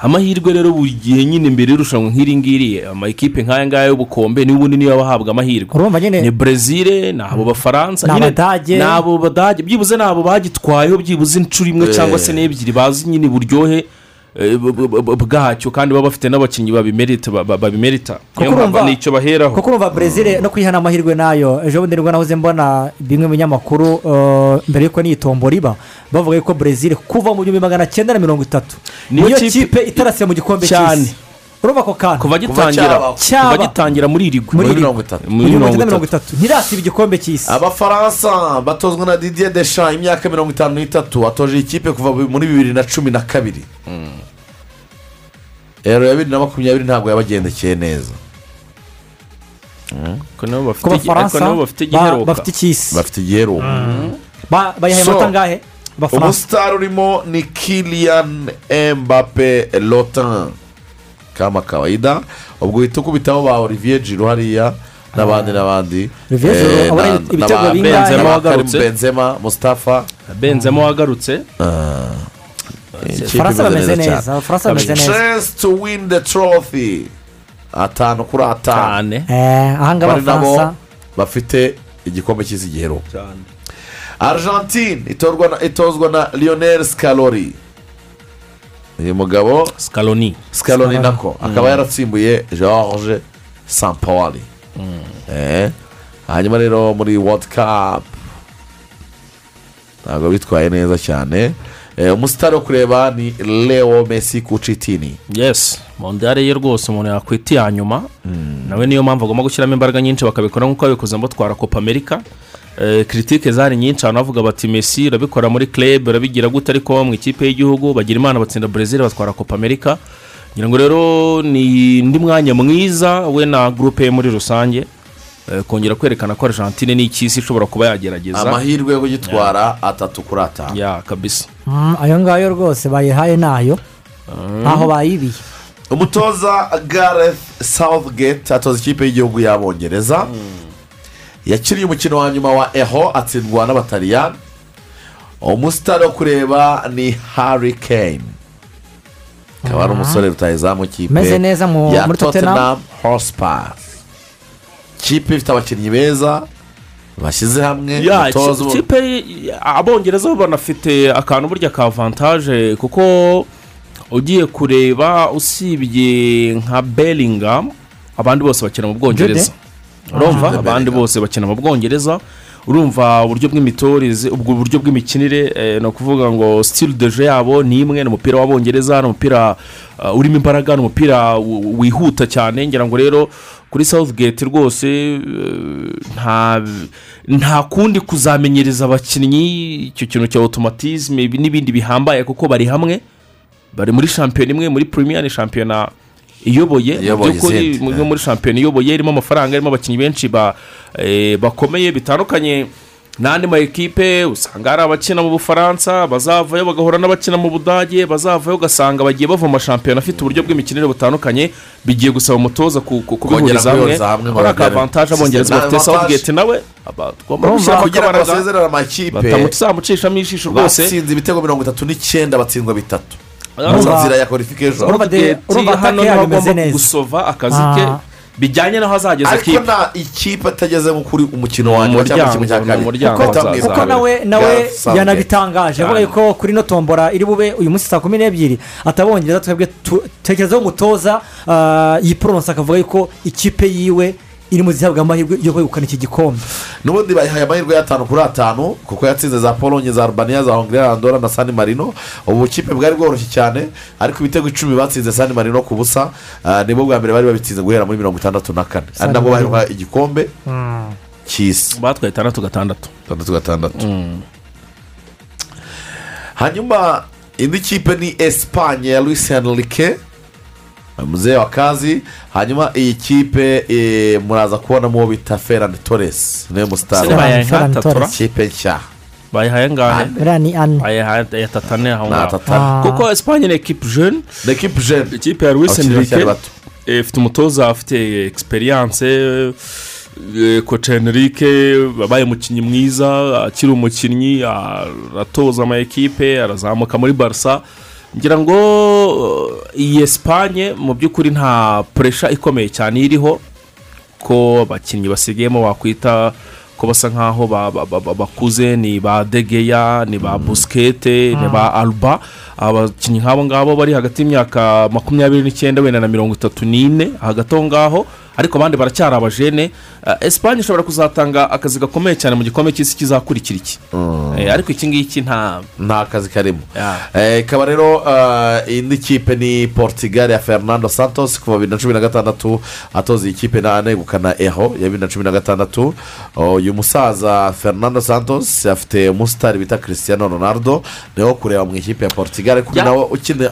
Amahirwe rero buri gihe nyine mbere y'irushanwa nk'iri ngiri amakipe nk'aya ngaya y'ubukombe n'ubundi niyo bahabwa amahirwe. Urumva nyine ni brezil ni abo bafaransa Ni nyine Abadage. ni abo badage. Byibuze ni abo bagitwayeho byibuze inshuro imwe Eh. cyangwa se n'ebyiri bazi nyine uburyohe. eh, b- b- b- bwacyo kandi baba bafite n'abakinnyi babimerita ba- ba- babimerita. Nicyo baheraho. kuko urumva brezil no kwihana amahirwe na yo. Ejo bundi ni bwo nahoze mbona bimwe mu binyamakuru eh, mbere y'uko n'iyi tombora iba bavuga yuko brezil kuva mu gihumbi magana cyenda na mirongo itatu Niyo kipe- itarasiye mu gikombe cy'isi. Urumva ako kantu kuva gitangira kuva gitangira muri iri Muri mirongo itatu mirongo itatu ntirasiba igikombe cy'isi abafaransa batozwa na didier desha imyaka mirongo itanu n'itatu atoje iyi kipe kuva muri bibiri na cumi na kabiri. Ero ya bibiri na makumyabiri ntabwo yabagendekeye neza. Nabo Ku Bafaransa ba- bafite icy'isi. bafite igiheruka Ba- bayihaye So, amanota angahe abafaransa umusitari urimo ni kilian mbappe lotin. Kama kawaida ubwo uhita ukubitaho ba olivier giroud hariya n'abandi n'abandi. Olivier Eh? Benzema wagarutse. benzema mustafa. Benzema wagarutse. Abafaransa bameze neza, Abafaransa bameze neza. chance to win the trophy. Atanu kuri atanu. Eh, aha ngaha bari nabo bafite igikombe cy'isi giheruka argentine itozwa na lionel scalori uyu mugabo scaloni. Scaloni nako akaba yaratsimbuye george sampawari Eh, hanyuma rero muri world cup. Ntabwo bitwaye neza cyane. Eh, umusitari wo kureba ni leo messi kucitini yesi mondiyare ye rwose umuntu yakwita iya nyuma nawe niyo mpamvu agomba gushyiramo imbaraga nyinshi bakabikora nk'uko babikoze batwara copa america. Eh, kiritike zari nyinshi abantu bavuga bati mesi urabikora muri club urabigira gute? Ariko mu ikipe y'igihugu bagira imana batsinda brezil batwara copa america. Ngira ngo rero ni undi mwanya mwiza we na gurupe ye muri rusange. Eh, kongera kwerekana ko argentine ni icy'isi ishobora kuba yagerageza. Amahirwe yo kugitwara atatu kuri atanu ya kabisa. Mm, ayo ngayo rwose bayihaye na yo. Ntaho bayibiye. Umutoza gareth southgate atoza ikipe y'igihugu y'abongereza yakiriye umukino wa nyuma wa eho atsindwa n'abataliyani. Umusitari wo kureba ni harry kane. Akaba ari umusore rutahizamu kipe ya Tottenham. hotspur. Kipe ifite abakinnyi beza bashyize hamwe ya umutoza ki- kipe abongereza bo banafite akantu burya ka avantaje kuko ugiye kureba usibye nka beringamu abandi bose bakina mu bwongereza? Urumva? Abandi bose bakina mu bwongereza. Urumva uburyo bw'imitoreze ubwo buryo bw'imikinire eh, ni ukuvuga ngo sitili deje yabo ni imwe ni umupira w'abongereza ni umupira uh, urimo imbaraga ni umupira wihuta cyane. Ngira ngo rero kuri southgate rwose eh, nta nta kundi kuzamenyereza abakinnyi icyo kintu cya otomatizme ibi n'ibindi bihambaye kuko bari hamwe. Bari muri shampiyona imwe muri premier ni shampiyona iyoboye mu by'ukuri muri shampiyona iyoboye irimo amafaranga irimo abakinnyi benshi eh, bakomeye bitandukanye. N'andi ma ekipe usanga hari abakina mu bufaransa bazavayo bagahura n'abakina mu budage bazavayo ugasanga bagiye bava mu mashampiyona afite uburyo bw'imikinire butandukanye bigiye gusaba umutoza ku- ku- kubihuriza hamwe. ari bagere- akavantaje abongereza bafite southgate nawe? Kugira ngo basezerere amakipe batamucishamo ijisho rwose. Batsinze ibitego mirongo itatu n'icyenda batsindwa bitatu. Urumva- mu nzira ya kwalifikashoni Urumva hano ni ho agomba gusova akazi ke Ah. bijyanye n'aho azageza ariko nta ikipe atageze nko kuri umukino wa nyuma cyangwa kimwe cya kabiri. kuko nawe nawe yanabitangaje. Avuga yuko kuri ino tombora iri bube uyu munsi saa kumi n'ebyiri atabongereza twebwe tu- tekerezaho umutoza ah, yiporonsa akavuga yuko ikipe yiwe iri mu zihabwa amahirwe yo kwegukana iki gikombe. N'ubundi bayihaye amahirwe y'atanu kuri atanu kuko yatsinze za polonye za albania za hongiriya andora na sani marino. Ubu bukipe bwari bworoshye cyane ariko ibitego icumi batsinze sani marino ku busa ah, ni bwo bwa mbere bari babitsinze guhera muri mirongo itandatu na kane. Ari nabwo baheruka igikombe cy'isi. Batwaye itandatu gatandatu. Itandatu gatandatu. Hanyuma indi kipe ni esipanye ya luis henrique muzehe wa kazi hanyuma iyi kipe eh, muraza kubonamo uwo bita ferani torres. Niwe musitari kipe nshya. Bayihaye ngahe? Buriya ni ane bayihaye atatu ane aho ngaho kuko esipanye ni ekipe jene ni ekipe jene ikipe ya bakiri enrique. Bato. eh, ifite umutoza afite egisperiyanse koce enrique wabaye umukinnyi mwiza akiri umukinnyi aratoza ama ekipe arazamuka muri barisa ngira ngo eh, iyi esipanye mu by'ukuri nta puresha ikomeye cyane iriho ko abakinnyi basigayemo wakwita ko basa nkaho ba- ba- ba- ba- bakuze ni ba degeya ni ba busikete ni ba aruba abakinnyi nk'abo ngabo bari hagati y'imyaka makumyabiri n'icyenda wenda na mirongo itatu n'ine hagati aho ngaho ariko abandi baracyari abajene Eh, esipanye ishobora kuzatanga akazi gakomeye cyane mu gikombe cy'isi kizakurikira iki? Eh, ariko iki ngiki nta nta kazi karimo. Eh, ikaba rero indi kipe ni portugal ya fernando santos kuva bibiri na cumi na gatandatu atoza iyi kipe anegukana eho ya bibiri na cumi na gatandatu. Uyu musaza fernando santos afite umusitari bita christian ronaldo niwo kureba mu ikipe ya portugal Ya. nawe ukina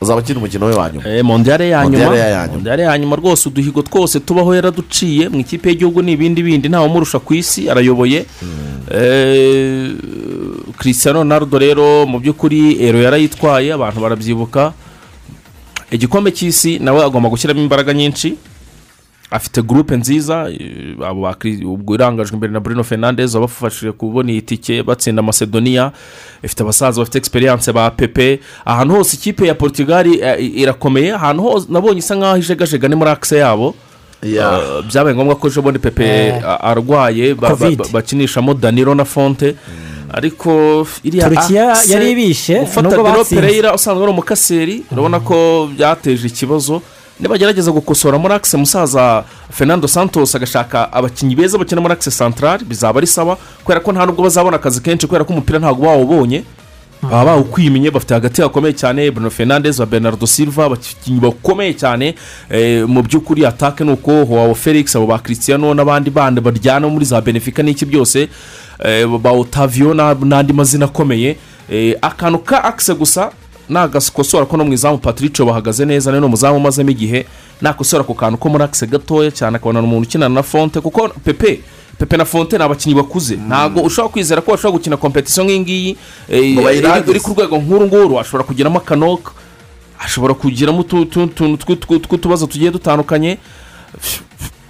uzaba ukina umukino we wa nyuma. Eh, mondiyare ya nyuma Mondiyare ya nyuma. mondiyare ya nyuma rwose uduhigo twose tubaho yaraduciye mu ikipe y'igihugu ni ibindi bindi ntawe umurusha ku isi arayoboye. Eh, christian ronaldo rero mu by'ukuri ero yarayitwaye abantu barabyibuka. Igikombe cy'isi nawe agomba gushyiramo imbaraga nyinshi. Afite gurupe nziza eh, ubwo irangajwe imbere na bruno fernandez wabafashije kubona iyi tike batsinda macedonia. Ifite abasaza bafite egisperiyanse ba pepe. Ahantu hose ikipe ya portugal eh, irakomeye ahantu hose nabonye isa nkaho ijegajega ni muri akise yabo. Eh, byabaye ngombwa ko ejo bundi pepe arwaye bakinishamo danilo na fonte. Ariko iriya Turukiya yari ibishe, nubwo dero batsinze. pereyira usanzwe ari umukaseri urabona ko byateje ikibazo. Nibagerageza gukosora muri akise musaza fernando santos agashaka abakinnyi beza bakina muri akise santarari bizaba ari sawa kubera ko nta nubwo bazabona akazi kenshi kubera ko umupira ntabwo bawubonye. Baba bawukwimenye bafite hagati hakomeye cyane. Bruno fernandez wa bernardo silva abakinnyi bakomeye cyane. Eh, mu by'ukuri atake ni uko wawo felix abo ba christiano n'abandi bandi baryana muri za benefica n'iki byose. Eh, ba otavio na- n'andi mazina akomeye. Eh, akantu ka akise gusa nagakosora ko no mu izamu patricio bahagaze neza ni umuzamu umazemo igihe nakosora ku kantu ko muri akise gatoya cyane akabona umuntu ukinana na fonte kuko pepe pepe na fonte ni abakinnyi bakuze. Ntabwo ushobora kwizera ko bashobora gukina kompetisiyo nk'iyi ngiyi eh, iri- ku rwego nk'uru nguru ashobora kugiramo akanoka ashobora kugiramo utu- tu- tuntu tw- tw- tw'utubazo tugiye dutandukanye.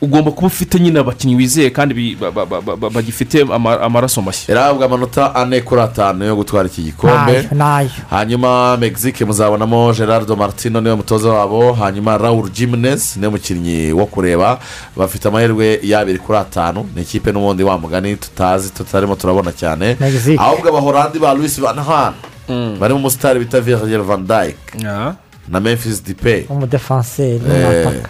Ugomba kuba ufite nyine abakinnyi wizeye kandi bi- ba- ba- ba- ba- bagifite ama- amaraso mashya. Irahabwa amanota ane kuri atanu yo gutwara iki gikombe. Hanyuma mexique muzabonamo gerardo martino ni we mutoza wabo. Hanyuma raul jimenez ni we mukinnyi wo kureba. Bafite amahirwe y'abiri kuri atanu. Ni ikipe n'ubundi wa mugani tutazi tutarimo turabona cyane. Ahubwo abahorandi ba louis van han barimo umusitari bita virgil van dijk. Na memphis depay. Umudefanseri Eh, n'umwataka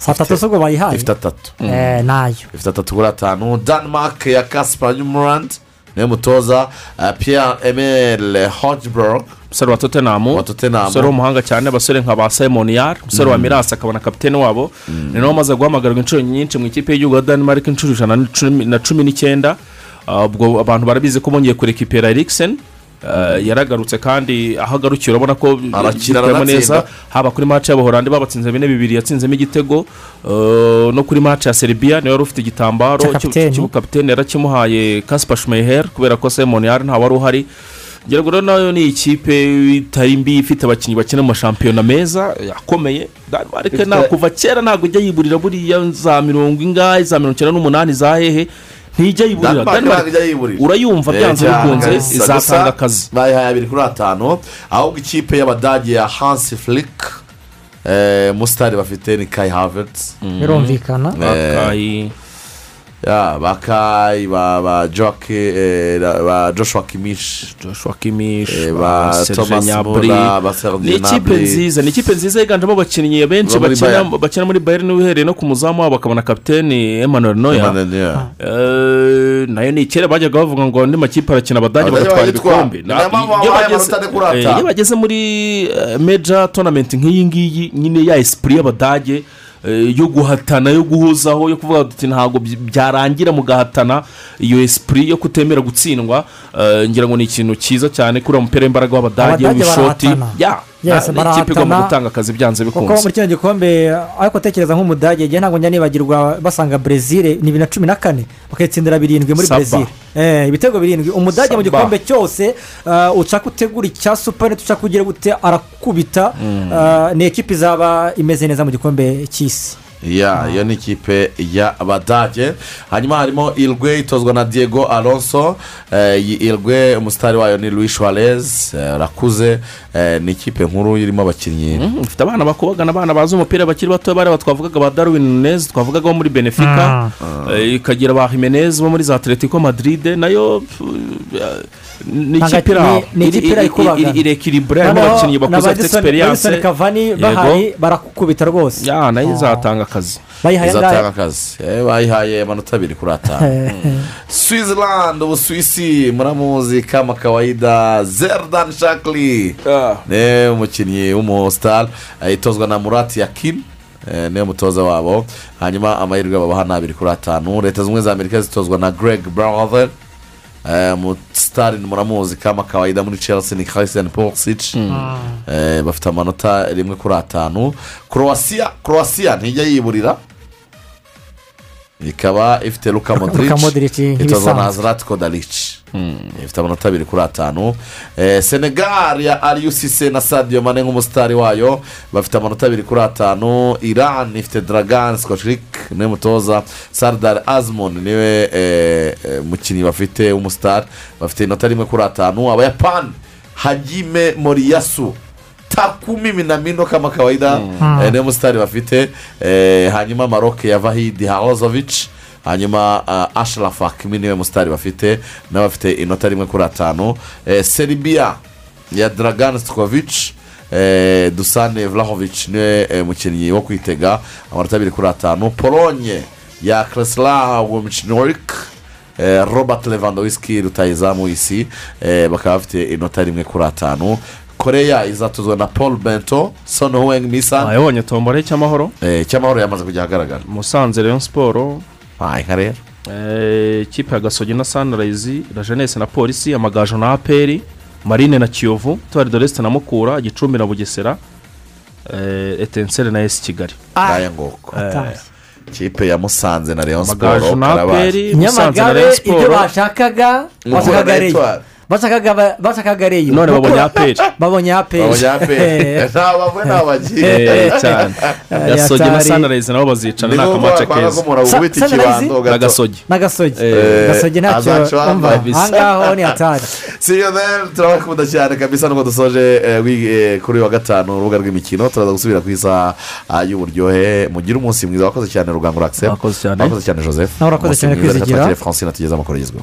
urabona saa tatu z'ubwo bayihaye ifite atatu Eh, na yo. Ifite atatu kuri atanu denmark ya kaspa nyumurandi ni we mutoza uh, pierre emile hodgeberg umusore wa tottenham umusore w'umuhanga cyane abasore nka ba simon yar. Umusore wa mirasi akabona kapitene wabo. Ni nawe umaze guhamagarwa inshuro nyinshi mu ikipe y'igihugu ya denmark inshuro ijana na cumi- n'icyenda. Ah, ubwo abantu barabizi ko bongeye kurekipera eriksen. Uh, yaragarutse kandi aho agarukiye urabona ko aranatsinda. neza haba kuri mace y'abahorandi babatsinze bine bibiri yatsinzemo igitego. Uh, no kuri mace ya seribiya ni we wari ufite igitambaro cy'ubukapiteni yarakimuhaye kaspa shumeher kubera ko simon yari ntawe wari uhari. Ngira ngo rero na yo ni ikipe itari mbi ifite abakinnyi bakina mu mashampiyona meza akomeye. Kuva kera ntabwo ijya yiburira buriya za mirongo ingahe za mirongo icyenda n'umunani za hehe. Ntijya yiburira Denmark urayumva Eh, byanze bikunze izatanga akazi bayihaye abiri kuri atanu ahubwo ikipe y'abadage ya hansi flick eh, musitari bafite ni kai havertz. Birumvikana. Ya bakayi ba ba joke eh, ba joshua kimish joshua kimish eh, ba ba Serge thomas mura ba ni serge ikipe gnabry nziza ni ikipe nziza yiganjemo abakinnyi benshi bakina muri bayern uhereye no ku muzamu wabo bakabona kapiteni emmanuel noya. Eh, na yo ni kera bajyaga bavuga ngo andi makipe arakina abadage bagatwara ibikombe. Ni Iyo bageze- eh, iyo bageze muri eh, meja tonamenti nk'iyi ngiyi nyine ya esipuri y'abadage eh, yo guhatana yo guhuzaho yo kuvuga tuti ntabwo by- byarangira mugahatana. Iyo esipuri yo kutemera gutsindwa eh, ngira ngo ni ikintu cyiza cyane kuri uwo mupira w'imbaraga w'abadage barahatana. ya. Yes, ni ikipe igomba gutanga akazi byanze kuko bikunze muri kino gikombe ariko tekereza nk'umudage igihe ntabwo njya nibagirwa basanga brezil ni bibiri na cumi na kane bakayitsindira birindwi muri brezil Eh, ibitego birindwi. Umudage mu gikombe cyose uh, ushaka utegura icya supaneti ushaka ugira gute arakubita. Mm. Uh, ni ekipi izaba imeze neza mu gikombe cy'isi. Ya iyo ni ikipe y'abadage hanyuma harimo irwe itozwa na diego alonso. Eh, irwe umusitari wayo ni louis suarez. Eh, arakuze Eh, ni ikipe nkuru irimo abakinnyi. Ifite abana bakubagana abana bazi umupira bakiri bato bariya twavugaga ba darwin nunez twavugaga bo muri benefika Eh, ikagira ba jimenez bo muri za atletico madrid. Nayo ni ikipe iri irekiribure harimo abakinnyi bakuze Cavani bahari barakubita rwose. Ya na yo izatanga akazi bayihaye izatanga akazi Eh, bayihaye amanota abiri kuri atanu switzerland ubusuwisi muramuzi kama kawaida zerdan shakli. Ni umukinnyi w'umusitari eh, itozwa na murati yakin. Eh, niyo mutoza wabo hanyuma amahirwe babaha ni abiri kuri atanu leta zunze ubumwe za amerika zitozwa na greg brother. Umusitari muramuzi kama kawaida muri chelsea ni christian pulisic Eh, bafite amanota rimwe kuri atanu croatia croatia ntijya yiburira ikaba ifite modric itozwa na zlatko dalic ifite amanota abiri kuri atanu. Eh, senegal ya ariyusise na sadio mane nk'umusitari wayo? Bafite amanota abiri kuri atanu. Iran ifite dragan skochrik ni we mutoza. Sardar azmon ni we eh, eh, mukinnyi bafite w'umusitari bafite inota rimwe kuri atanu. Abayapani hagime moriyasu. Takumi minamino kama kawaida. Mm. niyo musitari bafite. Hanyuma maroke ya vahidi haozovic hanyuma uh, ashraf hakimi ni we musitari bafite nawe bafite inota rimwe kuri atanu. Eh, serbia ya dragan stokovic eh, dusane vlahovic ni we eh, mukinnyi wo kwitega amanota abiri kuri atanu. Polonye ya kreslav womchnorik eh, robert lewandowski rutayizamu isi eh, bakaba bafite inota rimwe kuri atanu. Koreya izatuzwa na paul bento son hueng misan yabonye tombore cy'amahoro. Eh, cy'amahoro yamaze kujya ahagaragara. Musanze leon siporo rero Eh, ikipe ya gasogi na sanirayizi rajenesi na polisi amagaju na aperi marine na kiyovu tuwari doresite na mukura gicumbi na bugesera eh, etenseri na esi kigali. Ngaya ngoko kipe ya musanze na leon siporo APR, Musanze na nyamagabe Rayon ibyo bashakaga bashakaga na reyo Etoile. bashakaga ba- bashakaga reyo None babonye aperi babonye aperi nta bamwe nta bagiye cyane gasogi na sanirayizi nabo bazicara Ni akamace keza na gasogi n'agasogi Eh, gasogi ntacyo azaca umva wambaye bisa. ahangaho ni hatari si iyo rero turabakunda cyane kabisa nubwo dusoje kuri uyu wa gatanu urubuga rw'imikino turaza gusubira ku isaha ah, y'uburyohe mugire umunsi mwiza wakoze cyane rugangura akisemu Wakoze cyane. joseph Nawe urakoze cyane kwizigira. francine atugeze amakuru agezweho